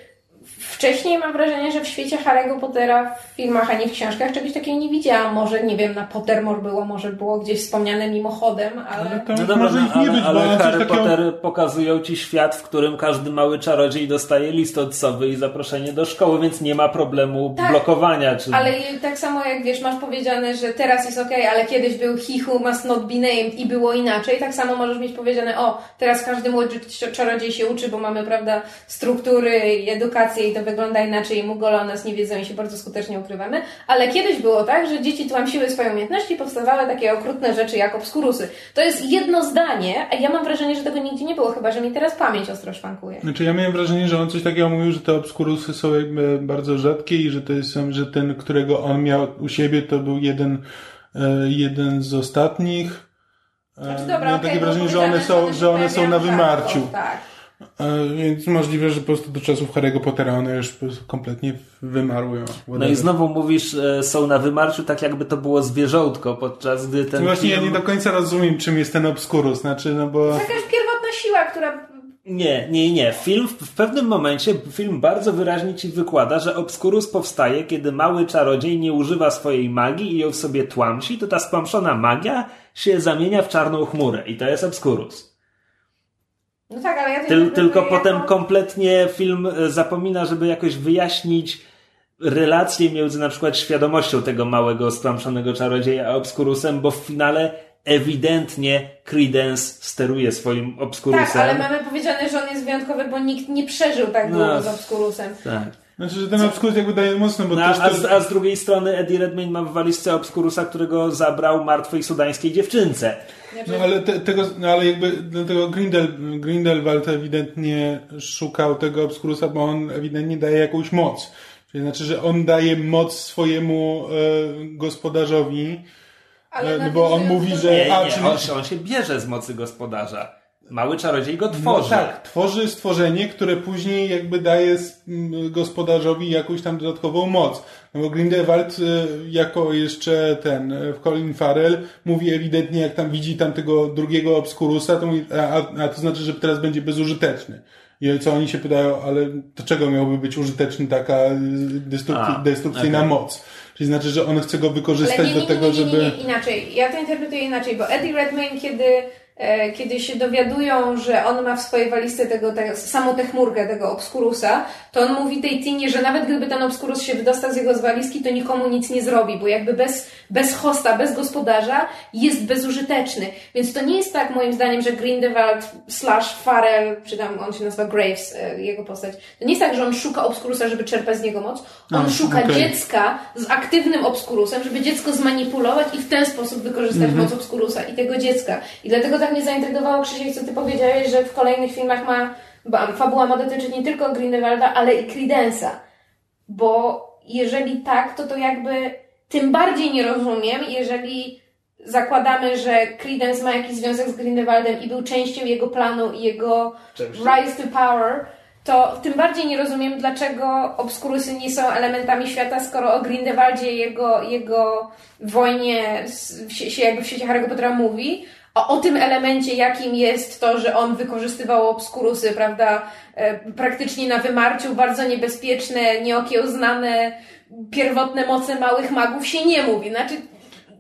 [SPEAKER 2] wcześniej mam wrażenie, że w świecie Harry'ego Pottera w filmach, a nie w książkach czegoś takiego nie widziałam. Może, nie wiem, na Pottermore było, może było gdzieś wspomniane mimochodem, ale...
[SPEAKER 1] Ale
[SPEAKER 3] No dobra,
[SPEAKER 1] może
[SPEAKER 3] no, ale,
[SPEAKER 1] być,
[SPEAKER 3] ale
[SPEAKER 1] coś
[SPEAKER 3] Harry
[SPEAKER 1] takiego...
[SPEAKER 3] Potter pokazują ci świat, w którym każdy mały czarodziej dostaje list od sowy i zaproszenie do szkoły, więc nie ma problemu
[SPEAKER 2] Tak,
[SPEAKER 3] blokowania. Czy...
[SPEAKER 2] Ale tak samo jak wiesz, masz powiedziane, że teraz jest ok, ale kiedyś był he who must not be named i było inaczej, tak samo możesz mieć powiedziane, o, teraz każdy młody cz- czarodziej się uczy, bo mamy, prawda, struktury i edukację i to wygląda inaczej i mugole o nas nie wiedzą i się bardzo skutecznie ukrywamy, ale kiedyś było tak, że dzieci tłamsiły swoje umiejętności i powstawały takie okrutne rzeczy jak obskurusy. To jest jedno zdanie, a ja mam wrażenie, że tego nigdzie nie było, chyba, że mi teraz pamięć ostro szwankuje.
[SPEAKER 1] Znaczy ja miałem wrażenie, że on coś takiego mówił, że te obskurusy są jakby bardzo rzadkie i że to jest, że ten, którego on miał u siebie, to był jeden, e, jeden z ostatnich. E,
[SPEAKER 2] Znaczy, dobra,
[SPEAKER 1] miałem
[SPEAKER 2] okej,
[SPEAKER 1] takie
[SPEAKER 2] było
[SPEAKER 1] wrażenie, że one są, że one są na wymarciu.
[SPEAKER 2] Tak.
[SPEAKER 1] Więc możliwe, że po prostu do czasów Harry'ego Pottera one już po prostu kompletnie wymarły.
[SPEAKER 3] No i znowu mówisz, e, są na wymarciu, tak jakby to było zwierzątko, podczas gdy ten
[SPEAKER 1] Właśnie ja
[SPEAKER 3] film...
[SPEAKER 1] nie do końca rozumiem, czym jest ten obskurus. Znaczy, no bo...
[SPEAKER 2] Jakaś pierwotna siła, która
[SPEAKER 3] Nie, nie, nie. Film w pewnym momencie film bardzo wyraźnie ci wykłada, że Obskurus powstaje, kiedy mały czarodziej nie używa swojej magii i ją w sobie tłamsi, to ta stłamszona magia się zamienia w czarną chmurę i to jest Obskurus.
[SPEAKER 2] No tak, ale ja
[SPEAKER 3] Tyl, tylko potem
[SPEAKER 2] jako-
[SPEAKER 3] kompletnie film e, zapomina, żeby jakoś wyjaśnić relację między na przykład świadomością tego małego stłamszonego czarodzieja a Obskurusem, bo w finale ewidentnie Credence steruje swoim Obskurusem.
[SPEAKER 2] Tak, ale mamy powiedziane, że on jest wyjątkowy, bo nikt nie przeżył tak
[SPEAKER 3] No.
[SPEAKER 2] długo z Obskurusem.
[SPEAKER 3] Tak.
[SPEAKER 1] Znaczy, że ten obskurus jakby daje mocno, bo
[SPEAKER 3] No,
[SPEAKER 1] też
[SPEAKER 3] a,
[SPEAKER 1] to...
[SPEAKER 3] z, a z drugiej strony Eddie Redmayne ma w walizce Obskurusa, którego zabrał martwej sudańskiej dziewczynce.
[SPEAKER 1] No ale te, tego, no ale jakby dlatego Grindel, Grindelwald ewidentnie szukał tego Obskurusa, bo on ewidentnie daje jakąś moc. Czyli znaczy, że on daje moc swojemu e, gospodarzowi,
[SPEAKER 2] ale
[SPEAKER 1] e, no bo on mówi, że
[SPEAKER 3] Nie,
[SPEAKER 1] a,
[SPEAKER 3] nie,
[SPEAKER 1] czyli,
[SPEAKER 3] on, się- on się bierze z mocy gospodarza. Mały czarodziej go
[SPEAKER 1] no
[SPEAKER 3] tworzy.
[SPEAKER 1] tak, tworzy stworzenie, które później jakby daje gospodarzowi jakąś tam dodatkową moc. No bo Grindelwald e, jako jeszcze ten e, Colin Farrell mówi ewidentnie, jak tam widzi tam tego drugiego Obskurusa, to mówi, a, a, to znaczy, że teraz będzie bezużyteczny. I co oni się pytają, ale to czego miałby być użyteczny taka e, destrukty,
[SPEAKER 3] A,
[SPEAKER 1] destrukcyjna
[SPEAKER 3] okej.
[SPEAKER 1] moc? Czyli znaczy, że on chce go wykorzystać
[SPEAKER 2] nie, nie,
[SPEAKER 1] do
[SPEAKER 2] nie,
[SPEAKER 1] tego,
[SPEAKER 2] nie, nie,
[SPEAKER 1] żeby...
[SPEAKER 2] nie, inaczej. Ja to interpretuję inaczej, bo Eddie Redmayne, kiedy, kiedy się dowiadują, że on ma w swojej walizce tego, tego, samą tę chmurkę, tego Obskurusa, to on mówi tej Tinie, że nawet gdyby ten Obskurus się wydostał z jego z walizki, to nikomu nic nie zrobi, bo jakby bez, bez hosta, bez gospodarza jest bezużyteczny. Więc to nie jest tak moim zdaniem, że Grindelwald slash Farrell, czy tam on się nazywa Graves, e, jego postać, to nie jest tak, że on szuka Obskurusa, żeby czerpać z niego moc. On
[SPEAKER 1] A,
[SPEAKER 2] szuka
[SPEAKER 1] okej.
[SPEAKER 2] dziecka z aktywnym obskurusem, żeby dziecko zmanipulować i w ten sposób wykorzystać
[SPEAKER 1] Mhm.
[SPEAKER 2] moc obskurusa i tego dziecka. I dlatego tak mnie zaintrygowało, Krzysiek, co ty powiedziałeś, że w kolejnych filmach ma, ba, fabuła ma dotyczyć nie tylko Grindelwalda, ale i Credence'a. Bo jeżeli tak, to to jakby tym bardziej nie rozumiem, jeżeli zakładamy, że Credence ma jakiś związek z Grindelwaldem i był częścią jego planu i jego rise to power, to tym bardziej nie rozumiem, dlaczego obskurusy nie są elementami świata, skoro o Grindelwaldzie i jego, jego wojnie się, się jakby w świecie Harry'ego Pottera mówi, a o tym elemencie, jakim jest to, że on wykorzystywał obskurusy, prawda, e, praktycznie na wymarciu, bardzo niebezpieczne, nieokiełznane, pierwotne moce małych magów się nie mówi. Znaczy,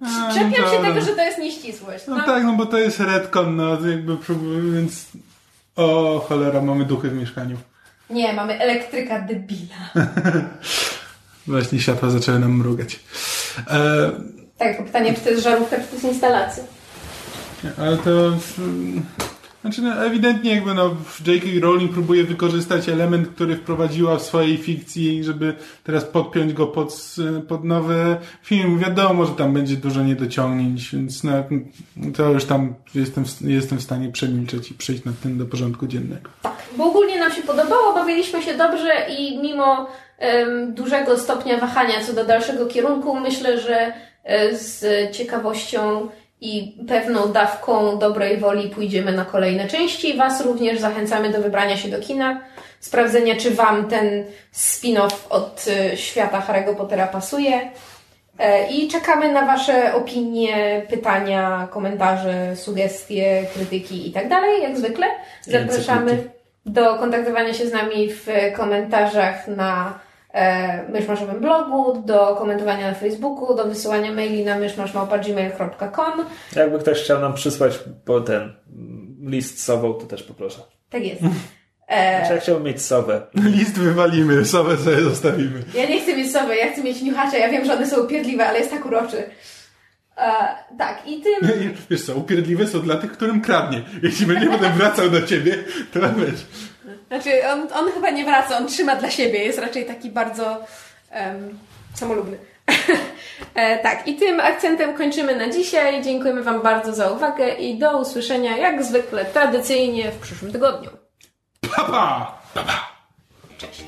[SPEAKER 1] A,
[SPEAKER 2] czepiam się
[SPEAKER 1] dobra.
[SPEAKER 2] tego, że to jest nieścisłość.
[SPEAKER 1] No tak, no bo to jest redcon, no jakby więc... O cholera, mamy duchy w mieszkaniu.
[SPEAKER 2] Nie, mamy elektryka debila. (laughs)
[SPEAKER 1] Właśnie światła zaczęły nam mrugać. E,
[SPEAKER 2] Tak, tylko pytanie, czy to jest żarówka, czy to jest instalacja.
[SPEAKER 1] Ale to... mm, Znaczy, no, ewidentnie jakby no, J.K. Rowling próbuje wykorzystać element, który wprowadziła w swojej fikcji, żeby teraz podpiąć go pod, pod nowy film. Wiadomo, że tam będzie dużo niedociągnięć, więc no, to już tam jestem, jestem w stanie przemilczeć i przejść nad tym do porządku dziennego.
[SPEAKER 2] Tak, bo ogólnie nam się podobało, bawiliśmy się dobrze i mimo um, dużego stopnia wahania co do dalszego kierunku, myślę, że e, z ciekawością i pewną dawką dobrej woli pójdziemy na kolejne części. Was również zachęcamy do wybrania się do kina, sprawdzenia, czy Wam ten spin-off od e, świata Harry'ego Pottera pasuje. E, I czekamy na Wasze opinie, pytania, komentarze, sugestie, krytyki i tak dalej, jak zwykle. Zapraszamy do kontaktowania się z nami w komentarzach na myszmaszowym blogu, do komentowania na Facebooku, do wysyłania maili na myszmaszmałpa.gmail.com
[SPEAKER 3] Jakby ktoś chciał nam przysłać po ten list sową, to też poproszę.
[SPEAKER 2] Tak jest.
[SPEAKER 3] E... Znaczy, ja chciałbym mieć sowę.
[SPEAKER 1] List wywalimy, sowę sobie zostawimy.
[SPEAKER 2] Ja nie chcę mieć sowy, ja chcę mieć niuchacze. Ja wiem, że one są upierdliwe, ale jest tak uroczy. E, tak, i tym...
[SPEAKER 1] Wiesz co, upierdliwe są dla tych, którym kradnie. Jeśli będzie potem wracał do ciebie, to wiesz...
[SPEAKER 2] Znaczy, on, on chyba nie wraca, on trzyma dla siebie. Jest raczej taki bardzo um, samolubny. (laughs) e, tak, i tym akcentem kończymy na dzisiaj. Dziękujemy Wam bardzo za uwagę i do usłyszenia, jak zwykle, tradycyjnie w przyszłym tygodniu.
[SPEAKER 1] Papa! Papa!
[SPEAKER 2] Cześć.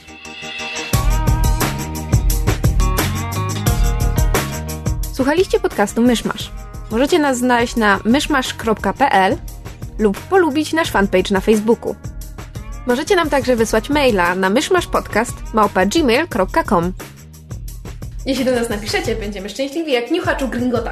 [SPEAKER 2] Słuchaliście podcastu Myszmasz. Możecie nas znaleźć na myszmasz.pl lub polubić nasz fanpage na Facebooku. Możecie nam także wysłać maila na myszmaszpodcast.gmail.com Jeśli do nas napiszecie, będziemy szczęśliwi jak niuchaczu gringota.